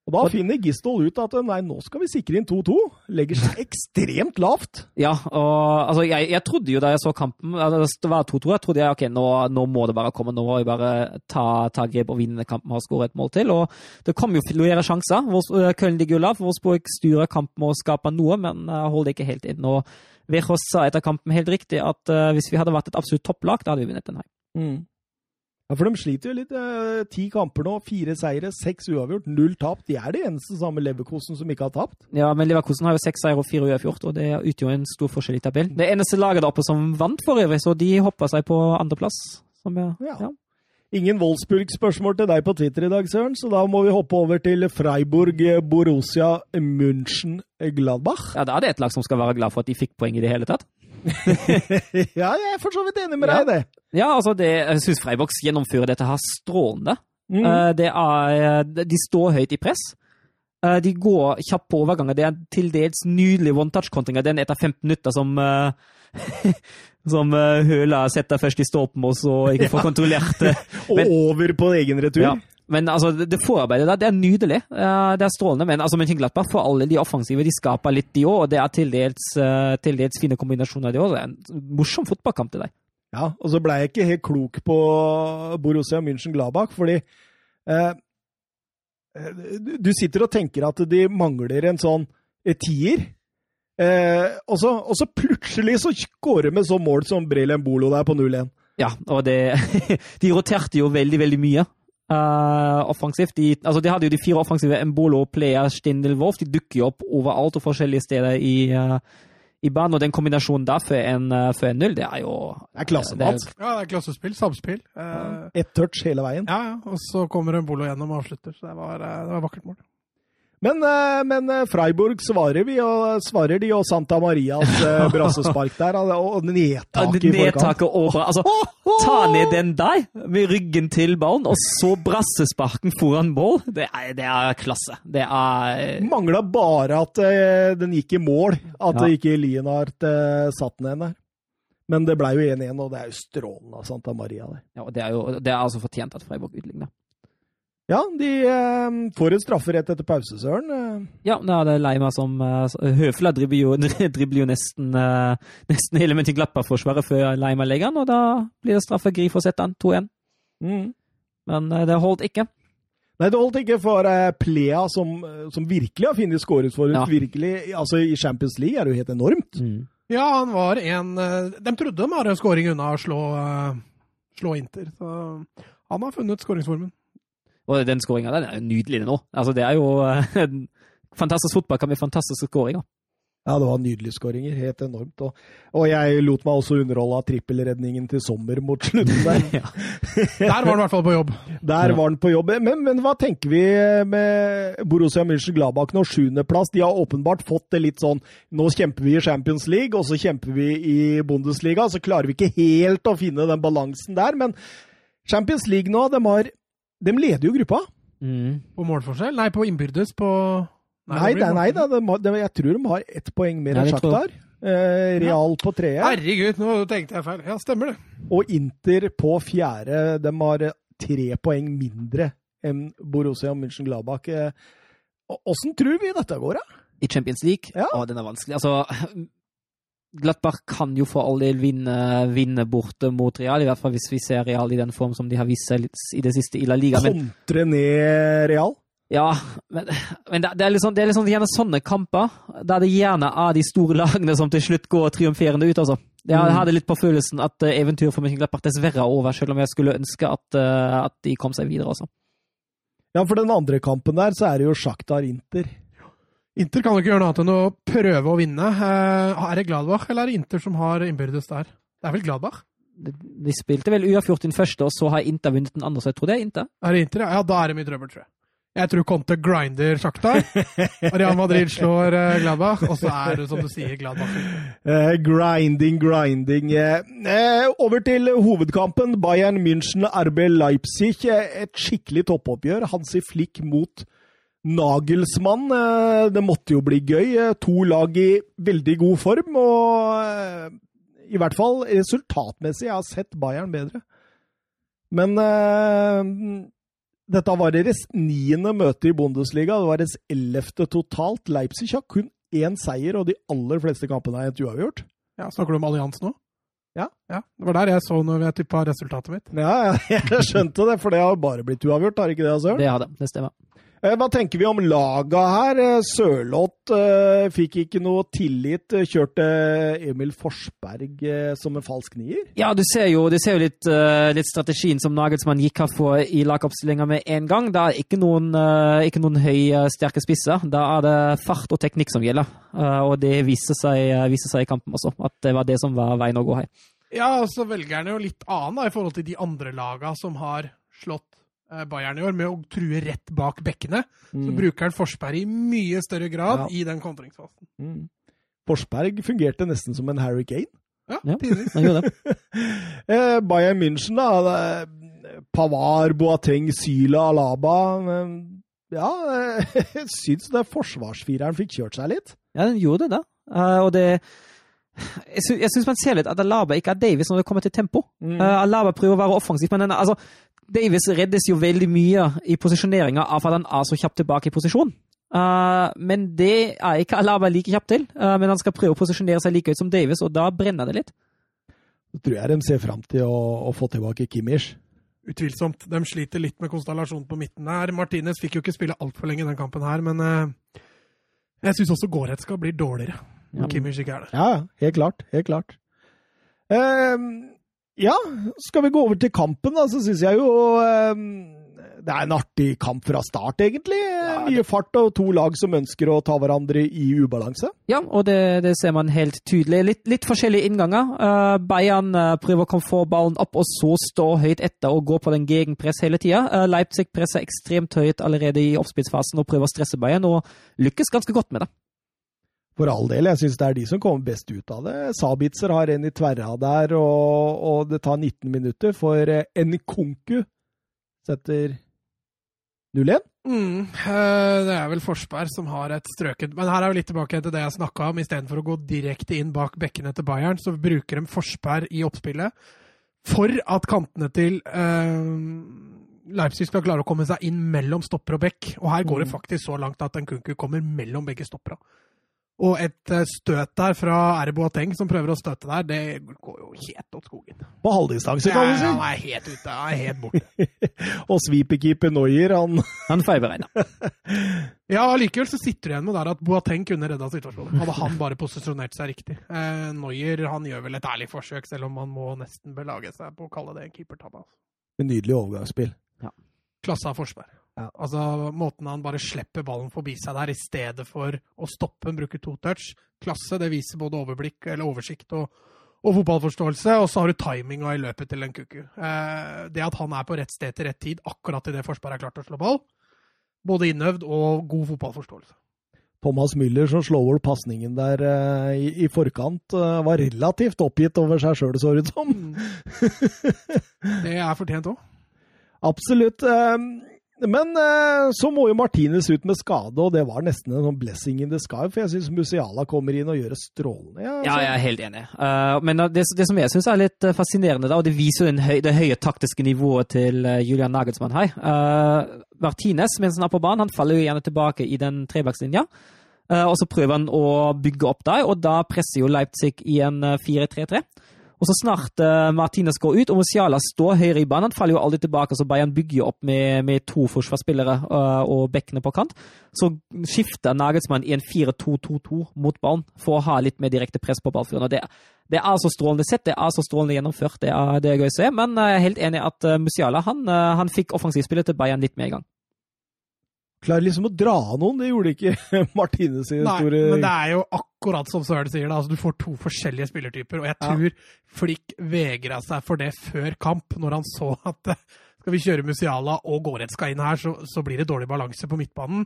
Og Da finner Gistol ut at nei, nå skal vi sikre inn 2-2. Legger seg ekstremt lavt. Ja, og altså, jeg, jeg, trodde jo da jeg så kampen altså, Det var 2-2. Jeg trodde jeg, ok, nå, nå, må det bare komme. Nå må vi bare ta, ta grep og vinne kampen og skåre et mål til. Og det kom jo flere sjanser. Eh, Köln ligger jo lavt. Wolfsburg styrer kampen og skaper noe, men uh, holder ikke helt inn. Og Verås sa etter kampen helt riktig at uh, hvis vi hadde vært et absolutt topplag, da hadde vi vunnet den her. Mm. Ja, For de sliter jo litt. Eh, ti kamper nå, fire seire, seks uavgjort, null tap. De er det eneste samme Leverkosen som ikke har tapt. Ja, men Leverkosen har jo seks seire og fire uavgjort, og det utgjør en stor forskjell i tabellen. Det eneste laget der oppe som vant for øvrig, så de hoppa seg på andreplass. Ja, ja. Ingen Wolfsburg-spørsmål til deg på Twitter i dag, Søren, så da må vi hoppe over til Freiburg, Borussia, München, Gladbach. Ja, da er det et lag som skal være glad for at de fikk poeng i det hele tatt. ja, jeg er for så vidt enig med deg i det. Ja, altså, det, jeg syns Freiburg gjennomfører dette her strålende. Mm. Uh, det er, de står høyt i press. Uh, de går kjapt på overganger. Det er til dels nydelige one-touch-kontringer. Den etter 15 minutter som uh, som Høla setter først i stolpen og så ikke får kontrollert det. og over på egen retur. Ja. Men altså, det forarbeidet der, det er nydelig. Det er strålende. Men altså, Mönchenglattberg får alle de offensive, de skaper litt, de òg. Og det er til dels, eh, til dels fine kombinasjoner, de òg. Det er en morsom fotballkamp til deg. Ja, og så ble jeg ikke helt klok på Borussia München-Gladbach, fordi eh, Du sitter og tenker at de mangler en sånn tier. Eh, og, så, og, så, plutselig så skårer med så mål som Brelen Bolo der på 0-1. Ja, og det De roterte jo veldig, veldig mye. Uh, offensivt. De, altså de hadde jo de fire offensive Embolo, Player, Stindel, Wolf. De dukker jo opp overalt og forskjellige steder i, uh, i banen. Og den kombinasjonen der for en, uh, for en null, det er jo Det er klassemat. Ja, det er klassespill. Samspill. Uh, Ett touch hele veien. Ja, ja. Og så kommer Embolo gjennom og avslutter. Så det var, det var vakkert mål. Men, eh, men, eh, Freiburg svarer vi, og svarer de, og Santa Marias eh, brassespark der, og nedtaket i forkant. Over, altså, ta ned den der, med ryggen til ballen, og så brassesparken foran mål. Det er, det er klasse. Det er Mangla bare at den gikk i mål, at ja. ikke Lienhardt uh, satt igjen der. Men det ble jo 1-1, og det er jo strålende av Santa Maria. Der. Ja, og det er jo det er altså fortjent at Freiburg utligner. Ja, de eh, får en straffe rett etter pause, Søren. Eh. Ja, da er det Leima som uh, Høfla dribler jo, dribler jo nesten, uh, nesten hele Mönchenglappar-forsvaret før Leima legger den, og da blir det straffe Grif og setter den 2-1. Mm. Men uh, det holdt ikke. Nei, det holdt ikke for uh, Plea, som, som, virkelig har funnet skåringsforut. Ja. Virkelig, altså I Champions League er det jo helt enormt. Mm. Ja, han var en De trodde de hadde en skåring unna å slå, slå Inter. Så han har funnet skåringsformen. Og den skåringa der er nydelig nå. Altså, det er jo fantastisk fotball kan bli fantastiske skåringer. Ja, det var nydelige skåringer. Helt enormt. Og, og, jeg lot meg også underholde av trippelredningen til Sommer mot slutten der. ja. Der var han i hvert fall på jobb. Der var han på jobb. Men, men hva tenker vi med Borussia München-Gladbach nå? Sjuendeplass. De har åpenbart fått det litt sånn Nå kjemper vi i Champions League, og så kjemper vi i Bundesliga. Så klarer vi ikke helt å finne den balansen der. Men Champions League nå, de har de leder jo gruppa. Mm. På målforskjell? Nei, på innbyrdes på Nei, nei, nei da, de, de, jeg tror de har ett poeng mer enn Sjaktar. Eh, Real på tredje. Herregud, nå tenkte jeg feil. Ja, stemmer det. Og Inter på fjerde. De har tre poeng mindre enn Borussia München-Gladbach. Åssen tror vi dette går, da? I Champions League? Ja. Å, den er vanskelig. Altså, Glattberg kan jo for all del vinne, vinne borte mot Real, i hvert fall hvis vi ser Real i den form som de har vist seg i det siste i La Liga. Kontre ned Real. ja, men, men det, det er liksom, det er liksom gjerne sånne kamper der det gjerne er de store lagene som til slutt går triumferende ut, altså. Jeg Mm. hadde litt på følelsen at eh, eventyret for Mönchenglappach dessverre er over, selv om jeg skulle ønske at, eh, at de kom seg videre altså. Ja, for den andre kampen der, så er det jo Sjaktar Inter. Inter kan jo ikke gjøre noe annet enn å prøve å vinne. Eh, er det Gladbach eller er det Inter som har innbyrdes der? Det er vel Gladbach? De, spilte vel uavgjort den første, og så har Inter vunnet den andre, så jeg tror det er Inter. Er det Inter? Ja, da er det mye trøbbel, tror jeg. Jeg tror Conte grinder Shakhtar. og Real Madrid slår eh, Gladbach, og så er det som du sier, Gladbach. Eh, grinding, grinding. Eh, eh, over til hovedkampen. Bayern München, RB Leipzig. Et skikkelig toppoppgjør. Hansi Flick mot Nagelsmann. Eh, det måtte jo bli gøy. Eh, to lag i veldig god form, og eh, i hvert fall resultatmessig. Jeg har sett Bayern bedre. Men dette var deres niende møte i Bundesliga. Det var deres ellevte totalt. Leipzig har kun én seier, og de aller fleste kampene er et uavgjort. Ja, Snakker du om allians nå? Ja. ja. Det var der jeg så når jeg tippa resultatet mitt. Ja, ja, jeg skjønte det, for det har bare blitt uavgjort, har ikke det, Søren? Det har det, det stemmer. Eh, Hva tenker vi om laga her? Eh, Sørloth eh, fikk ikke noe tillit. Kjørte Emil Forsberg som en falsk nier? Ja, du ser jo, du ser jo litt, litt strategien som Nagelsmann gikk her for i lagoppstillinga med en gang. Det er ikke noen, ikke noen høye, sterke spisser. Da er det fart og teknikk som gjelder. Og det viser seg, viser seg i kampen også, at det var det som var veien å gå her. Ja, og så velger han jo litt annen da, i forhold til de andre laga som har slått Bayern i år, med å true rett bak bekkene. Så bruker han Forsberg i mye større grad Ja. i den kontringsfasen. Mm. Forsberg fungerte nesten som en Harry Kane. Ja, Ja. tidvis. Han gjorde det. Eh, Bayern München, da. er Boateng, Syla, Alaba. eh, Ja, eh, jeg syns det forsvarsfireren fikk kjørt seg litt. Ja, den gjorde det. da. og det Jeg, sy syns man ser litt at Alaba ikke er Davis når det kommer til tempo. Mm. Eh, Alaba prøver å være offensiv, men den, altså, Davis reddes jo veldig mye i posisjoneringa av at han er så kjapt tilbake i posisjon. Uh, men det er ikke Alaba like kjapp til. Uh, men han skal prøve å posisjonere seg like høyt som Davis, og da brenner det litt. Så tror jeg de ser fram til å, å få tilbake Kimmich. Utvilsomt. De sliter litt med konstellasjonen på midten her. Martinez fikk jo ikke spille altfor lenge i den kampen her, men uh, jeg syns også Goretzka blir dårligere Ja. Kimmich ikke er der. Ja, ja, helt klart. Helt klart. Ehm, ja, skal vi gå over til kampen, da, så syns jeg jo ehm, det er en artig kamp fra start, egentlig. Mye fart og to lag som ønsker å ta hverandre i ubalanse. Ja, og det, det ser man helt tydelig. Litt, litt forskjellige innganger. Eh, Bayern eh, prøver å få ballen opp, og så stå høyt etter og gå på den gegenpress hele tida. Leipzig presser ekstremt høyt allerede i oppspillsfasen og prøver å stresse Bayern, og lykkes ganske godt med det. For all del, jeg syns det er de som kommer best ut av det. Sabitzer har en i tverra der, og, og det tar 19 minutter, for eh, Nkunku setter 0-1. Mm, eh, det er vel Forsberg som har et strøkent Men her er vi litt tilbake til det jeg snakka om. Istedenfor å gå direkte inn bak bekkene til Bayern, så bruker de Forsberg i oppspillet for at kantene til eh, Leipzig skal klare å komme seg inn mellom stopper og bekk. Og her går det Mm. faktisk så langt at Nkunku kommer mellom begge stoppera. Og et eh, støt der fra Erbo Boateng, som prøver å støtte der, det går jo helt åt skogen. På halvdistanse, kan du Ja, si. Han er helt ute. Han er helt borte. Og sweeperkeeper Neuer, han Han feilberegna. Ja, allikevel så sitter du igjen med der at Boateng kunne redda situasjonen. Hadde han bare posisjonert seg riktig. Eh, Neuer han gjør vel et ærlig forsøk, selv om han må nesten belage seg på å kalle det en keepertabbe. Altså. nydelig overgangsspill. Klasse av Forsberg. Ja. Altså, måten han bare slipper ballen forbi seg der, i stedet for å stoppe, bruke to touch. Klasse, det viser både overblikk, eller oversikt og, og fotballforståelse. Og så har du timinga i løpet til en kuku. Eh, det at han er på rett sted til rett tid, akkurat idet Forsberg er klart til å slå ball. Både innøvd og god fotballforståelse. Thomas Müller som slår over pasningen der eh, i, i forkant, eh, var relativt oppgitt over seg sjøl, så ut som. Det er fortjent òg. Absolutt. eh, Men eh, så må jo Martinez ut med skade, og det var nesten en sånn blessing in the sky, for jeg syns Musiala kommer inn og gjør det strålende. Ja, Ja, altså. jeg er helt enig. Eh, men det, det som jeg syns er litt eh, fascinerende, og det viser høy, det høye taktiske nivået til eh, Julian Nagelsmann her Martinez, mens han er på banen, han faller jo gjerne tilbake i den trebackslinja. Eh, og så prøver han å bygge opp der, og da presser jo Leipzig i en eh, 4-3-3. Og så snart uh, Martinez går ut, og Musiala står høyere i banen, han faller jo aldri tilbake, så Bayern bygger jo opp med, med to forsvarsspillere uh, og bekkene på kant. Så skifter Nagelsmann i en 4-2-2-2 mot ballen for å ha litt mer direkte press på ballfyren. og det, det er så strålende sett, det er så strålende gjennomført, det er, det er gøy å se. Men jeg er helt enig at Musiala han, han fikk offensivspillet til Bayern litt mer i gang. Klarer liksom å dra noen, det gjorde ikke Martinez i Nei, store men det er jo akkurat som Søren sier. Da. Altså, du får to forskjellige spillertyper, og jeg Ja. tror Flick vegra seg for det før kamp, når han så at eh, skal vi kjøre Musiala og Goretzka inn her, så, så blir det dårlig balanse på midtbanen.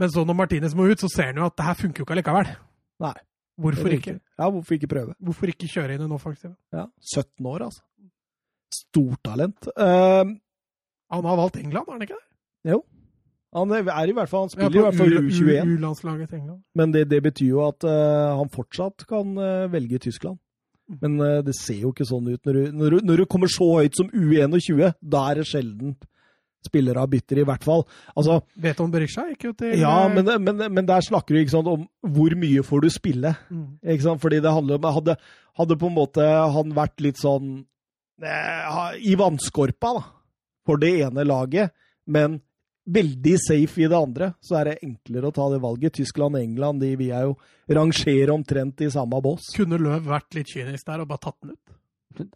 Men så når Martinez må ut, så ser han jo at det her funker jo ikke allikevel. Nei. Hvorfor ikke? Ja, hvorfor ikke prøve? Hvorfor ikke kjøre inn en offensiv? Ja, 17 år, altså. Stortalent. Uh, Han har valgt England, har han ikke det? Han er i hvert fall, han Ja, spiller i hvert fall U21, U-landslaget men det, det betyr jo at uh, han fortsatt kan uh, velge Tyskland. Men uh, det ser jo ikke sånn ut når du, når, du, når du kommer så høyt som U21. Da er det sjelden spillere bytter, i hvert fall. Altså, Beton Berisha gikk jo til ja, men, men, men der snakker du ikke sant, om hvor mye får du spille. mm. Ikke sant? Fordi det handler om hadde, hadde på en måte han vært litt sånn i vannskorpa da, for det ene laget, men veldig safe i det andre, så er det enklere å ta det valget. Tyskland og England de vil jeg jo rangere omtrent i samme bås. Kunne Løv vært litt kynisk der og bare tatt den ut?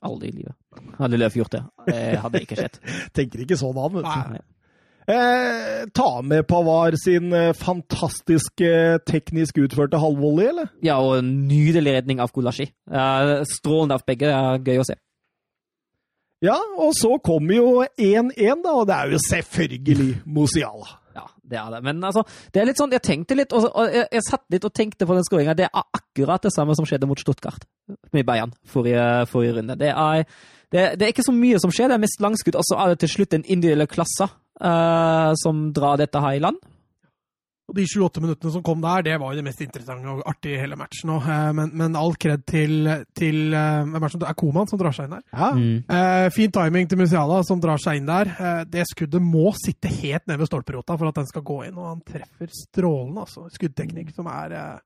Aldri i livet. Hadde Løv gjort det. hadde Det ikke skjedd. Tenker ikke sånn han, vet du. Eh, ta med Pavar sin eh, fantastiske teknisk utførte halvvolley, eller? Ja, og nydelig redning av Gulashi. Eh, strålende av begge. Det er gøy å se. Ja, og så kommer jo 1-1, da, og det er jo selvfølgelig Mosiala. Ja, det er det. Men altså, det er litt sånn, jeg tenkte litt, og, jeg, jeg satt litt og tenkte på den skåringa. Det er akkurat det samme som skjedde mot Stuttgart med Bayern forrige, forrige runde. Det er, det, det er ikke så mye som skjer, det er mest langskudd, og så er det til slutt en individuell klasse uh, som drar dette her i land. Og de 28 minuttene som kom der, det var jo det mest interessante og artige i hele matchen. Og, eh, men, men all kred til, til eh, hvem er det som- det er Koman som drar seg inn der. Ja, Eh, fin timing til Musiala som drar seg inn der. Eh, det skuddet må sitte helt ned ved stolperota for at den skal gå inn, og han treffer strålende. altså. Skuddteknikk som er, eh,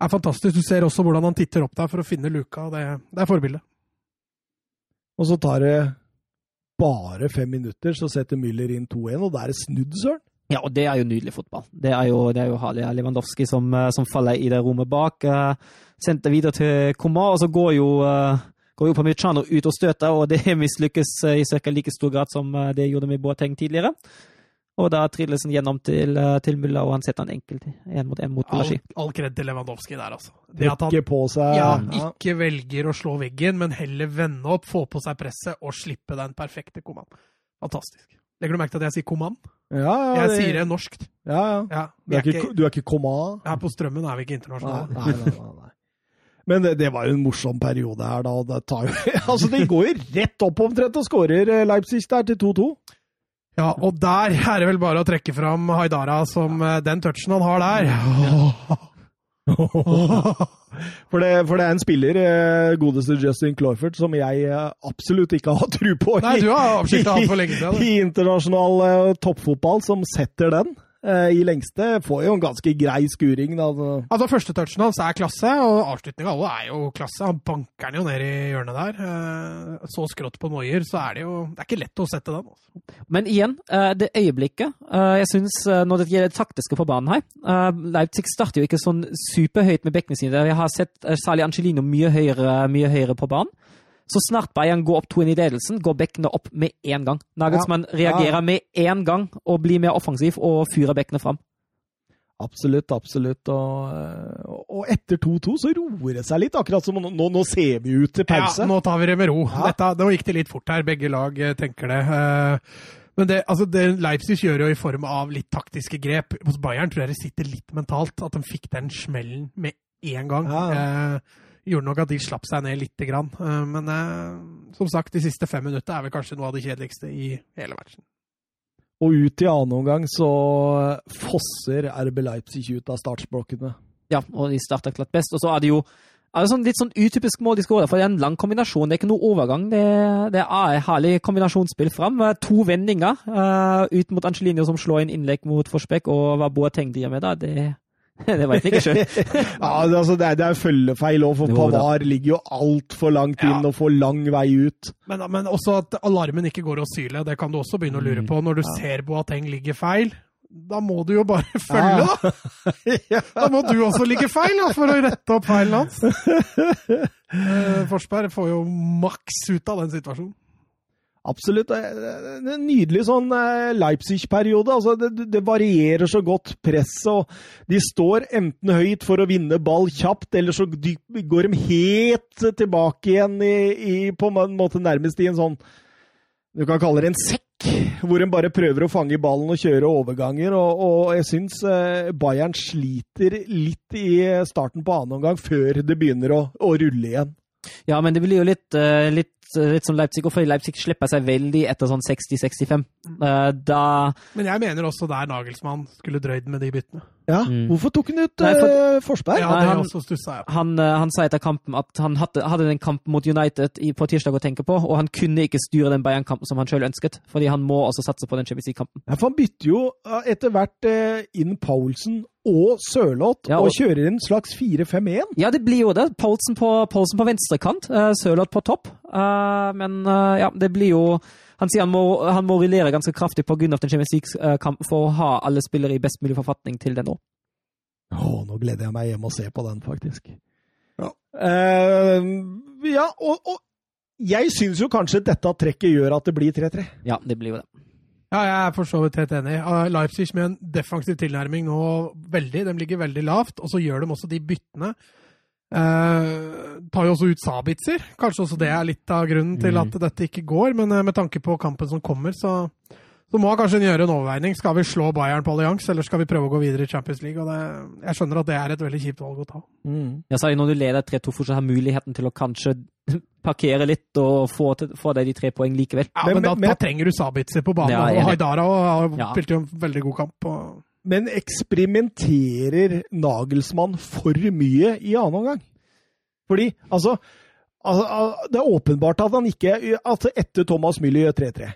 er fantastisk. Du ser også hvordan han titter opp der for å finne luka. Det, det er forbildet. Og så tar det bare fem minutter, så setter Müller inn 2-1, og da er det snudd, søren. Ja, og det er jo nydelig fotball. Det er jo, det er jo herlig. Lewandowski som, eh, som faller i det rommet bak. Uh, Sendt det videre til Komar, og så går jo, uh, går jo Pamicano ut og støter, og det mislykkes i ca. like stor grad som det gjorde med Boateng tidligere. Og da trilles han gjennom til, til Mulla, og han setter han enkelt én mot én mot All, Gulashi. all kred til Lewandowski der, altså. Det at han på seg ja, ja. ikke velger å slå veggen, men heller vende opp, få på seg presset og slippe den perfekte Koman. Fantastisk. Legger du merke til at jeg sier Koman? Ja, ja, Jeg det- sier det norskt. Ja, ja. Ja, Du er ikke, du er ikke komma? her på Strømmen er vi ikke internasjonale. nei, nei, nei, nei. Men det, det var jo en morsom periode her, da. Det tar jo, altså, de går jo rett opp omtrent og skårer eh, Leipzig der til 2-2. Ja, og der er det vel bare å trekke fram Haidara som eh, den touchen han har der. For det, for det er en spiller, eh, godeste Justin Cloyford, som jeg eh, absolutt ikke har tro på Nei, du har avskilta han for lenge siden. i internasjonal eh, toppfotball, som setter den i lengste. Får jo en ganske grei skuring, da. Altså, Første touchen hans er klasse, og avslutninga alle er jo klasse. Han banker den jo ned i hjørnet der. Eh, Så skrått på Noyer, så er det jo Det er ikke lett å sette den. Altså. Men igjen, eh, det øyeblikket eh, Jeg syns når det gjelder det taktiske på banen her eh, Leipzig starter jo ikke sånn superhøyt med bekkene sine. Jeg har sett eh, særlig Angelino mye høyere, mye høyere på banen. Så snart Bayern går opp 2-1 i ledelsen, går bekkene opp med én gang. Nagelsmann reagerer med én gang og blir mer offensiv og fyrer bekkene fram. Absolutt, absolutt. Og, og etter 2-2 så roer det seg litt, akkurat som nå, nå ser vi ut til pause. Ja, nå tar vi det med ro. Ja. Dette, nå gikk det litt fort her. Begge lag eh, tenker det. Eh, Men det, altså det Leipzig gjør jo i form av litt taktiske grep. Hos Bayern tror jeg det sitter litt mentalt. At de fikk den smellen med en gang. Ja. Eh, gjorde nok at de slapp seg ned lite grann. Eh, men eh, som sagt, de siste fem minuttene er vel kanskje noe av det kjedeligste i hele matchen. Og ut i annen omgang så fosser RB Leipzig ut av startsblokkene. Ja, og de starter klart best. Og så er det jo er det sånn litt sånn utypisk mål de skårer, for det er en lang kombinasjon. Det er ikke noe overgang. Det, det er et herlig kombinasjonsspill fram. To vendinger uh, ut mot Angelino som slår inn innlegg mot Forsbekk, og hva Boateng driver med da, det det veit jeg ikke sjøl. Ja, altså, det, er, det er følgefeil òg, for Jo. Pavar ligger jo altfor langt inn Ja. og får lang vei ut. Men, men også at alarmen ikke går å syle, det kan du også begynne å lure Mm. på. Når du ser Boateng ligger feil, da må du jo bare følge, Ja. da! Da må du også ligge feil, da, for å rette opp feilen hans. Eh, Forsberg får jo maks ut av den situasjonen. Absolutt. Er En nydelig sånn eh, Leipzig-periode. Altså, det, det varierer så godt, presset. og De står enten høyt for å vinne ball kjapt, eller så går de helt tilbake igjen i, i, på en måte nærmest i en sånn Du kan kalle det en sekk, hvor de bare prøver å fange ballen og kjøre overganger. Og, og jeg syns eh, Bayern sliter litt i starten på annen omgang, før det begynner å, å rulle igjen. Ja, men det blir jo litt, eh, litt, litt som Leipzig, og fordi Leipzig slipper seg veldig etter sånn 60-65. Eh, Da Men jeg mener også der Nagelsmann skulle drøyd med de byttene. Ja, Mm. Hvorfor tok han ut Nei, for- eh, Forsberg? Ja, det han- også stussa ja. han, eh, han sa etter kampen at han hadde, hadde den kampen mot United på tirsdag å tenke på, og han kunne ikke styre den Bayern-kampen som han sjøl ønsket, fordi han må også satse på den Champions League-kampen. Ja, for han bytter jo eh, etter hvert eh, inn Paulsen og Sørloth, Ja, og, og- kjører en slags 4-5-1. Ja, det blir jo det. Paulsen på, Poulsen på venstrekant, uh, Sørloth på topp. Eh, men eh, ja, det blir jo Han sier han må, han må rullere ganske kraftig pga. den Champions League-kampen for å ha alle spillere i best mulig forfatning til den nå. Å, nå gleder jeg meg hjem og se på den, faktisk. Ja. uh, ja, og, og jeg syns jo kanskje dette trekket gjør at det blir 3-3. Ja, det blir jo det. Ja, jeg er for så vidt helt enig. Leipzig med en defensiv tilnærming nå veldig. De ligger veldig lavt, og så gjør de også de byttene. Eh, tar jo også ut Sabitzer. Kanskje også det er litt av grunnen til at dette ikke går, men uh, med tanke på kampen som kommer, så, så må kanskje kanskje gjøre en overveining. Skal vi slå Bayern på allians, eller skal vi prøve å gå videre i Champions League? Og det, jeg skjønner at det er et veldig kjipt valg å ta. Jeg sa jo når du leder 3-2, fortsatt har muligheten til å kanskje parkere litt og få, til, få deg de tre poeng likevel. Ja, Men- men, da, men- da trenger du Sabitzer på banen, Ja, og Haidara og og Ja. spilt jo en veldig god kamp. Og, Men eksperimenterer Nagelsmann for mye i annen omgang? Fordi, altså al- al- Det er åpenbart at han ikke at Etter Thomas Müller gjør 3-3,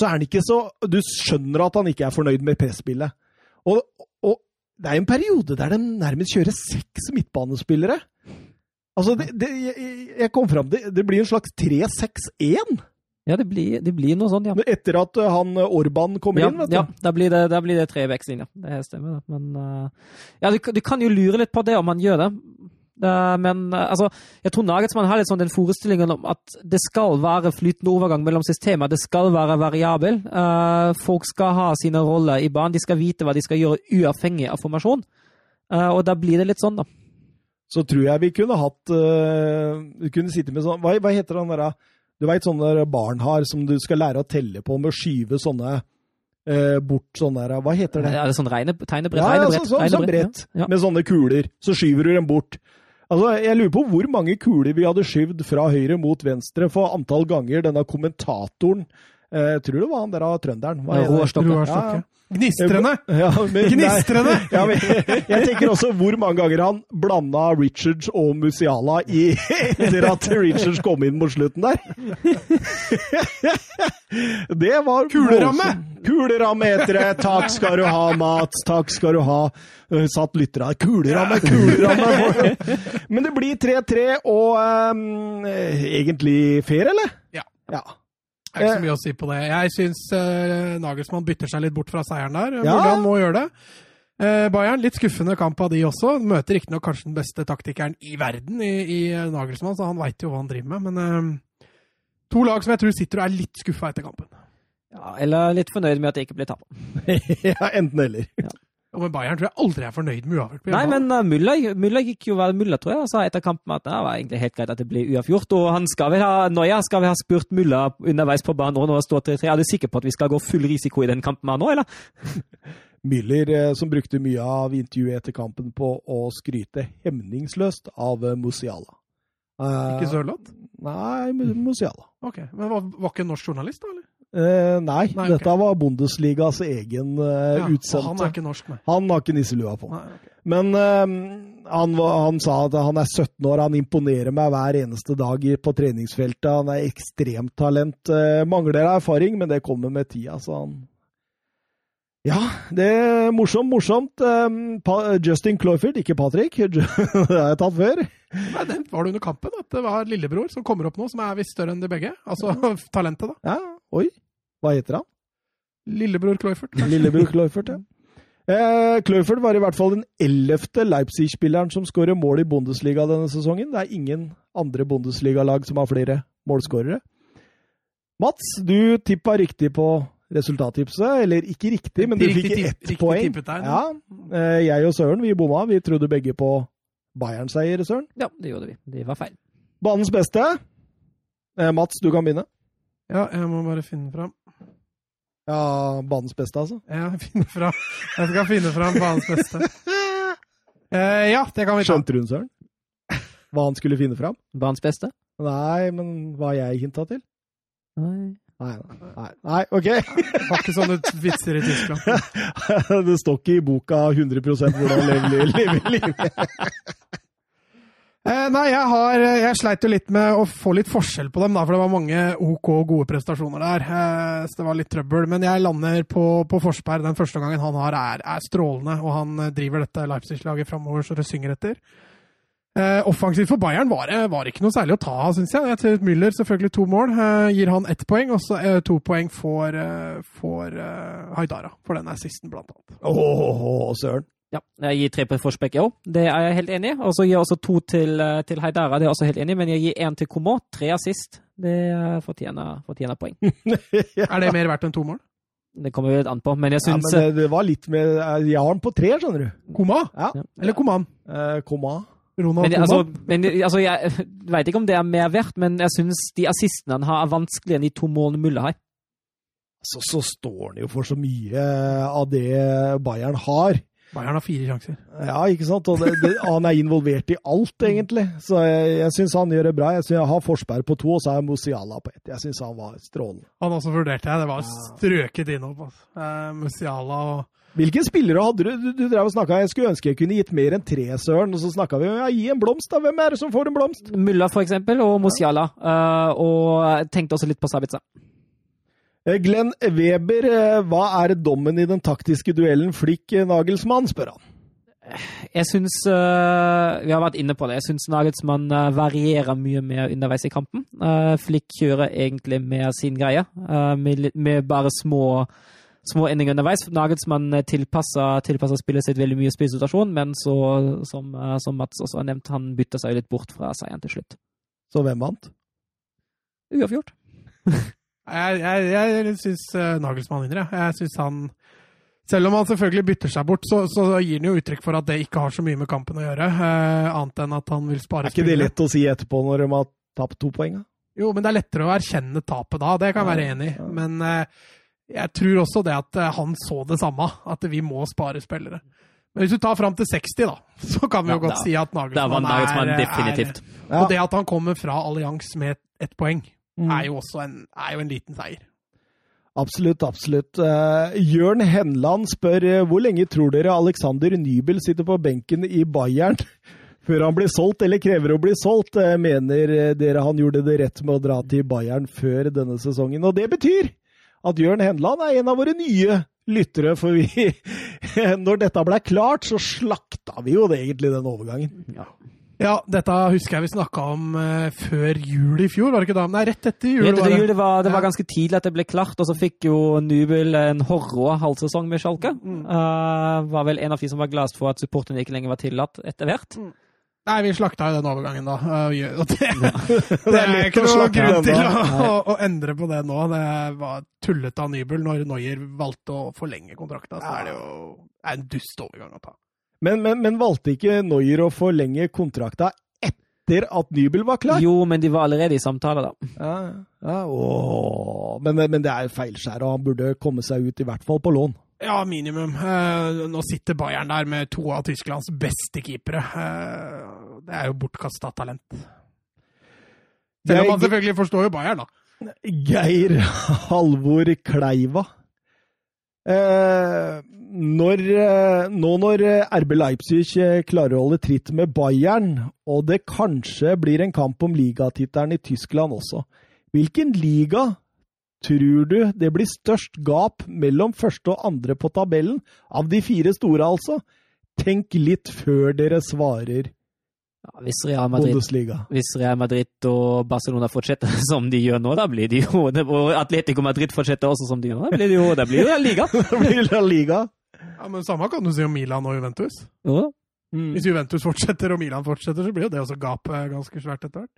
så er han ikke så Du skjønner at han ikke er fornøyd med presspillet. Og, og det er en periode der de nærmest kjører seks midtbanespillere. Altså, det, det, jeg, jeg kom fram til Det blir en slags 3-6-1 Ja, det blir, det blir noe sånt, ja. etter at uh, han uh, Orban kommer Ja, inn. vet du. ja da, blir det, da blir det treveksling, ja. Det stemmer, det. Men uh, ja, du, du kan jo lure litt på det om han gjør det. Eh, men eh, altså, jeg tror Nagelsmann har litt sånn den forestillingen om at det skal være flytende overgang mellom systemer. Det skal være variabel. Eh, folk skal ha sine roller i banen. De skal vite hva de skal gjøre, uavhengig av formasjon. Og da blir det litt sånn, da. så tror jeg vi kunne hatt Vi kunne sitte med sånn Hva, hva heter han derre? Du veit sånne der barn har som du skal lære å telle på med å skyve sånne bort sånne der Hva heter det? Er det sånn regne, tegnebrett? Ja, ja, sånn, så, så, sånn brett Ja. Ja. med sånne kuler. Så skyver du dem bort. Altså, Jeg lurer på hvor mange kuler vi hadde skyvd fra høyre mot venstre for antall ganger denne kommentatoren Jeg tror det var han der av trønderen. Hva Ja, det? Roar Stokke. Stokke. Gnistrende! Ja, men, Gnistrende! Nei, ja, men, jeg tenker også hvor mange ganger han blanda Richards og Musiala i, etter at Richards kom inn mot slutten der. Det var Kuleramme! Kuleramme heter det! Takk skal du ha, Mats. Takk skal du ha. Øh, Satt lyttere her. Kuleramme, kuleramme! Men det blir 3-3 og um, egentlig fair, eller? Ja. ja. Det er ikke så mye å si på det. Jeg syns uh, Nagelsmann bytter seg litt bort fra seieren der. Ja. Mulig han må gjøre det. Uh, Bayern, litt skuffende kamp av de også. Møter riktignok kanskje den beste taktikeren i verden i, i eh, Nagelsmann, så han veit jo hva han driver med. Men uh, to lag som jeg tror sitter og er litt skuffa etter kampen. Ja, eller litt fornøyd med at det ikke ble tapt. ja Enten eller. Og med Bayern tror jeg aldri er fornøyd med uavgjort. Nei, men uh, Müller, gikk jo vel Müller, tror jeg, og sa etter kampen at det var egentlig helt greit at det ble uavgjort. Og han skal vel ha, Noia skal vel ha spurt Müller underveis på banen når det står 3-3. Er du sikker på at vi skal gå full risiko i den kampen her nå, eller? Müller, eh, som brukte mye av intervjuet etter kampen på å skryte hemningsløst av eh, Musiala. Uh, Ikke Sørloth? Nei, Mu- Musiala. Ok, Men var, var ikke en norsk journalist, da? eller? Eh, nei, Nei, okay. dette var Bundesligas egen eh, Ja, utsendte. han er ikke norsk, nei. Han har ikke nisselua på. nei okay. Men eh, han, han sa at han er 17 år, han imponerer meg hver eneste dag på treningsfeltet. Han er ekstremt talent. Eh, mangler erfaring, men det kommer med tida, så han Ja, det er morsomt, morsomt. Pa Justin Cloyford, ikke Patrick. det har jeg tatt før. Nei, Den var det under kampen at det var lillebror som kommer opp nå, som er visst større enn de begge. Altså talentet, da. Ja, oi. Hva heter han? Lillebror Cloyford. Lillebror Cloyford, ja. Eh, Cloyford var i hvert fall den ellevte Leipzig-spilleren som skårer mål i Bundesliga denne sesongen. Det er ingen andre Bundesliga-lag som har flere målskårere. Mats, du tippa riktig på resultattipset. Eller ikke riktig, men du fikk ett poeng. Der, ja, eh, jeg og Søren vi bomma. Vi trodde begge på Bayern-seier, Søren. Ja, det gjorde vi. Det var feil. Banens beste. Eh, Mats, du kan begynne. Ja, jeg må bare finne fram. Ja, banens beste, altså? Ja, finne fram. Jeg skal finne fram banens beste. Uh, ja, det kan vi ta. Skjønte hun, Søren? Hva han skulle finne fram? Banens beste? Nei, men hva jeg hinta til? Nei. Nei, nei, nei, OK. Det var ikke sånne vitser i Tyskland. det står ikke i boka 100% hvordan leve livet. Eh, nei, jeg, har, jeg sleit jo litt med å få litt forskjell på dem, da, for det var mange OK gode prestasjoner der. Eh, så det var litt trøbbel. Men jeg lander på, på Forsberg. Den første gangen han har, er, er strålende, og han eh, driver dette Leipzig-laget framover så det synger etter. Eh, offensivt for Bayern var det var ikke noe særlig å ta av, syns jeg. jeg Müller selvfølgelig to mål. Eh, gir han ett poeng, og så eh, to poeng for, for Haidara. For den assisten, blant annet. Åh, oh, oh, søren. Ja, jeg gir tre på Forsbekk òg. Det er jeg helt enig i. Og så gir jeg også to til, til Heidara, det er jeg også helt enig i. Men jeg gir én til Komo. Tre assist. Det fortjener, fortjener poeng. ja. Er det mer verdt enn to mål? Det kommer jo litt an på, men jeg syns ja, men det, det, var litt med Jeg har den på tre, skjønner du. Koma? Ja. Eller Koman? Eh, Koma. Men, altså, men altså, jeg veit ikke om det er mer verdt, men jeg syns de assistene han har, er vanskeligere enn de to målene Mulle har. Så, så står han jo for så mye av det Bayern har. Bayern har fire sjanser. Ja, ikke sant? Og det, det, han er involvert i alt, egentlig. Så jeg, jeg syns han gjør det bra. Jeg, synes jeg har Forsberg på to, og så er Musiala på ett. Jeg syns han var strålende. Han også vurderte jeg. Det var strøket innhopp. Altså. Eh, Musiala og Hvilke spillere hadde du? Du, du drev og snakka, Jeg skulle ønske jeg kunne gitt mer enn tre, Søren. Og så snakka vi om ja, gi en blomst, da. Hvem er det som får en blomst? Mulla, for eksempel, og Musiala. Uh, og tenkte også litt på Sabitza. Glenn Weber, hva er dommen i den taktiske duellen Flick-Nagelsmann, spør han. Jeg syns Vi har vært inne på det. Jeg syns Nagelsmann varierer mye mer underveis i kampen. Flick kjører egentlig mer sin greie, med, med, bare små, små endinger underveis. Nagelsmann tilpasser, tilpasser spillet sitt veldig mye spillsituasjon, men så, som, som, Mats også har nevnt, han bytter seg litt bort fra seieren til slutt. Så hvem vant? Uavgjort. Jeg, jeg, jeg syns uh, Nagelsmann vinner, jeg. Jeg synes han Selv om han selvfølgelig bytter seg bort, så, så, gir han jo uttrykk for at det ikke har så mye med kampen å gjøre. Uh, annet enn at han vil spare Er ikke det lett å si etterpå når de har tapt to poeng? Da? Jo, men det er lettere å erkjenne tapet da. Det kan jeg være enig i. Men uh, jeg tror også det at han så det samme, at vi må spare spillere. Men hvis du tar fram til 60, da, så kan vi jo ja, godt da, si at Nagelsmann, Nagelsmann er, definitivt. er Og det at han kommer fra allians med ett poeng, mm. er jo også en, er jo en liten seier. Absolutt, absolutt. Uh, Jørn Henland spør uh, hvor lenge tror dere Alexander Nybel sitter på benken i Bayern før han blir solgt, eller krever å bli solgt? Uh, mener dere han gjorde det rett med å dra til Bayern før denne sesongen? Og det betyr at Jørn Henland er en av våre nye lyttere, for vi Når dette ble klart, så slakta vi jo det egentlig, den overgangen. Ja. Ja, dette husker jeg vi snakka om uh, før jul i fjor, var det ikke da? Nei, rett etter jul. Rett etter jul, det var, det var ganske tidlig at det ble klart, og så fikk jo Nubel en horrå halvsesong med Schalke. Mm. Uh, var vel en av de som var gladest for at supporterne ikke lenger var tillatt etter hvert. Mm. Nei, vi slakta jo den overgangen da. Og det, ja. det er ikke noe grunn til å, å, å, endre på det nå. Det var tullete av Nybel når Noyer valgte å forlenge kontrakta. Så er det jo er en dust overgang å ta. Men, men, men valgte ikke Noyer å forlenge kontrakta etter at Nybel var klar? Jo, men de var allerede i samtale, da. Ja, ja men, men, det er feilskjær, og han burde komme seg ut, i hvert fall på lån. Ja, minimum. Uh, nå sitter Bayern der med to av Tysklands beste keepere. Uh, det er jo bortkasta talent. Selv om man selvfølgelig forstår jo Bayern, da. Geir Halvor Kleiva. Uh, når, eh, nå når eh, RB Leipzig eh, klarer å holde tritt med Bayern, og det kanskje blir en kamp om ligatittelen i Tyskland også, hvilken liga tror du det blir størst gap mellom første og andre på tabellen? Av de fire store, altså. Tenk litt før dere svarer Ja, hvis, Real Madrid, hvis Real Madrid og Barcelona fortsetter som de gjør nå, da blir de jo Og Atletico Madrid fortsetter også som de gjør nå, da blir det jo da blir det liga. da blir La Liga. Ja, men Samme kan du si om Milan og Juventus. Jo da. Mm. Hvis Juventus fortsetter og Milan fortsetter, så blir jo det også gapet ganske svært etter hvert.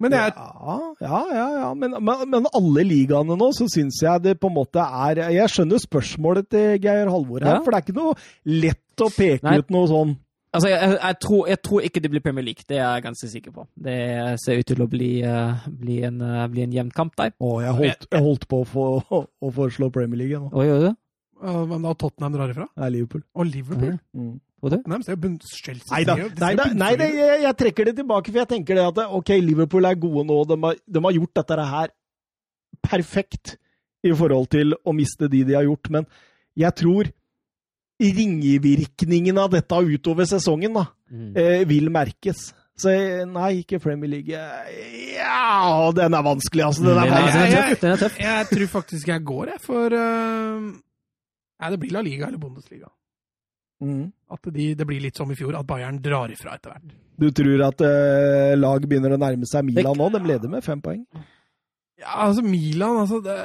Men jeg, Ja, ja, ja. ja. Men, men, men alle ligaene nå, så syns jeg det på en måte er Jeg skjønner spørsmålet til Geir Halvor her, Ja. for det er ikke noe lett å peke Nei. ut noe sånn. Altså, jeg, jeg, tror, jeg tror ikke det blir Premier League, det er jeg ganske sikker på. Det ser ut til å bli, eh, bli en, uh, bli en jevn kamp der. Å, jeg holdt, jeg holdt på å, få, å foreslå Premier League nå. Å, gjør du det? Men da Tottenham drar ifra. Det er Liverpool. Og Liverpool. Mm. Du? Nei, det er Chelsea Nei da, nei, da, nei det, jeg, jeg trekker det tilbake, for jeg tenker det at ok, Liverpool er gode nå. De har, de har gjort dette her perfekt i forhold til å miste de de har gjort, men jeg tror ringevirkningen av dette utover sesongen da, Mm. eh, vil merkes. Så nei, ikke Premier League. Ja, den er vanskelig, altså. Den er Den er, vanskelig. den er jeg- tøff. Den er tøff. Jeg tror faktisk jeg går, jeg, for uh, Nei, det blir La Liga eller Bundesliga. Mm. At de, det blir litt som i fjor, at Bayern drar ifra etter hvert. Du tror at eh, lag begynner å nærme seg Milan nå? De leder med fem poeng. Ja, altså Milan, altså det,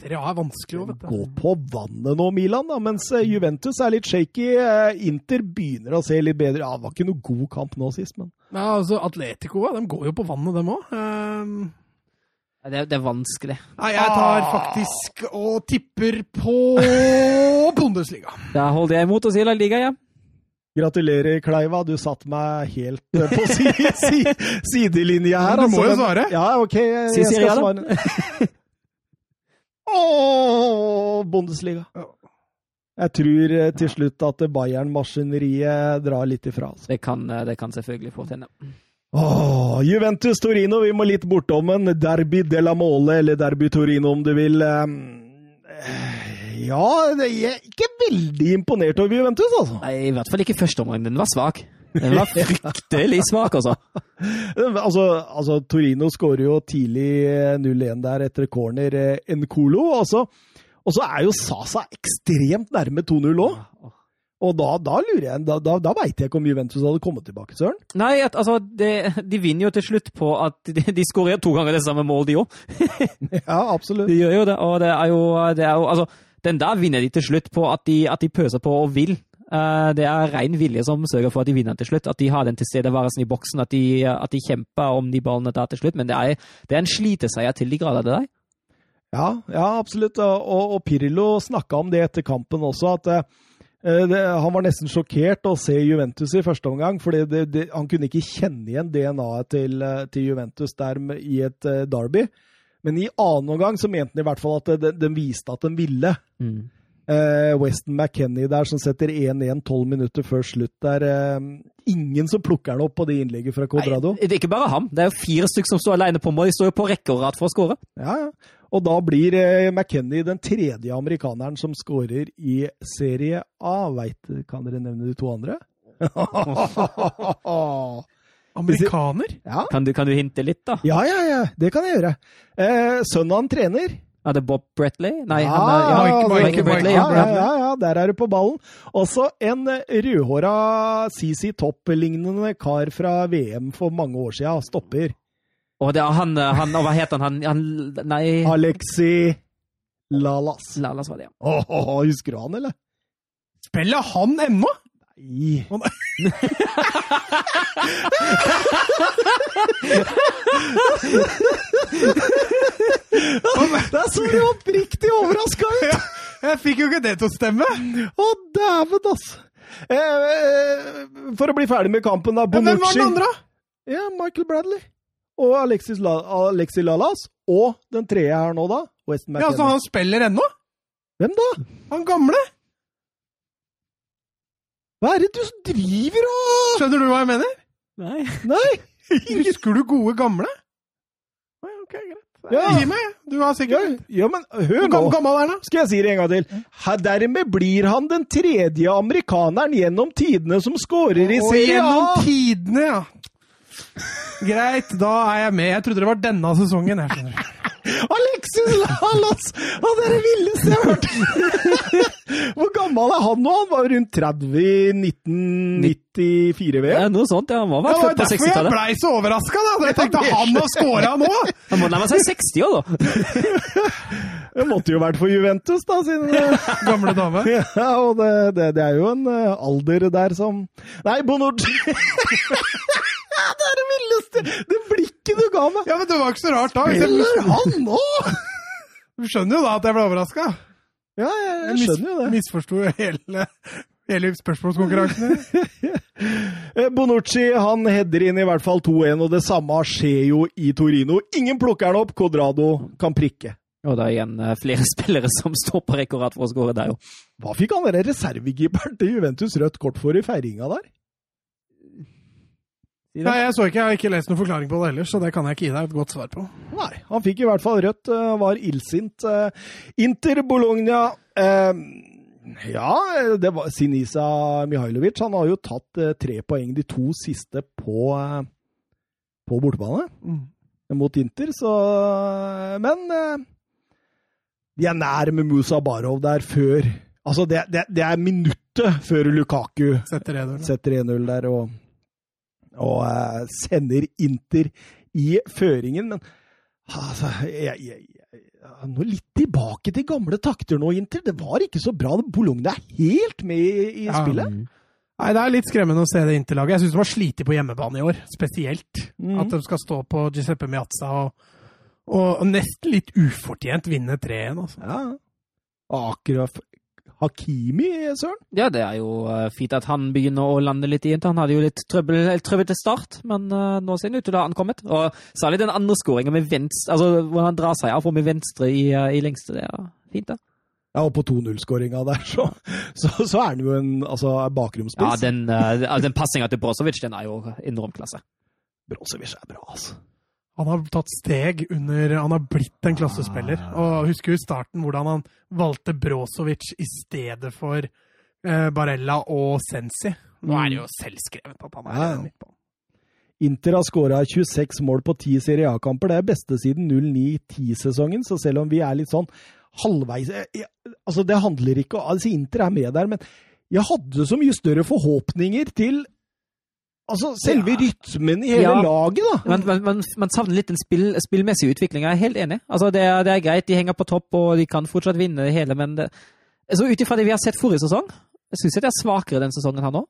Serie A er vanskelig òg, vet du. Gå på vannet nå, Milan, da, mens eh, Juventus er litt shaky. Eh, Inter begynner å se litt bedre. Ja, det var ikke noe god kamp nå sist, men Ja, altså Atletico de går jo på vannet, dem òg. Det, er- det er vanskelig. nei, jeg tar Ah. faktisk og tipper på Bundesliga. Da holder jeg imot og sier La Liga, ja. gratulerer, Kleiva. Du satt meg helt eh, på si, si, sidelinja her. Men du må jo svare. Ja, OK, jeg, Si jeg skal svare. Å, Bundesliga. Jeg tror eh, til slutt at Bayern-maskineriet drar litt ifra. Altså. Det kan, eh, det kan selvfølgelig fort hende. Åh, Juventus Torino, vi må litt bortom en Derby della Mole, eller Derby Torino om du vil. Ehm, eh, Ja, jeg er ikke veldig imponert over Juventus, altså. Nei, I hvert fall ikke første omgang. Den var svak. Den var fryktelig svak, altså. Altså, altså Torino skårer jo tidlig eh, 0-1 der etter corner en Nkolo. altså. og så er jo Sasa ekstremt nærme 2-0 òg. Og da, da lurer jeg, da, da, da veit jeg ikke om Juventus hadde kommet tilbake, Søren. Nei, at, altså, det, de vinner jo til slutt på at de, de skårer to ganger det samme mål, de òg. Ja, absolutt. De gjør jo det, og det er jo, det er jo Altså, den der vinner de til slutt på at de, at de pøser på og vil. Eh, det er ren vilje som sørger for at de vinner til slutt. At de har den tilstedeværelsen i boksen, at de, at de kjemper om de ballene der til slutt. Men det er, det er en sliteseier til de grader, det der. Ja, ja absolutt. Og, og Pirlo snakka om det etter kampen også, at eh, det, han var nesten sjokkert å se Juventus i første omgang. For han kunne ikke kjenne igjen DNA-et til, eh, til Juventus der i et uh, derby. Men i annen omgang så mente han i hvert fall at de, de viste at de ville. Mm. Uh, Weston McKennie der som setter 1-1 tolv minutter før slutt der. uh, ingen som plukker han opp på det innlegget fra Codrado. Nei, det er ikke bare ham. Det er jo fire stykker som står alene på mål. De står jo på rekke og rad for å skåre. Ja, ja. Og da blir McKenny McKennie den tredje amerikaneren som skårer i Serie A. Vet, kan dere nevne de to andre? Amerikaner? ja. Kan du, kan du hinte litt, da? ja, ja, ja. Det kan jeg gjøre. Eh, sønnen han trener. Er det Bob Bretley? Nei, ja, han er, ja, Mike- Mike, Mike- Bretley. ja, Ja, ja, ja, ja, der er du på ballen. Også en eh, rødhåra CC Topp-lignende kar fra VM for mange år siden. Stopper. Og det er han, han og Hva heter han? han, han nei Alexi Lalas. Lalas var det, ja. Åh, husker du han, eller? Spiller han ennå? Nei. Å, nei. Der så du oppriktig overraska ut! Jeg fikk jo ikke det til å stemme! Å, dæven, altså! Eh, eh, for å bli ferdig med kampen, da. Men Hvem var den andre? Ja, Michael Bradley. Og Alexis La Alexi Lalas. Og den tredje her nå, da. Weston Ja, Så han spiller ennå? Hvem da? Han gamle? Hva er det du driver og Skjønner du hva jeg mener? Nei. Nei! Husker du gode gamle? Oi, ok, greit. Ja. Gi meg. Du har sikkert ja, men hør nå. gammel, er han, da? Skal jeg si det en gang til? Her, dermed blir han den tredje amerikaneren gjennom tidene som scorer i Serie A! gjennom tidene, ja. Greit, da er jeg med. Jeg trodde det var denne sesongen. Jeg skjønner. Alexis Lalas! Han er det villeste jeg har hørt! Hvor gammel er han nå? Han var rundt 30 i 1994 Ja, noe sånt, ja. Han var Det vel var født på derfor jeg 60-tallet. blei så overraska, da! Jeg tenkte han har scora nå! Han må nærme seg 60 år, da. Det måtte jo vært for Juventus, da, sin Gamle dame. Ja, og det, det, det er jo en eh, alder der som Nei, Bonucci! Det er det villeste! Det blikket du ga meg! Ja, men det var ikke så rart da. jeg mis- han nå! Du skjønner jo da at jeg ble overraska. Ja, jeg, jeg skjønner jo det. Misforsto hele, hele spørsmålskonkurransen. Eh, Bonucci han header inn i hvert fall 2-1, og det samme skjer jo i Torino. Ingen plukker han opp, Codrado kan prikke. Og det er igjen eh, flere spillere som står på rekord for å skåre der, jo. Hva fikk han der reservekeeperen til Juventus rødt kort for i feiringa der? Nei, jeg så ikke, jeg har ikke lest noen forklaring på det heller, så det kan jeg ikke gi deg et godt svar på. Nei, han fikk i hvert fall rødt, eh, var illsint. eh. Inter Bologna eh, Ja, det var Sinisa Mihailovic. Han har jo tatt eh, tre poeng de to siste på, på bortebane mot Inter, så Men de er nær med Musa Barov der før Altså, det, det, det er minuttet før Lukaku setter 1-0 der og, og eh, sender Inter i føringen. Men altså, jeg, jeg, jeg, nå litt tilbake til gamle takter nå, Inter. Det var ikke så bra. Bologna er helt med i, i spillet. Nei, Det er litt skremmende å se det Interlaget. Jeg syns de har slitt på hjemmebane i år, spesielt. Mm. At de skal stå på Giuseppe Miazza og, og nesten litt ufortjent vinne 3-1. Altså. Ja. Akraf Hakimi, søren. Ja, det er jo eh, fint at han begynner å lande litt i det. Han hadde jo litt trøbbel, trøbbel til start, men eh, nå ser han ut til å ha ankommet. Og særlig den andre skåringa med venstre, altså hvor han drar seg av med venstre i, eh, i lengste. Det er fint, da. Ja, og på 2-0-skåringa der, så, så, så er han jo en altså, bakromspiss. Ja, den, uh, den passinga til Brozovic, den er jo enorm klasse. Brozovic er bra, altså. Han har tatt steg under Han har blitt en klassespiller. Og husker jo i starten hvordan han valgte Brozovic i stedet for eh, Barella og Sensi. Nå er det jo selvskrevet at han er Ja. midtbanen. Inter har skåra 26 mål på 10 Serie A-kamper. Det er beste siden 09-10-sesongen, så selv om vi er litt sånn halvveis jeg, Altså, det handler ikke Altså, Inter er med der, men jeg hadde så mye større forhåpninger til Altså, selve Ja. rytmen i hele Ja. laget, da. Men man, men, man savner litt den spill, spillmessige utviklinga, Jeg er helt enig. Altså, det, er, det er greit, de henger på topp og de kan fortsatt vinne det hele, men det, altså, ut ifra det vi har sett forrige sesong, jeg syns de er svakere den sesongen her nå.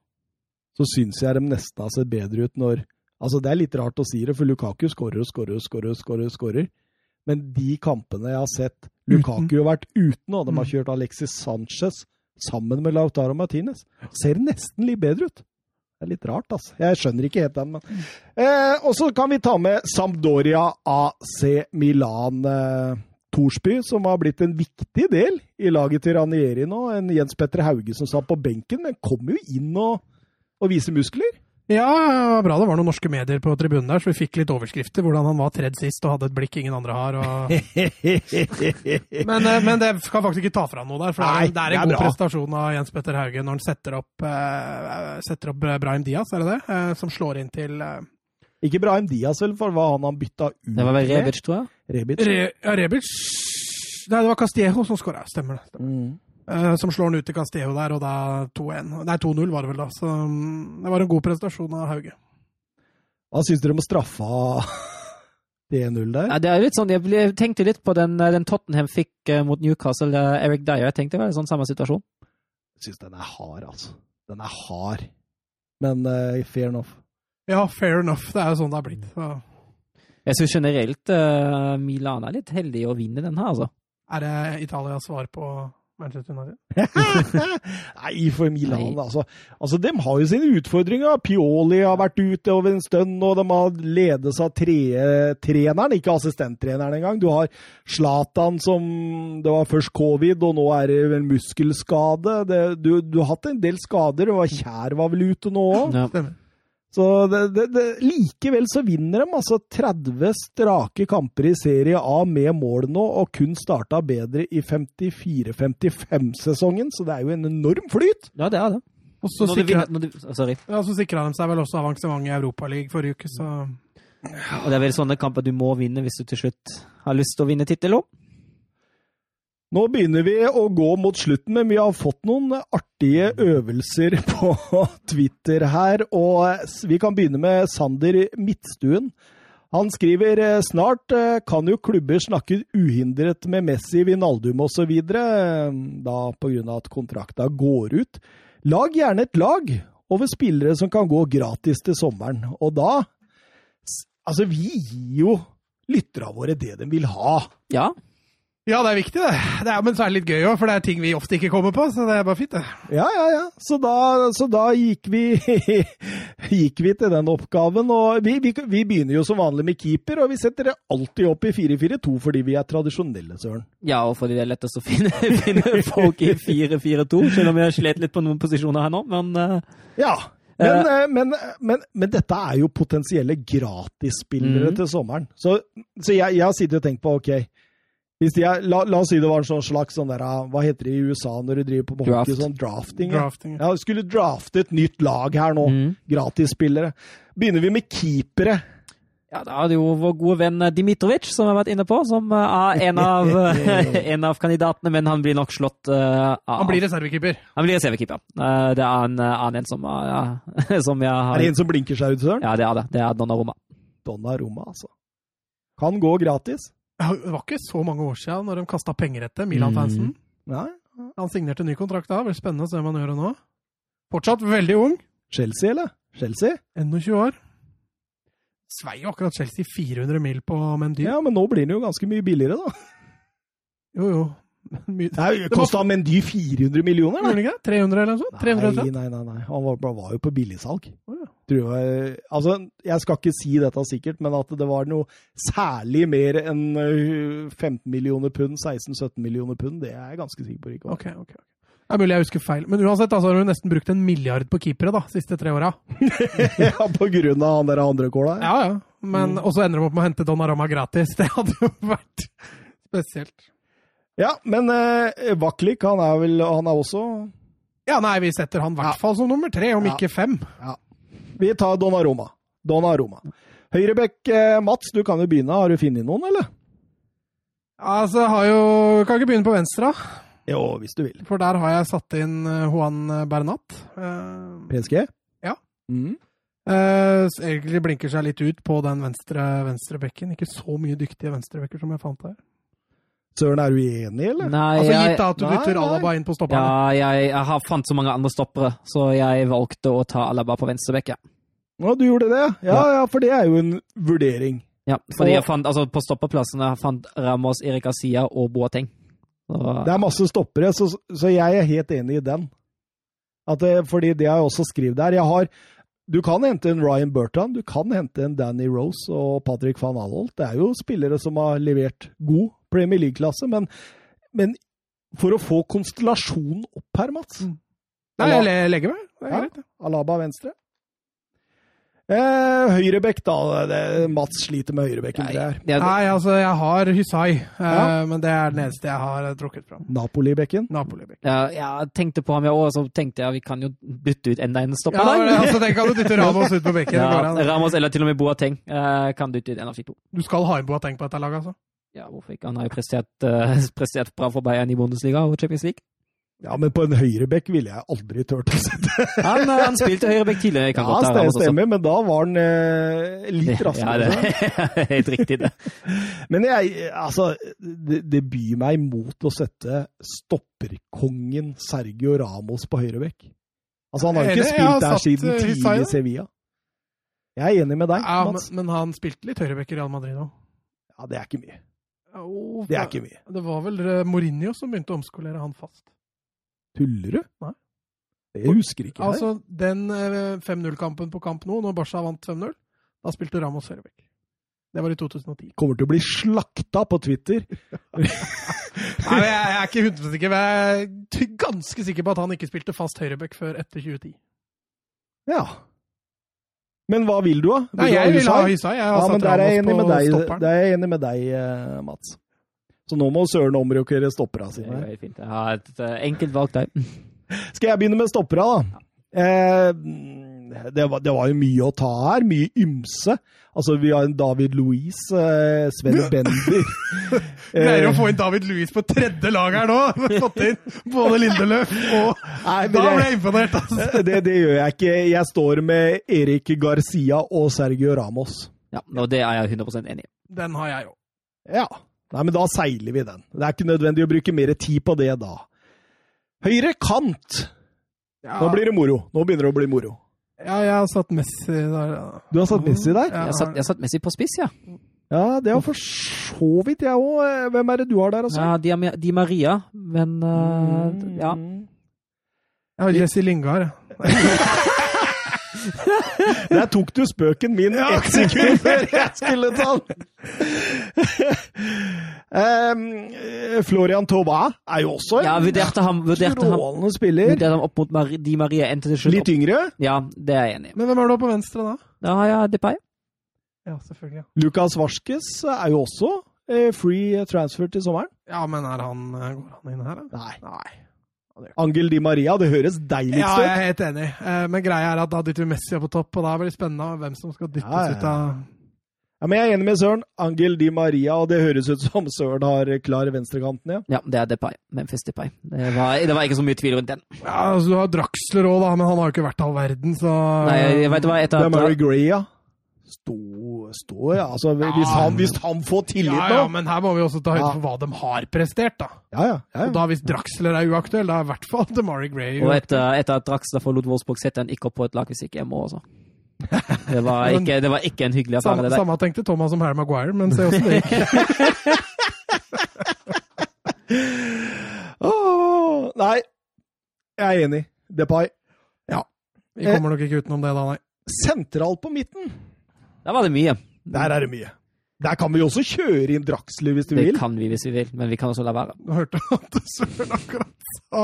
Så syns jeg de nesten har sett bedre ut når Altså, det er litt rart å si det, for Lukaku skårer og skårer og skårer og skårer. skårer. Men de kampene jeg har sett Lukaku har vært uten, og de har Mm. kjørt Alexis Sanchez sammen med Lautaro Martinez, ser nesten litt bedre ut. Det er litt rart, altså. Jeg skjønner ikke helt den, men eh, Og så kan vi ta med Sampdoria AC Milan eh, Torsby, som har blitt en viktig del i laget til Ranieri nå. En Jens Petter Hauge som satt på benken, men kom jo inn og, og viser muskler. Ja, det var bra det var noen norske medier på tribunen der, så vi fikk litt overskrifter. Hvordan han var tredd sist og hadde et blikk ingen andre har. Og... men, eh, men det skal faktisk ikke ta fra han noe der. For det er, Nei, det er det er en god bra. prestasjon av Jens Petter Hauge når han setter opp, eh, setter opp Brahim Diaz, er det det? Eh, som slår inn til eh, Ikke Brahim Diaz, vel, for hva han har bytta ut Det var vel? Rebic, tror jeg. Rebic. Re ja, Rebic Nei, det var Castiejo som skåra, stemmer det. Stemmer. Mm. Eh, som slår han ut til Castillo der, og da 2-1. Nei, 2-0 var det vel da. Så mm, det var en god prestasjon av Hauge. Hva syns dere om å straffe 1-0 der? Ja, det er litt sånn, Jeg tenkte litt på den, den Tottenham fikk eh, mot Newcastle, eh, Eric Dyer. Jeg tenkte det var en sånn samme situasjon. Jeg syns den er hard, altså. Den er hard. Men uh, fair enough. Ja, fair enough. Det er jo sånn det er blitt. Så Jeg syns generelt uh, Milan er litt heldig å vinne den her, altså. er det Italias svar på Manchester United? Nei, for Milan, Nei. altså. altså. De har jo sine utfordringer. Pioli har vært ute over en stund, og de har ledes av tre- treneren, ikke assistenttreneren engang. Du har Zlatan som Det var først covid, og nå er det vel muskelskade. Det, du, du har hatt en del skader, og Kjær var vel ute nå òg. Ja. Stemmer. Så det, det, det, likevel så vinner de altså 30 strake kamper i Serie A med mål nå, og kun starta bedre i 54-55-sesongen, så det er jo en enorm flyt. ja, det er det. Og så sikra de, ja, sikra de seg vel også avansement i Europaligaen forrige uke, så Og det er vel sånne kamper du må vinne hvis du til slutt har lyst til å vinne tittel òg. Nå begynner vi å gå mot slutten, men vi har fått noen artige øvelser på Twitter her. Og vi kan begynne med Sander Midtstuen. Han skriver eh, snart eh, kan jo klubber snakke uhindret med Messi, Vinaldum osv. Da pga. at kontrakta går ut. Lag gjerne et lag over spillere som kan gå gratis til sommeren. Og da Altså, vi gir jo lytterne våre det de vil ha. Ja. Ja, det er viktig, det. det er, men så er det litt gøy òg, for det er ting vi ofte ikke kommer på. Så det er bare fint, det. Ja, ja, ja. Så da, så da gikk, vi, gikk vi til den oppgaven. Og vi, vi, vi, begynner jo som vanlig med keeper, og vi setter det alltid opp i 4-4-2 fordi vi er tradisjonelle, Søren. Ja, og fordi det er lettest å finne, finne folk i 4-4-2, selv om vi har slet litt på noen posisjoner her nå, men uh... Ja. Men, uh, men, men, men, dette er jo potensielle gratisspillere mm. til sommeren. Så, så jeg, jeg har sittet og tenkt på OK. Er, la, la, oss si det var en sånn slags sånn der, ah, Hva heter det i USA når du driver på med Draft. hockey? Sånn drafting? drafting ja. ja, Skulle drafte et nytt lag her nå. Mm. Gratisspillere. Begynner vi med keepere. Ja, Da er det jo vår gode venn eh, Dimitrovic som har vært inne på, som eh, er en av, en av kandidatene, men han blir nok slått uh, av Han blir reservekeeper. Han blir reservekeeper. Uh, det er en annen en som, uh, ja, som jeg har Er det en som blinker seg ut, Søren? Ja, det er det. Det er Donna Roma. Donna Roma, altså. Kan gå gratis. Det var ikke så mange år siden når de kasta penger etter Milan-fansen. Mm. Han signerte ny kontrakt da. Det blir spennende å se hva han gjør nå. Fortsatt veldig ung. Chelsea, eller? Chelsea? 21 år. Svei jo akkurat Chelsea 400 mil på Mendy. Ja, men nå blir den jo ganske mye billigere, da. Jo, jo. Det Kosta Mendy 400 millioner? Gjorde ikke 300 eller noe sånt? Nei, nei, nei, nei. Han var, var jo på billigsalg. Oh, ja. Jeg, altså, jeg skal ikke si dette sikkert, men at det var noe særlig mer enn 15 millioner pund, 16-17 millioner pund, det er jeg ganske sikker på. Ikke. Okay, okay. Det er mulig jeg husker feil. Men uansett, altså, har du nesten brukt en milliard på keepere da, siste tre åra. ja, på grunn av han der andre kåla? Ja, ja. Men, mm. Og så ender de opp med å hente Donnarama gratis. Det hadde jo vært spesielt. Ja, men eh, Vaklik, han er vel Han er også Ja, nei, vi setter han i hvert fall som nummer tre, om ja. ikke fem. Ja. Vi tar Donnaroma. Donnaroma. Høyrebekk, eh, Mats, du kan jo begynne. Har du funnet noen, eller? Altså, jeg har jo Kan ikke begynne på venstre, da? Jo, hvis du vil. For der har jeg satt inn eh, Juan Bernat. Uh, PSG? Ja. Mm. Uh, egentlig blinker seg litt ut på den venstre venstrebekken. Ikke så mye dyktige venstrebekker som jeg fant her. Søren, er du enig, eller? Nei, altså Gitt at du bytter Alaba inn på stopperne? Ja, jeg, jeg, har fant så mange andre stoppere, så jeg valgte å ta Alaba på venstrebekk, ja. Å, du gjorde det? Ja, ja, for det er jo en vurdering. Ja, fordi og, jeg fant, altså på stoppeplassene fant Ramos, Erik Asia og Boateng. Så, det er masse stoppere, så, så, jeg er helt enig i den. Det, fordi det har jeg også skrevet der. Jeg har du kan hente en Ryan Burton, du kan hente en Danny Rose og Patrick van Alholt. Det er jo spillere som har levert god Premier League-klasse, men, men, for å få konstellasjonen opp her, Mats mm. Nei, jeg legger meg. Det er ja, greit. Alaba venstre. Eh, høyrebekk, da. Det, Mats sliter med høyrebekken. Nei, Nei, altså, jeg har Hysai, eh, ja. men det er det eneste jeg har trukket fram. Napoli-bekken? Napoli ja, jeg tenkte på ham, jeg òg, så tenkte jeg vi kan jo bytte ut enda en stopper. Ja, men, altså, den kan du dytte Ramos ut på bekken. ja, Ramos eller til og med Boateng eh, kan dytte ut en av de to. Du skal ha en Boateng på dette laget, altså? Ja, hvorfor ikke? Han har jo prestert, uh, prestert bra for Bayern i Bundesliga og Champions League. Ja, men på en høyrebekk ville jeg aldri turt å sette. han, eh, han spilte høyrebekk tidligere. Kan ja, det stemmer, men da var han eh, litt raskere. Ja, det er helt riktig, det. men jeg, altså, det, det, byr meg imot å sette stopperkongen Sergio Ramos på høyrebekk. Altså, han har jo ikke spilt der siden eh, tidlig i Sevilla. Jeg er enig med deg, ja, Mats. Men, men han spilte litt høyrebekk i Real Madrid òg. Ja, det er ikke mye. Det er ikke mye. Det var vel Mourinho som begynte å omskolere han fast. Tuller du? Nei. Jeg husker ikke Altså, Den 5-0-kampen eh, på kamp nå, når Barca vant 5-0, da spilte Ramos høyrebekk. Det var i 2010. Kommer til å bli slakta på Twitter! Nei, jeg, jeg, er ikke 100 sikker, men jeg er ganske sikker på at han ikke spilte fast høyrebekk før etter 2010. Ja. Men hva vil du, da? Vil Nei, jeg vil ha USA. Ja, men der er, jeg enig med deg, der er jeg enig med deg, Mats. Så nå må Søren omrokere stoppera sine. Det er fint. Jeg har et uh, enkelt valg der. Skal jeg begynne med stoppera, da? Eh, det, var, det var jo mye å ta her. Mye ymse. Altså, vi har en David Louise, eh, Sven Bender Greier å få inn David Louise på tredje lag her nå! Fått inn både Lindeløf og Nei, Da ble jeg imponert, altså! det, det gjør jeg ikke. Jeg står med Erik Garcia og Sergio Ramos. Ja, og det er jeg 100% enig i. Den har jeg òg. Ja. Nei, men da seiler vi den. Det er ikke nødvendig å bruke mer tid på det da. Høyre kant! Ja, Nå blir det moro. Nå begynner det å bli moro. Ja, jeg har satt Messi der. ja. Du har satt Messi der? Ja, Jeg satt, jeg satt Messi på spiss, ja. Ja, det har for så vidt jeg òg. Hvem er det du har der, altså? ja Di, Di Maria, men uh, ja. Jeg har Jesse Lingard. jeg. Der tok du spøken min ett sekund før jeg skulle ta den! um, Florian Thauvin er jo også en Ja, vurderte ham, vurderte ham, strålende spiller. vurderte ham opp mot Mar Di Maria endte til slutt Litt yngre. Ja, det er jeg enig i. Men hvem er du på venstre da? Da har jeg Depay. Ja, selvfølgelig. Lukas Varskes er jo også eh, free transfer til sommeren. Ja, men er han, går han inn her, da? Nei. Nei. Angel Di Maria, det høres deilig ut. Ja, jeg er helt enig. Eh, Men greia er at da dytter vi Messi opp på topp, og da blir det spennende hvem som skal dyttes Ja, ja, ja. ut av Ja, men jeg er enig med Søren. Angel Di Maria, og det høres ut som Søren har klar venstrekanten, ja. Ja, det er Depay. Memphis Depay. Det var, det var ikke så mye tvil rundt den. Ja, altså Du har Draxler òg, da, men han har jo ikke vært all verden, så Nei, jeg vet hva, etter Det er Mary Gray, ja. Stå, stå, ja. Altså, hvis han, hvis han får tillit ja, nå ja, men her må vi også ta høyde Ja. for hva de har prestert, da. Ja, ja. ja, Og da Hvis Draxler er uaktuell, da er i hvert fall DeMarie Gray Og etter, etter at Draxler forlot Wolfsburg, setter han ikke opp på et lag hvis ikke jeg må altså. Det var ikke, det var ikke en hyggelig affære, Samme, det der. samme tenkte Thomas om Harry Maguire, men se åssen det gikk. oh, nei, jeg er enig. Depay. Vi kommer nok ikke utenom det, da, nei. Sentralt på midten, Der var det mye. der er det mye. Der kan vi også kjøre inn Draxler hvis du Det vil. kan vi hvis vi vil, men vi kan også la være. Du hørte at Søren akkurat sa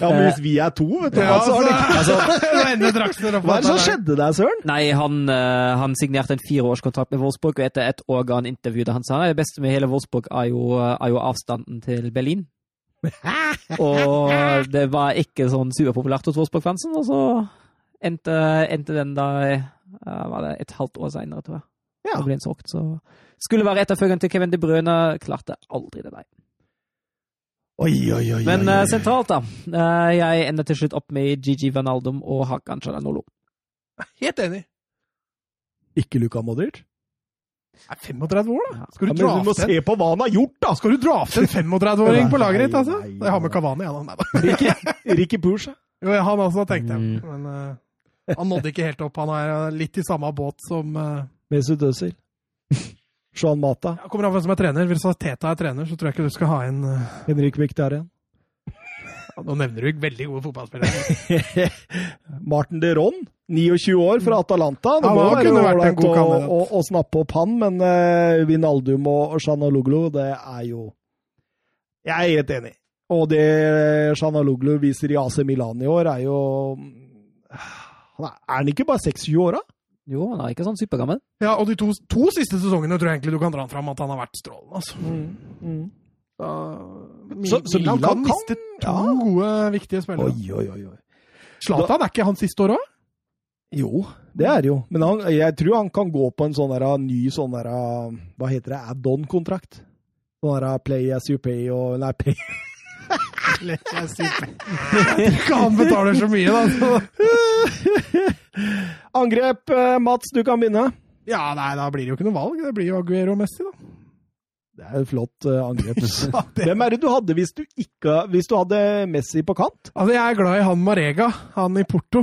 Ja, men hvis vi er to, vet du Ja, altså, altså, opp Hva er det som skjedde der, Søren? Nei, han, eh, han signerte en fireårskontrakt med Wolfsburg, og etter et år ga han intervju der han sa det beste med hele Wolfsburg er jo, er jo avstanden til Berlin. og det var ikke sånn superpopulært hos Wolfsburg-fansen, og så endte, endte den da eh, var det et halvt år seinere, tror jeg. Ja. Det ble en sorgt, så Skulle være etterfølgeren til Kevin De Bruyne, klarte aldri det, nei. Oi, oi, oi. Men eh, sentralt, da. Uh, jeg ender til slutt opp med Gigi Vanaldum og Hakan Chalanolo. Helt enig. Ikke Luka Modric? Er 35 år, da? Skal Ja, du men du må se på hva han har gjort, da! skal du drafte en 35-åring på laget ditt, altså? Jeg har med Kavani, ja. da. Ricky, Ricky Push. ja. Jo, han også, tenkte jeg. Mm. Men eh, han nådde ikke helt opp. Han er eh, litt i samme båt som uh, Mesut Özil. Sean Mata. Kommer an på hvem som er trener. Hvis Teta er trener, så tror jeg ikke du skal ha inn uh... Henrik Mkhitaryan. ja, Nå nevner du veldig gode fotballspillere. Martin de Ron, 29 år, fra Atalanta. Det må har være en ålreit å, å, å snappe opp han, men uh, Vinaldum og Shanaloglu, det er jo Jeg er helt enig. Og det Shanaloglu viser i AC Milan i år, er jo han er, er han ikke bare 26 år, da? Jo, han er ikke sånn supergammel. Ja, og de to, to siste sesongene tror jeg egentlig du kan dra fram at han har vært strålende. Altså. Da, Mi- Så- så Milan kan kan- miste to ja. gode, viktige spillere. Oi, oi, oi. oi. Zlatan er ikke han siste år òg? Jo, det er det jo. Men han, jeg tror han kan gå på en sånn der, ny sånn der, Hva heter det? Add-on-kontrakt. Sånn der play as you pay og Nei, pay ikke han betaler så mye, da. Angrep, eh, Mats, du kan begynne. Ja, nei, da blir det jo ikke noe valg. Det blir jo Aguero Messi, da. Det er et flott eh, angrep. Ja, det- Hvem er det du hadde hvis du, ikke, hvis du hadde Messi på kant? Altså, jeg er glad i han Marega, han i Porto.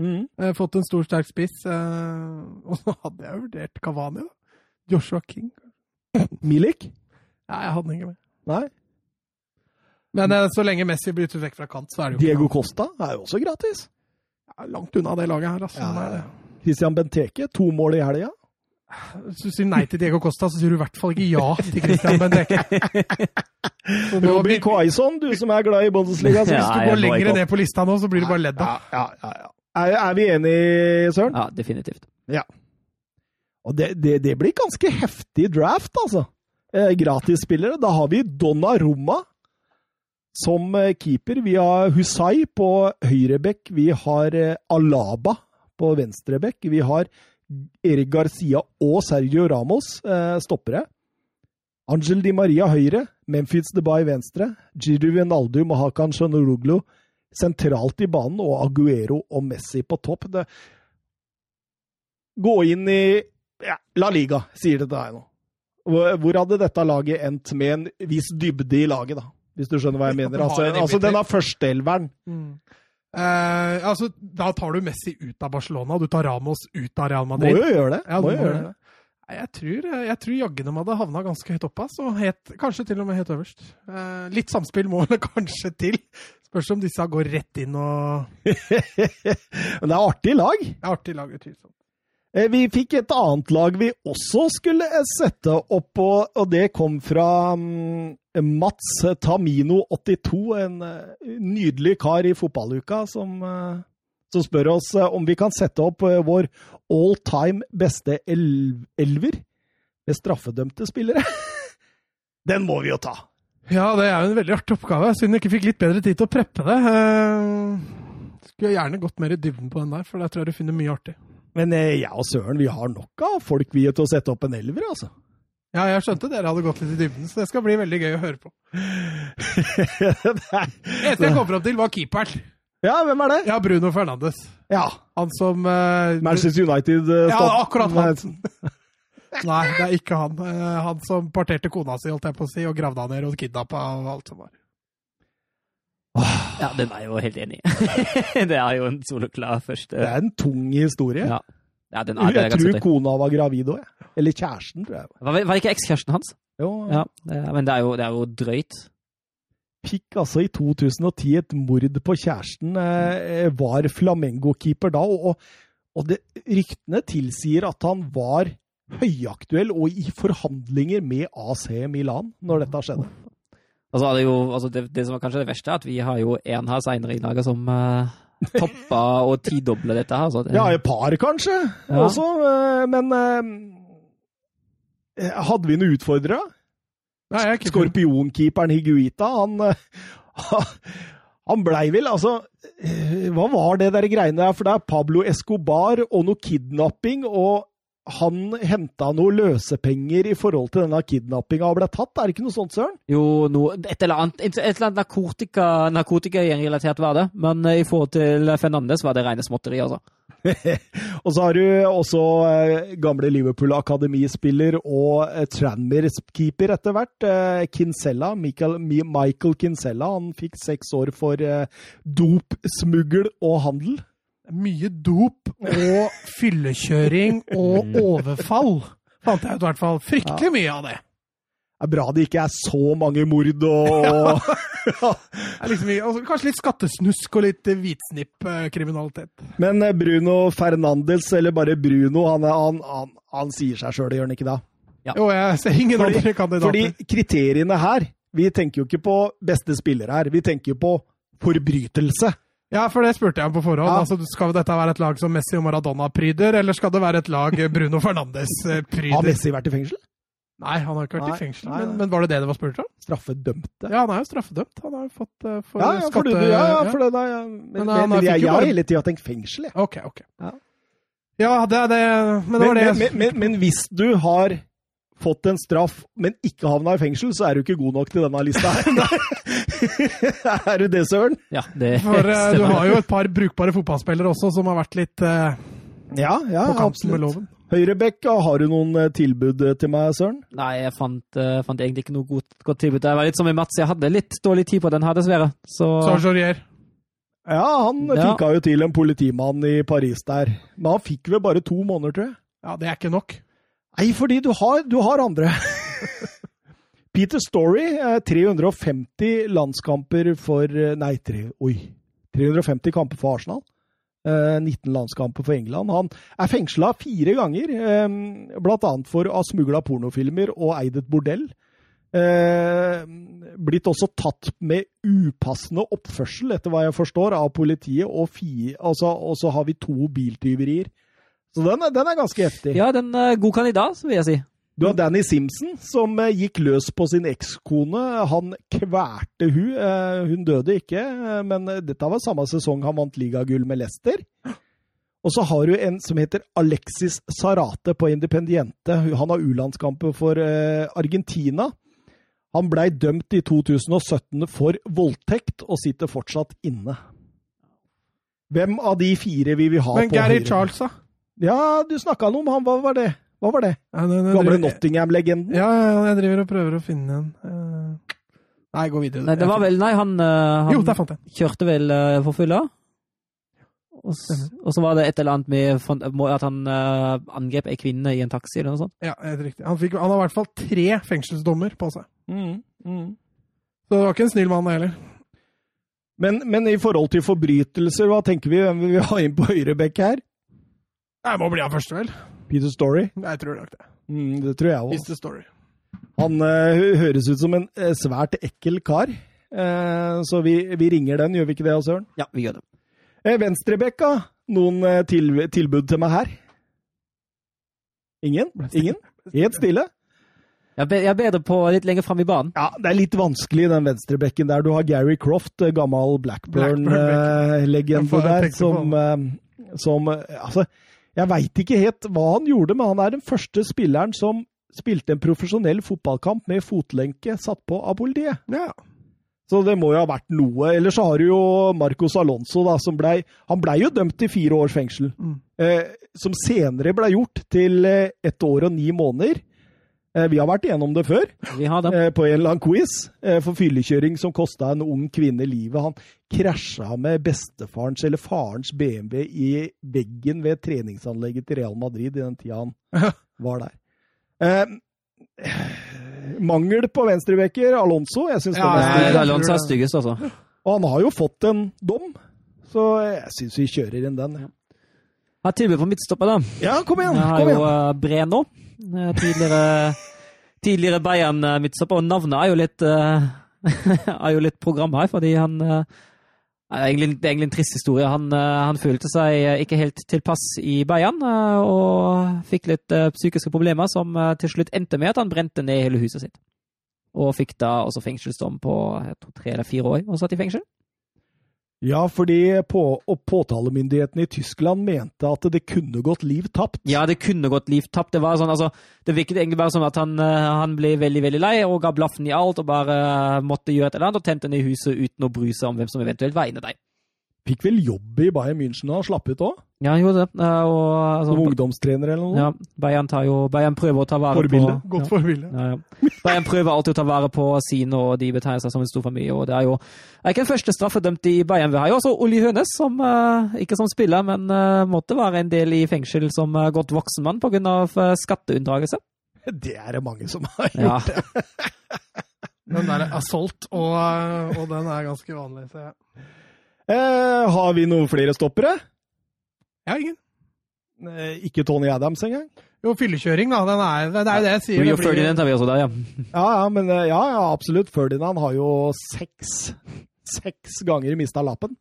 Mm. Jeg har fått en stor, sterk spiss. eh, Og så hadde jeg vurdert Kavani, da. Joshua King. Milik? Nei, jeg hadde ikke med. Nei. Men så lenge Messi bryter vekk fra kant, så er det jo Diego Costa er jo også gratis. Ja, langt unna det laget her, altså. Ja. Christian Benteke, to mål i helga. Hvis du sier nei til Diego Costa, så sier du i hvert fall ikke ja til Christian Benteke. Robin Quaison, du som er glad i Bundesliga. Så Ja, hvis du går lenger ned på lista nå, så blir du bare ledd av. ja, ja, ja. Er, er vi enige, Søren? Ja, definitivt. Ja. Og det, det, det blir ganske heftig draft, altså. Eh, Gratisspillere. Da har vi Donna Roma som eh, keeper. Vi har Husay på høyrebekk. Vi har eh, Alaba på venstrebekk. Vi har Erik Garcia og Sergio Ramos eh, stoppere. Angel Di Maria høyre, Memphis Debay venstre, Giri Wijnaldum og Hakan Shanuruglu sentralt i banen, og Aguero og Messi på topp. Det... Gå inn i ja, La Liga, sier det til deg nå. Hvor hadde dette laget endt med en viss dybde i laget, da? Hvis du skjønner hva jeg mener. Altså, altså denne førsteelveren. Mm. Eh, altså, da tar du Messi ut av Barcelona, du tar Ramos ut av Real Madrid. Må jo gjøre det. Ja, Må jo gjøre det. Jeg tror, jeg tror jaggu de hadde havna ganske høyt oppe, Så het, kanskje til og med helt øverst. Eh, litt samspill må det kanskje til. Spørs om disse går rett inn og Men det er artig lag. Det er artig lag, utvilsomt. Eh, Vi fikk et annet lag vi også skulle eh, sette opp på, og det kom fra mm, Mats Tamino82, en eh, nydelig kar i fotballuka, som, eh, som spør oss eh, om vi kan sette opp vår all time beste elver med straffedømte spillere. Den må vi jo ta! Ja, det er jo en veldig artig oppgave, siden du ikke fikk litt bedre tid til å preppe det. Skulle skulle gjerne gått mer i dybden på den der, for der tror jeg du finner mye artig. Men jeg og Søren, vi har nok av folk vi til å sette opp en elver, altså. Ja, jeg skjønte dere hadde gått litt i dybden, så det skal bli veldig gøy å høre på. Det Eneste jeg kom fram til, var keeperen. ja, hvem er det? Ja, Bruno Fernandes. Ja, Han som uh, Manchester United. uh, Ja, akkurat han. Nei, det er ikke han. Uh, Han som parterte kona si, holdt jeg på å si, og gravde han ned og kidnappa og alt som var. Ja, den er jeg jo helt enig i. det er jo en soloklar første Det er en tung historie. Ja. Ja, den er, er jeg tror kona var gravid òg, jeg. Eller kjæresten, tror jeg. Var, var ikke ekskjæresten hans? Jo, Ja, men det er, jo, det er jo drøyt. Fikk altså i 2010 et mord på kjæresten. Eh, var Flamengo-keeper da, og, og det, ryktene tilsier at han var høyaktuell og i forhandlinger med AC Milan når dette skjedde. Altså, er det jo, altså det, det som var kanskje det verste, er at vi har jo en her senere i dag som uh, toppa og tidobla dette her. Så Ja, et par kanskje Ja. også, eh, men eh, Hadde vi noen utfordrere? Nei, er ikke Skorpionkeeperen Higuita, han eh, Han blei vel, altså eh, Hva var det der greiene der? For det er Pablo Escobar og noe kidnapping, og han henta noe løsepenger i forhold til denne kidnappinga og ble tatt. Er det ikke noe sånt, Søren? Jo, noe, et eller annet, et eller annet narkotika, narkotikarelatert var det, men eh, i forhold til Fernandes var det rene småtteri, altså. Og så har du også eh, gamle Liverpool-akademispiller og eh, Tranmere-keeper etter hvert. Eh, Kinsella, Michael, Michael Kinsella. Han fikk seks år for eh, dopsmuggel og handel. Mye dop og fyllekjøring og overfall. Fant jeg ut i hvert fall. Fryktelig mye av det. Det er bra det ikke er så mange mord og det er liksom, altså, kanskje litt skattesnusk og litt hvitsnippkriminalitet. Men eh, Bruno Fernandes, eller bare Bruno, han, er- han, han, han sier seg sjøl, gjør han ikke det? Jo, jeg ser ingen Fordi- andre kandidater. Fordi kriteriene her Vi tenker jo ikke på beste spiller her, vi tenker jo på forbrytelse. Ja, for det spurte jeg om på forhånd. Ja. Altså, skal dette være et lag som Messi og Maradona pryder, eller skal det være et lag Bruno Fernandes pryder? Har? Messi vært i fengsel? Nei, han har ikke vært Nei, i fengsel. nei, Men, nei. men var det det det var spurt om? Straffedømte. Ja, han er jo straffedømt. Han har jo fått uh, for Ja, ja, skatte... det, ja, ja, for det, ja. Men, Men men, jeg, jeg, jeg har hele tida tenkt fengsel, jeg. Ok, ok. Ja. Ja, det er det Men det Men, var det men, men, men, men hvis du har fått en straff, men ikke havna i fengsel, så er du ikke god nok til denne lista. her. er du det, Søren? Ja, det For uh, du har jo et par brukbare fotballspillere også som har vært litt uh, Ja, ja, på kanten med loven. Høyrebekk, har du noen eh, tilbud eh, til meg, Søren? Nei, jeg fant, uh, fant egentlig ikke noe godt, godt tilbud. Jeg var litt som i Mats, jeg hadde litt dårlig tid på den her, dessverre. Så, Så Jorier. Ja, han Ja. fikk jo til en politimann i Paris der. Men han fikk vel bare to måneder, tror jeg. Ja, det er ikke nok. Nei, fordi du har, du har andre. Peter Story, eh, 350 landskamper for eh, Nei, tre, oi. 350 kamper for Arsenal. Eh, 19 landskamper for England. Han er fengsla fire ganger, bl.a. for å ha smugla pornofilmer og eid et bordell. Eh, blitt også tatt med upassende oppførsel, etter hva jeg forstår, av politiet. Og, fi, altså, og så har vi to biltyverier. Så den, den er ganske heftig. ja, den er god kandidat, vil jeg si. Du har Danny Simpson, som eh, gikk løs på sin ekskone. Han kvalte hun. Eh, Hun døde ikke, eh, men dette var samme sesong han vant ligagull med Leicester. Og så har du en som heter Alexis Sarate på Independiente. Han har U-landskamper for Argentina. Han blei dømt i 2017 for voldtekt og sitter fortsatt inne. Hvem av de fire vil vi ha Men på Gary høyre? Charles, da? Ja, du snakka noe om han. Hva var det? Hva var det? Ja, den- den Gamle driver- Nottingham-legenden? Ja, ja, jeg driver og prøver å finne en. Eh, Nei, gå videre. Nei, det var vel Nei, han, eh, han Jo, der fant jeg kjørte vel uh, for fulla? Og, og så var det et eller annet med at han uh, angrep ei kvinne i en taxi eller noe sånt. Ja, helt riktig. Han, fikk, han har i hvert fall tre fengselsdommer på seg. Mm, mm. Så det var ikke en snill mann, det heller. Men, men i forhold til forbrytelser, hva tenker vi? Hvem vil vi ha inn på høyrebekk her? Det må bli han første, vel? Peter Story? Jeg tror nok det. Mm, det tror jeg òg. Is story. Han uh, høres ut som en uh, svært ekkel kar. Eh, så vi, vi ringer den, gjør vi ikke det, Søren? Ja, vi gjør det. Eh, Venstrebekka, noen til, tilbud til meg her? Ingen? Ingen? Helt stille? Jeg er be- bedre på litt lenger fram i banen. Ja, det er litt vanskelig, den venstrebekken der. Du har Gary Croft, gammel Blackburn-legende Blackburn-legende der, som, som Altså, jeg veit ikke helt hva han gjorde, men han er den første spilleren som spilte en profesjonell fotballkamp med fotlenke satt på av politiet. Ja. Så det må jo ha vært noe. Eller så har du jo Marcos Alonso, da, som blei Han blei jo dømt til fire års fengsel. Mm. Eh, som senere blei gjort til eh, ett år og ni måneder. Eh, vi har vært igjennom det før, Vi har det. eh, på en eller annen quiz, eh, for fyllekjøring som kosta en ung kvinne livet. Han krasja med bestefarens eller farens BMW i veggen ved treningsanlegget til Real Madrid i den tida han var der. Eh, mangel på venstrebekker, Alonso. Jeg synes Ja, er Alonso er styggest, altså. Og han har jo fått en dom, så jeg syns vi kjører inn den. ja. Jeg har tilbud på midtstopper, da. Ja, kom igjen! Jeg har kom jo eh, Breno. Eh, Tidligere, tidligere Bayern-midtstopper. Og navnet er jo litt eh, er jo litt program her, fordi han eh, det er egentlig, det er egentlig en trist historie. Han, han følte seg ikke helt tilpass i Bayern, og fikk litt psykiske problemer som til slutt endte med at han brente ned hele huset sitt. Og fikk da også fengselsdom på tror, tre eller fire år, og satt i fengsel. Ja, fordi på, og påtalemyndighetene i Tyskland mente at det kunne gått liv tapt. Ja, det kunne gått liv tapt. Det var sånn, altså, det virket egentlig bare som at han, eh, han ble veldig veldig lei og ga blaffen i alt og bare eh, måtte gjøre et eller annet og tente ned huset uten å bry seg om hvem som eventuelt var inne der. Fikk vel jobb i Bayern München han slapp ut òg? Ja, han gjorde det. eh, Og, altså, Som ungdomstrener eller noe? ja, Bayern, tar jo, Bayern prøver å ta vare Forbilde. på Godt forbilde. Ja, ja. Bayern prøver alltid å ta vare på sine, og de betegner seg som en stor familie. og Det er jo er ikke den første straffedømte i Bayern. Vi har jo også Olli Hønes, som eh, ikke som spiller, men eh, måtte være en del i fengsel som godt voksen mann pga. Skatteunndragelse. Det er det mange som har gjort. Ja. Den der assault, og, og den er ganske vanlig. Så jeg Eh, har vi noen flere stoppere? Jeg har ingen. Eh, ikke Tony Adams engang? Jo, fyllekjøring, da. Den er, det er jo det jeg sier. Det Ferdinand har vi også der, ja. Ja, ja, men eh, ja, ja, absolutt. Ferdinand har jo seks, seks ganger mista lappen.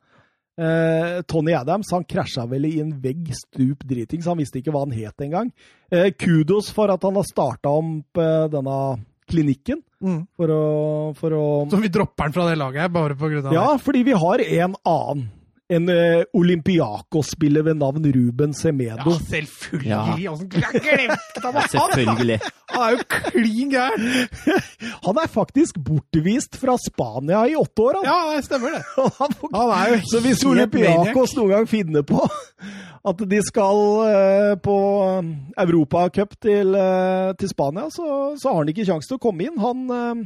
Eh, Tony Adams han krasja vel i en vegg stup dritings. Han visste ikke hva han het engang. Eh, kudos for at han har starta om eh, denne klinikken Mm. for å, for å Så vi dropper den fra det laget bare på grunn av Ja, fordi vi har en annen. En uh, Olympiakos-spiller ved navn Ruben. Semedo. Ja, selvfølgelig! Ja. Åssen kunne jeg han var? Selvfølgelig. Han er jo klin gæren! Han er faktisk bortvist fra Spania i åtte år, han. Ja, det stemmer det. Han Han er jo Så hvis Olympiakos noen gang finner på at de skal uh, på um, Europacup til, uh, til Spania, så, så har han ikke sjanse til å komme inn. Han, eh,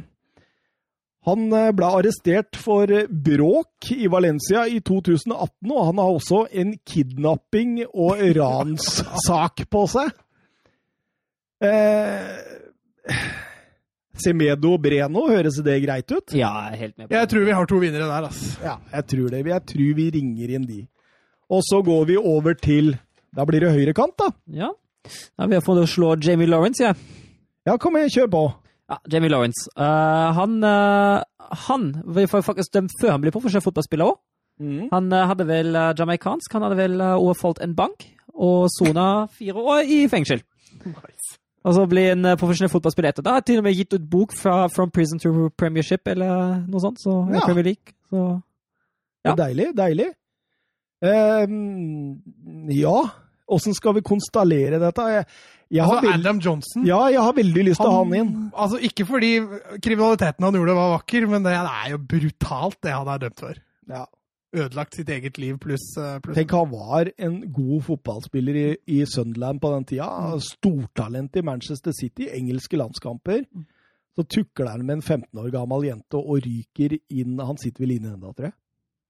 han eh, ble arrestert for eh, bråk i Valencia i 2018, og han har også en kidnapping- og ranssak på seg. Eh, Semedo Breno, høres det greit ut? Ja, jeg er helt med på det. Jeg tror vi har to vinnere der, ass. Ja, jeg tror det. Jeg tror vi ringer inn de. Og så går vi over til Da blir det høyrekant, da. Ja. Da vil jeg få det å slå Jamie Lawrence, jeg. Ja, kom igjen, kjør på. Ja, Jamie Lawrence. Uh, han, uh, han var faktisk dømt før han ble profesjonell fotballspiller òg. Han uh, hadde vel uh, jamaicansk, han hadde vel overfalt en bank og sona fire år i fengsel. Og så ble uh, profesjonell fotballspiller etter. Da har til og med gitt ut bok fra From Prison to Premiership eller noe sånt. Så, Ja. Premier League. Så er Deilig, deilig. Um, ja, åssen skal vi konstallere dette? Jeg, Altså, veld... Adam Johnson ja, jeg har veldig lyst til å ha han inn. Altså, Ikke fordi kriminaliteten han gjorde var vakker, men det er jo brutalt, det han er dømt for. Ja. Ødelagt sitt eget liv pluss plus. Tenk, han var en god fotballspiller i, i Sunderland på den tida. Stortalent i Manchester City, engelske landskamper. Så tukler han med en 15 år gammel jente og ryker inn Han sitter vel inne ennå, tror jeg.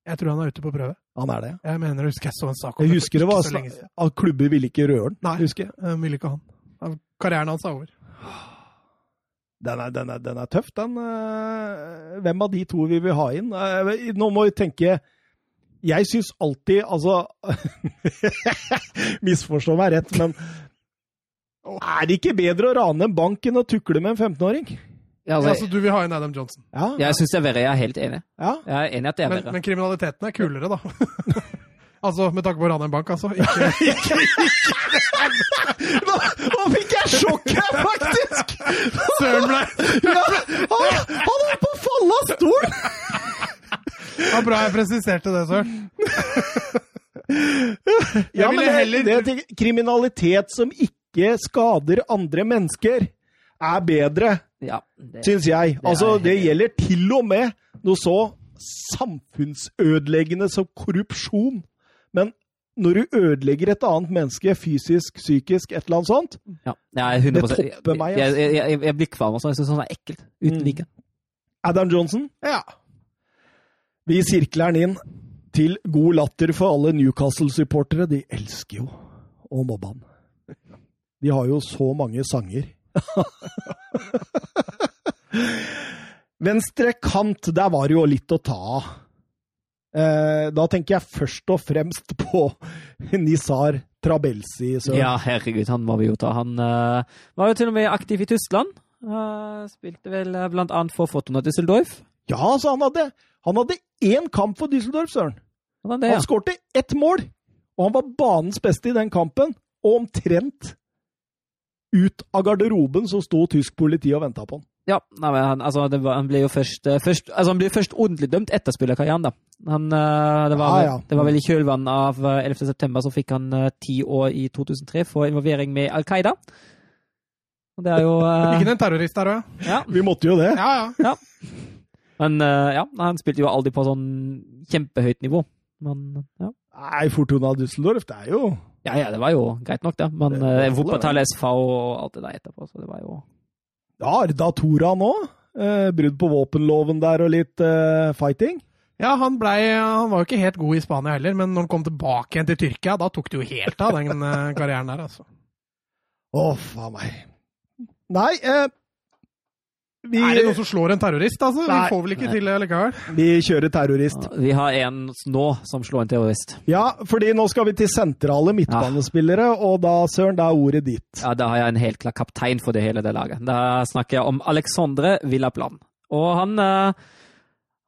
Jeg tror han er ute på prøve. Han er det. Jeg mener husker jeg så en sak om Jeg husker det var så lenge siden. at klubber ville ikke røre den. Nei. Husker jeg. Eh, Ville ikke han. Karrieren hans er over. Den er, den er, den er tøff, den. eh, Hvem av de to vi vil ha inn? Eh, Nå må vi tenke Jeg syns alltid Altså Misforstå meg rett, men er det ikke bedre å rane en bank enn å tukle med en 15-åring? Ja, Ja, altså, altså, du vil ha inn Adam Johnson. Ja. jeg syns det er verre. Jeg er helt enig. ja. Jeg er enig at det er Men, verre. men kriminaliteten er kulere, da. altså, med tanke på å rane en bank, altså. Ikke, Nå, nå fikk jeg sjokk her, faktisk! Søren ble Ja, han, han var på å falle av stolen! Det var bra jeg presiserte det, Søren. Ja, men det, heller- det, tenker- kriminalitet som ikke skader andre mennesker, er bedre, Ja, det, syns jeg. Det er Altså, det gjelder til og med noe så samfunnsødeleggende som korrupsjon. Men når du ødelegger et annet menneske fysisk, psykisk, et eller annet sånt ja, jeg 100 Det topper meg, Jeg, altså. jeg, jeg, jeg blir kvalm og sånn. Jeg syns sånn er ekkelt. Uten Mm. like. Adam Johnson, Ja. vi sirkler den inn til god latter for alle Newcastle-supportere. De elsker jo å mobbe han. De har jo så mange sanger. Venstre kant, der var det jo litt å ta av. Eh, da tenker jeg først og fremst på Nisar Trabelsi. Så. Ja, herregud, han må vi jo ta. Han uh, var jo til og med aktiv i Tyskland. Uh, spilte vel uh, blant annet for Fortuna Düsseldorf. Ja, så han hadde, han hadde én kamp for Düsseldorf, Søren. Var ja. Han skårte ett mål, og han var banens beste i den kampen. Og omtrent ut av garderoben så sto tysk politi og venta på han. Ja, nei, men han, altså, det var, han ble jo først, eh, først Altså, han ble først ordentlig dømt etter spillerkarrieren, da. Han, eh, det, var, ah, ja. det var vel i kjølvannet av eh, 11. september så fikk han eh, ti år i 2003 for involvering med Al Qaida. Og det er jo eh, Ikke en terrorist der òg, ja. Vi måtte jo det. ja? Ja, Men uh, ja, han spilte jo aldri på sånn kjempehøyt nivå. Men ja. Nei, Fortuna Düsseldorf, det er jo Ja, ja, det var jo greit nok, det. Men Det- uh, Wuppertal SV og alt det der etterpå, så det var jo Ja, Arda Tora nå. Eh, brudd på våpenloven der og litt eh, fighting. Ja, han, blei- han var jo ikke helt god i Spania heller, men når han kom tilbake igjen til Tyrkia, da tok det jo helt av, den eh, karrieren der, altså. Å, faen meg. Nei, eh, vi, Er det noen som slår en terrorist, altså? Nei. Vi får vel ikke til det likevel? vi kjører terrorist. Vi har en nå som slår en terrorist. Ja, fordi nå skal vi til sentrale midtbanespillere, og da, Søren, da er ordet ditt. Ja, Da har jeg en helt klar kaptein for det hele det laget. Da snakker jeg om Alexandre Villaplan. Og han eh,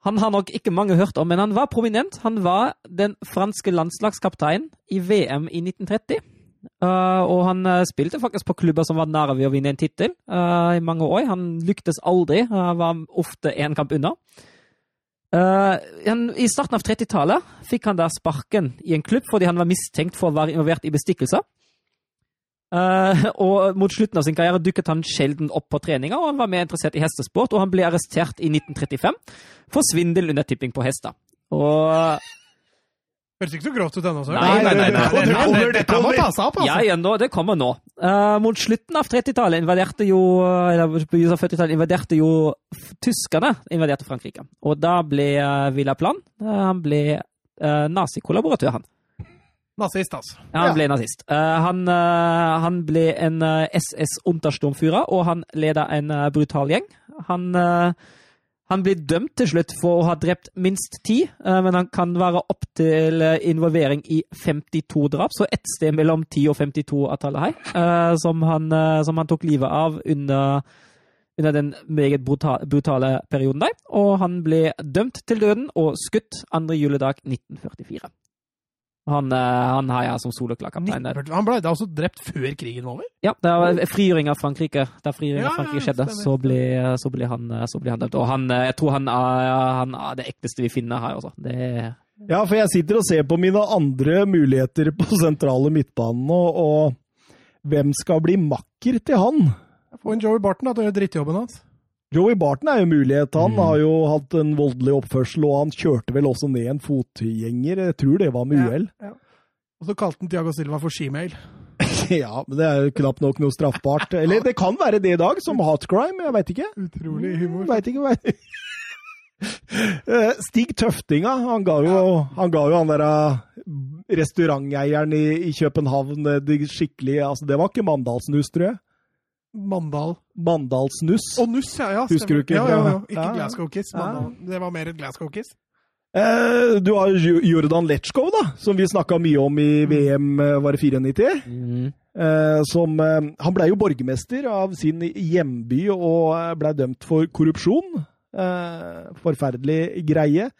Han har nok ikke mange hørt om, men han var prominent. Han var den franske landslagskapteinen i VM i 1930. Eh, og han uh, spilte faktisk på klubber som var nære ved å vinne en tittel uh, i mange år. Han lyktes aldri. Var ofte én kamp unna. Eh, han, I starten av 30-tallet fikk han da sparken i en klubb fordi han var mistenkt for å være involvert i bestikkelser. Eh, og mot slutten av sin karriere dukket han sjelden opp på treninger, og han var mer interessert i hestesport, og han ble arrestert i 1935 for svindel under tipping på hester. Og Høres ikke så grovt ut ennå, Søren. Nei, nei, nei, nei. Det- det- kommer, det ta seg opp, altså. ja, nå, det kommer nå. Uh, mot slutten av 30-tallet invaderte jo eller begynnelsen av 40-tallet invaderte jo tyskerne invaderte Frankrike. Og da ble uh, Villaplan uh, Han ble uh, nazikollaboratør, han. Nazist, altså. Ja, han ble nazist. Uh, han, uh, han ble en eh, SS-Untersturmführer, og han leda en eh, brutal gjeng. Han, eh, han blir dømt til slutt for å ha drept minst ti, eh, men han kan være opp til eh, involvering i 52 drap, så ett sted mellom 10 og 52 av tallet her, eh, som, han, som han tok livet av under under den meget brutale, brutale perioden der, og han ble dømt til døden og skutt andre juledag 1944. Han, eh, han har jeg som soloklar kaptein der. 1940 Han ble da også drept før krigen var over? Ja, det var frigjøring av Frankrike. Da frigjøring av Frankrike skjedde, så ble, så ble, han, så ble han dømt. Og han, eh, jeg tror han er, han er det ekteste vi finner her, altså. Det, Ja, for jeg sitter og ser på mine andre muligheter på sentrale midtbanen, og, og hvem skal bli makker til han? Få en Joey Barton da, til å gjøre drittjobben hans. Joey Barton er jo mulighet. Han Mm. har jo hatt en voldelig oppførsel, og han kjørte vel også ned en fotgjenger. Jeg tror det var med Ja. ja. Og så kalte han Tiago Silva for Shemale. Ja. men det er jo knapt nok noe straffbart. Eller det kan være det i dag, som hot crime. Jeg veit ikke. Utrolig humor. Vet ikke. Vet. ikke. Stig Tøftinga, han ga jo han, ga jo han der eh, restauranteieren i, i København eh, det skikkelig altså Det var ikke Mandalsnuss, tror jeg. Mandal. Mandalsnuss. Og Nuss, ja. ja Husker du ikke Ja, ja, ja. Ikke Ja. Glasgow Kiss. Mandal. Det var mer et Glasgow Kiss. Eh, du har Jordan Letchkov, da, som vi snakka mye om i VM, eh, var det 94? Mm. Eh, som, eh, han blei jo borgermester av sin hjemby og eh, blei dømt for korrupsjon. Eh, forferdelig greie.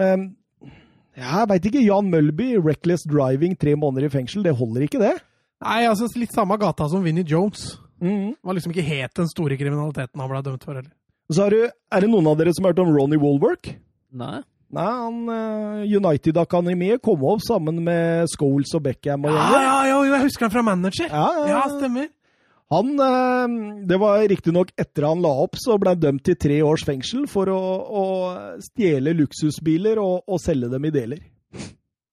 Eh, jeg veit ikke. Jan Mølby, reckless driving, tre måneder i fengsel. Det holder ikke, det. Nei, altså litt samme gata som Vinnie Jones. Det var liksom ikke helt den store kriminaliteten han ble dømt for heller. Så er det, er det noen av dere som har hørt om Ronny Woolwork? Nei. Nei, han eh, United-akademiet kom opp sammen med Scholes og Beckham og Ja, ja, ja, jeg husker han fra Manager. Ja, ja, Ja, ja. stemmer. Han, eh, Det var riktignok etter han la opp, så ble han dømt til tre års fengsel for å, å stjele luksusbiler og, og selge dem i deler.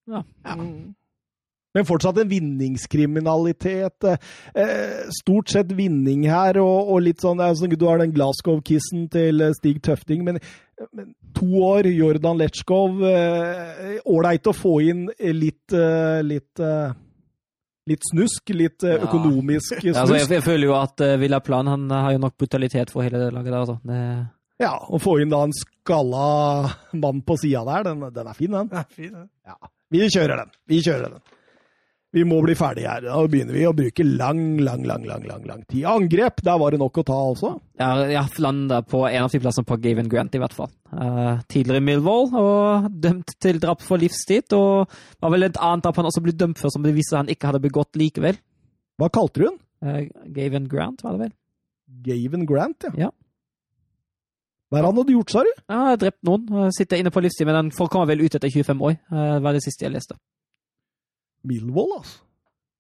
Ja. Mm. Men fortsatt en vinningskriminalitet. Eh, stort sett vinning her, og, og litt sånn altså, Du har den Glasgow-kissen til eh, Stig Tøfting, men, men to år, Jordan Letchkov Ålreit å få inn litt eh, litt eh, Litt snusk, litt økonomisk Ja. økonomisk Ja, altså, jeg, snusk. jeg føler jo at uh, Villa Plan han har jo nok brutalitet for hele det laget der. Altså. Det, Ja, Å få inn da en skalla mann på sida der, den, den er fin, den. Ja, fin, ja. Vi kjører den. Vi kjører den. Vi må bli ferdige her. Da begynner vi å bruke lang, lang, lang lang, lang, lang tid. Angrep, der var det nok å ta altså? ja, jeg landa på en av de plassene på Gavin Grant, i hvert fall. Uh, tidligere Millwall, og dømt til drap for livstid. Og var vel et annet drap han også ble dømt for, som det viste han ikke hadde begått likevel. Hva kalte du den? Uh, Gavin Grant, var det vel? Gavin Grant, ja. Ja. Hva er det han hadde gjort, sa du? Ja, drept noen. eh, Sitter inne på livstid, men han får komme vel ut etter 25 år. Det var det siste jeg leste. Millwall, altså.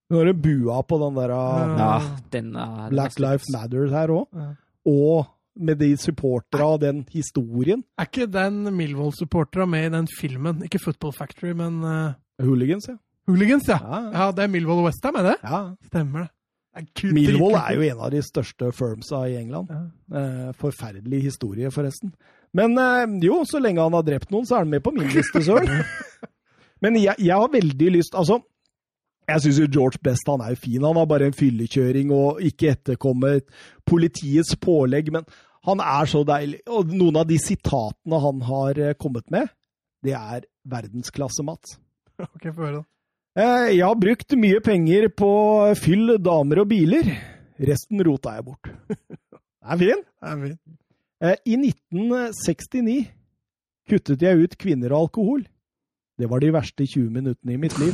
Nå har det bua på den der uh, Ja. Ja, den er Black Lives Matter her òg. Ja. Og med de supporterne og den historien. Er ikke den Millwall-supporterne med i den filmen? Ikke Football Factory, men uh, Hooligans, ja. Hooligans, ja. ja. Ja, det er Millwall og Westham, er det? ja. Stemmer det. er Millwall er jo en av de største firmsa i England. Ja. Eh, forferdelig historie, forresten. Men eh, jo, så lenge han har drept noen, så er han med på min liste, søren. Men jeg, jeg har veldig lyst Altså, jeg syns jo George Best han er jo fin. Han har bare en fyllekjøring og ikke etterkommer politiets pålegg, men han er så deilig. Og noen av de sitatene han har eh, kommet med, det er verdensklasse, Mats. Ok, få høre, da. Eh, Jeg har brukt mye penger på fyll, damer og biler. Resten rota jeg bort. Det er fin. Det er fint. Eh, I 1969 kuttet jeg ut kvinner og alkohol. Det var de verste 20 minuttene i mitt liv.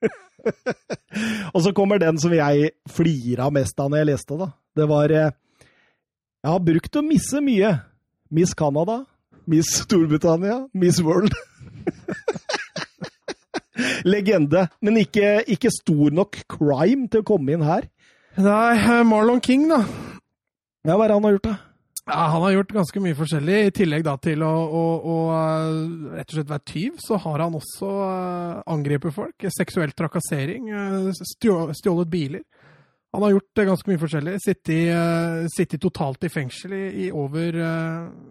og så kommer den som jeg flira mest av når jeg leste, da. Det var eh, Jeg har brukt å misse mye. Miss Canada, Miss Storbritannia, Miss World. Legende. Men ikke, ikke stor nok crime til å komme inn her. Nei, eh, Marlon King, da. Ja, hva er det han har gjort, da? Ja, han har gjort ganske mye forskjellig. I tillegg da til å, å, å eh, rett og slett være tyv, så har han også eh, angrepet folk. Seksuell trakassering, eh, stjålet biler. Han har gjort ganske mye forskjellig. Sittet sittet totalt i fengsel i, i over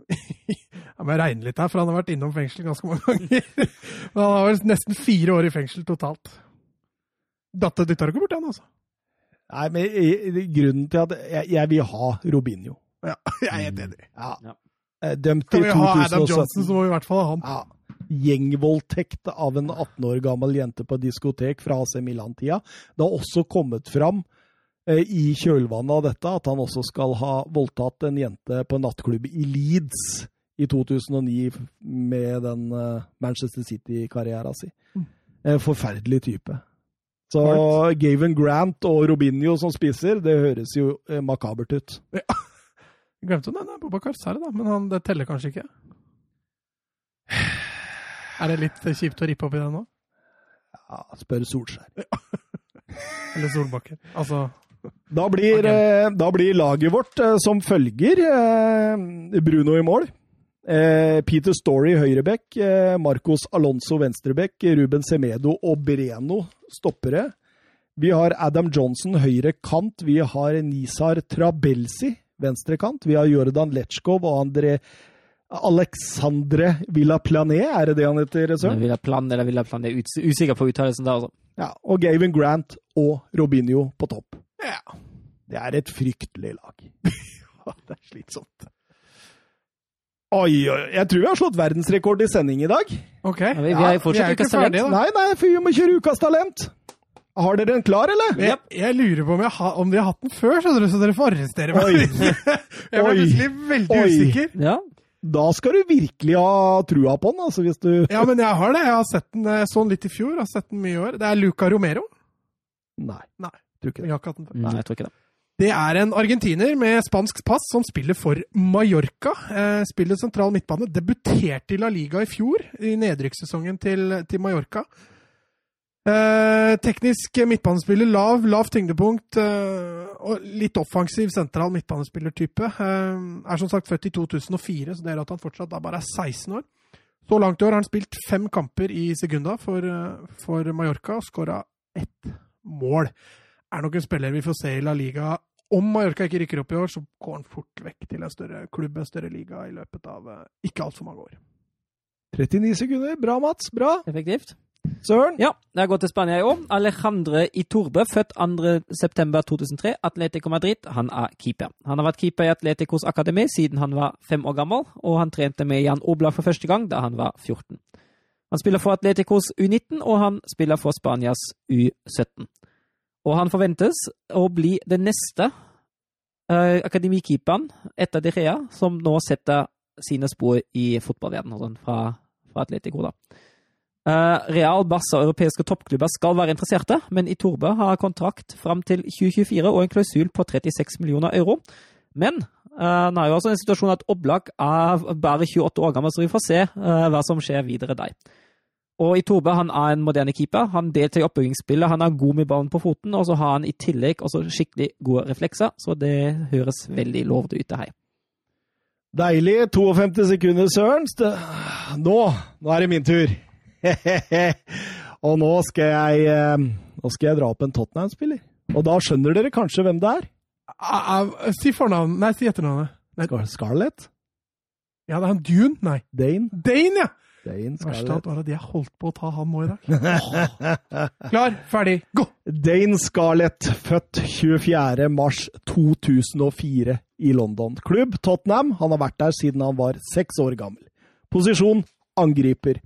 Jeg må regne litt her, for han har vært innom fengsel ganske mange ganger. Men han har vel nesten fire år i fengsel totalt. Datter dytter ikke bort han altså. Nei, men grunnen til at jeg, jeg vil ha Robinho. Ja, jeg er helt enig. Ja. Ja. Eh, Dømt Skal i vi ha Adam 2017. Johnson, så må vi i hvert fall ha han. Ja. Gjengvoldtekt av en 18 år gammel jente på diskotek fra AC Milan-tida. Det har også kommet fram eh, i kjølvannet av dette at han også skal ha voldtatt en jente på en nattklubb i Leeds i 2009 med den eh, Manchester City-karriera si. Eh, forferdelig type. Så Gavin Grant og Robinho som spiser, det høres jo eh, makabert ut. Jeg glemte det er Bobakar Sarri, da, men han, det teller kanskje ikke. Er det litt kjipt å rippe opp i det nå? Ja, spør Solskjær. Eller Solbakken? Altså Da blir, okay. da blir laget vårt eh, som følger eh, Bruno i mål. Eh, Peter Story høyrebekk, eh, Marcos Alonso venstrebekk, Ruben Semedo og Breno stoppere. Vi har Adam Johnson høyre kant, vi har Nisar Trabelsi venstre kant, vi har Jordan Lechkov og André Alexandre Villaplané, er det det han heter? Søren? Villa Plan eller Villaplané, er usikker på uttalelsen der. Altså. Ja, og Gavin Grant og Robinho på topp. Ja. Det er et fryktelig lag. det er slitsomt. Oi, oi, jeg tror vi har slått verdensrekord i sending i dag. OK. Ja, vi- vi er fortsatt vi er ikke ferdige, da. Nei, nei, for vi må kjøre Ukas talent. Har dere den klar, eller? Jeg, jeg lurer på om, jeg ha, om vi har hatt den før, skjønner du, så dere får arrestere meg. Oi. jeg ble plutselig veldig Oi. usikker. Ja. Da skal du virkelig ha trua på den, altså, hvis du Ja, men jeg har det. Jeg har sett den jeg så den litt i fjor, jeg har sett den mye i år. Det er Luca Romero. Nei. Nei. Tror ikke det. Jeg har ikke hatt den før. Nei, jeg tror ikke det. Det er en argentiner med spansk pass som spiller for Mallorca. Eh, spiller sentral midtbane. Debuterte i La Liga i fjor, i nedrykkssesongen til, til Mallorca. Eh, teknisk midtbanespiller, lav, lavt tyngdepunkt eh, og litt offensiv sentral midtbanespillertype. Eh, er som sagt født i 2004, så det gjør at han fortsatt da bare er 16 år. Så langt i år har han spilt fem kamper i Segunda for, eh, for Mallorca og skåra ett mål. Er nok en spiller vi får se i La Liga. Om Mallorca ikke rykker opp i år, så går han fort vekk til en større klubb, en større liga, i løpet av eh, ikke altfor mange år. 39 sekunder. Bra, Mats. Bra. Effektivt. Søren. Ja, har gått til Spania i år. Alejandre Iturbe, født 2.9.2003, Atletico Madrid. Han er keeper. Han har vært keeper i Atleticos akademi siden han var fem år gammel, og han trente med Jan Oblak for første gang da han var 14. Han spiller for Atleticos U19, og han spiller for Spanias U17. Og han forventes å bli den neste uh, akademikeeperen etter De Rea, som nå setter sine spor i fotballverdenen, altså fra, fra Atletico. da. Uh, Real, Barca og europeiske toppklubber skal være interesserte, men Iturbe har kontrakt fram til 2024 og en klausul på 36 millioner euro. Men uh, nå er jo også en situasjon at Oblak er bare 28 år gammel, så vi får se uh, hva som skjer videre der. Og Torbø han er en moderne keeper. Han deltar i oppbyggingsspillet, han er god med ballen på foten, og så har han i tillegg også skikkelig gode reflekser, så det høres veldig lovende ut, det her. Deilig. 52 sekunder, Søren. Nå, nå er det min tur. Og nå skal jeg eh, Nå skal jeg dra opp en Tottenham-spiller. Og da skjønner dere kanskje hvem det er? Ah, ah, si fornavnet Nei, si etternavnet. Nei. Scarlett? Ja, det er han Dune? Nei. Dane? Dane, ja! Dane Verste av alt Scarlett. at jeg holdt på å ta han nå i dag. Klar, ferdig, gå! Dane Scarlett, født 24. mars 2004 i London. Klubb Tottenham. Han har vært der siden han var seks år gammel. Posisjon angriper.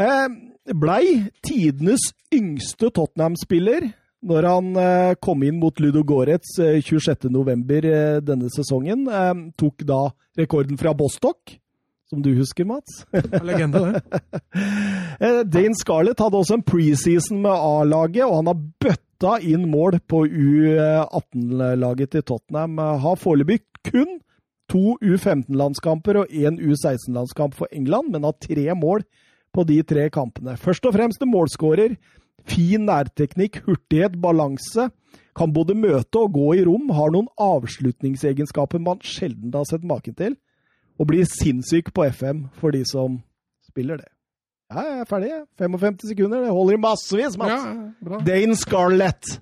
Eh, blei tidenes yngste Tottenham-spiller når han eh, kom inn mot Ludo Goretz eh, 26.11. Eh, denne sesongen. Tok da rekorden fra Bostock, som du husker, Mats. Legende, det. Eh, Dane Scarlett hadde også en preseason med A-laget, og han har bøtta inn mål på U18-laget til Tottenham. Har foreløpig kun to U15-landskamper og én U16-landskamp for England, men har tre mål på de tre kampene. Først og fremst en målskårer. Fin nærteknikk, hurtighet, balanse. Kan både møte og gå i rom. Har noen avslutningsegenskaper man sjelden har sett maken til. Og blir sinnssyk på FM for de som spiller det. Ja, jeg er ferdig. jeg. 55 sekunder. Det holder i massevis, Mats. ja. Dane Scarlett.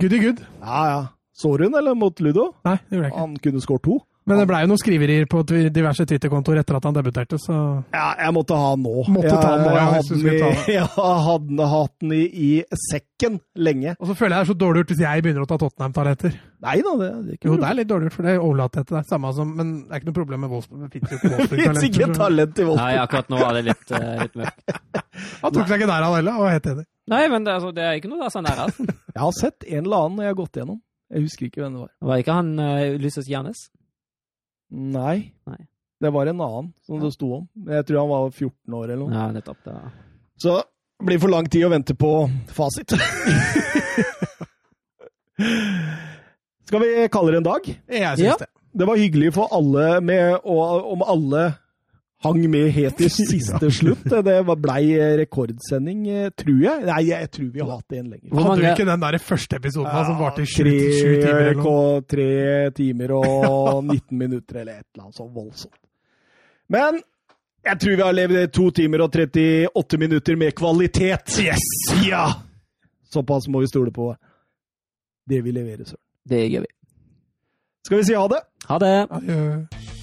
Goody good. Ja, ja. Så hun, eller mot Ludo? Nei, det gjorde jeg ikke. Han kunne skåret to. Men det blei jo noen skriverier på diverse Twitter-kontoer etter at han debuterte, så Ja, jeg måtte ha han nå. Måtte ta han nå, jeg, hadde den i, jeg hadde hatt den i, i sekken lenge. Og så føler jeg det er så dårlig gjort hvis jeg begynner å ta Tottenham-talenter. Nei da, det, det er ikke Jo, det er litt dårlig gjort, for det overlater jeg til deg. Samme som, men det er ikke noe problem med Wolfsburg. Det fins jo ikke Wolfsburg-talenter. talent i Nei, akkurat nå er det litt, uh, litt mørkt. Han tok seg ikke der, han heller, og var helt enig. Nei, men det, altså, det er ikke noe der sånn der. Altså. Jeg har sett en eller annen jeg har gått gjennom. Jeg husker ikke hvem det var. Var ikke han uh, Ulysses Janes? Nei. Nei. Det var en annen som det sto om. Jeg tror han var 14 år eller noe. Ja, nettopp. Det var. Så det blir for lang tid å vente på fasit. Skal vi kalle det en dag? Jeg Ja. det. Det var hyggelig for alle med, og om alle hang med helt til siste slutt. Det blei rekordsending, eh, tror jeg. Nei, jeg tror vi har hatt en lenger. Hadde du ikke den der første episoden ja, som varte i sju, timer eller tre timer og 19 minutter, eller et eller annet sånt voldsomt. Men jeg tror vi har levd to timer og 38 minutter med kvalitet. Yes! Ja! Såpass må vi stole på det vi leverer, Søren. Det gjør vi. Skal vi si ha det? Ha det! Adjø.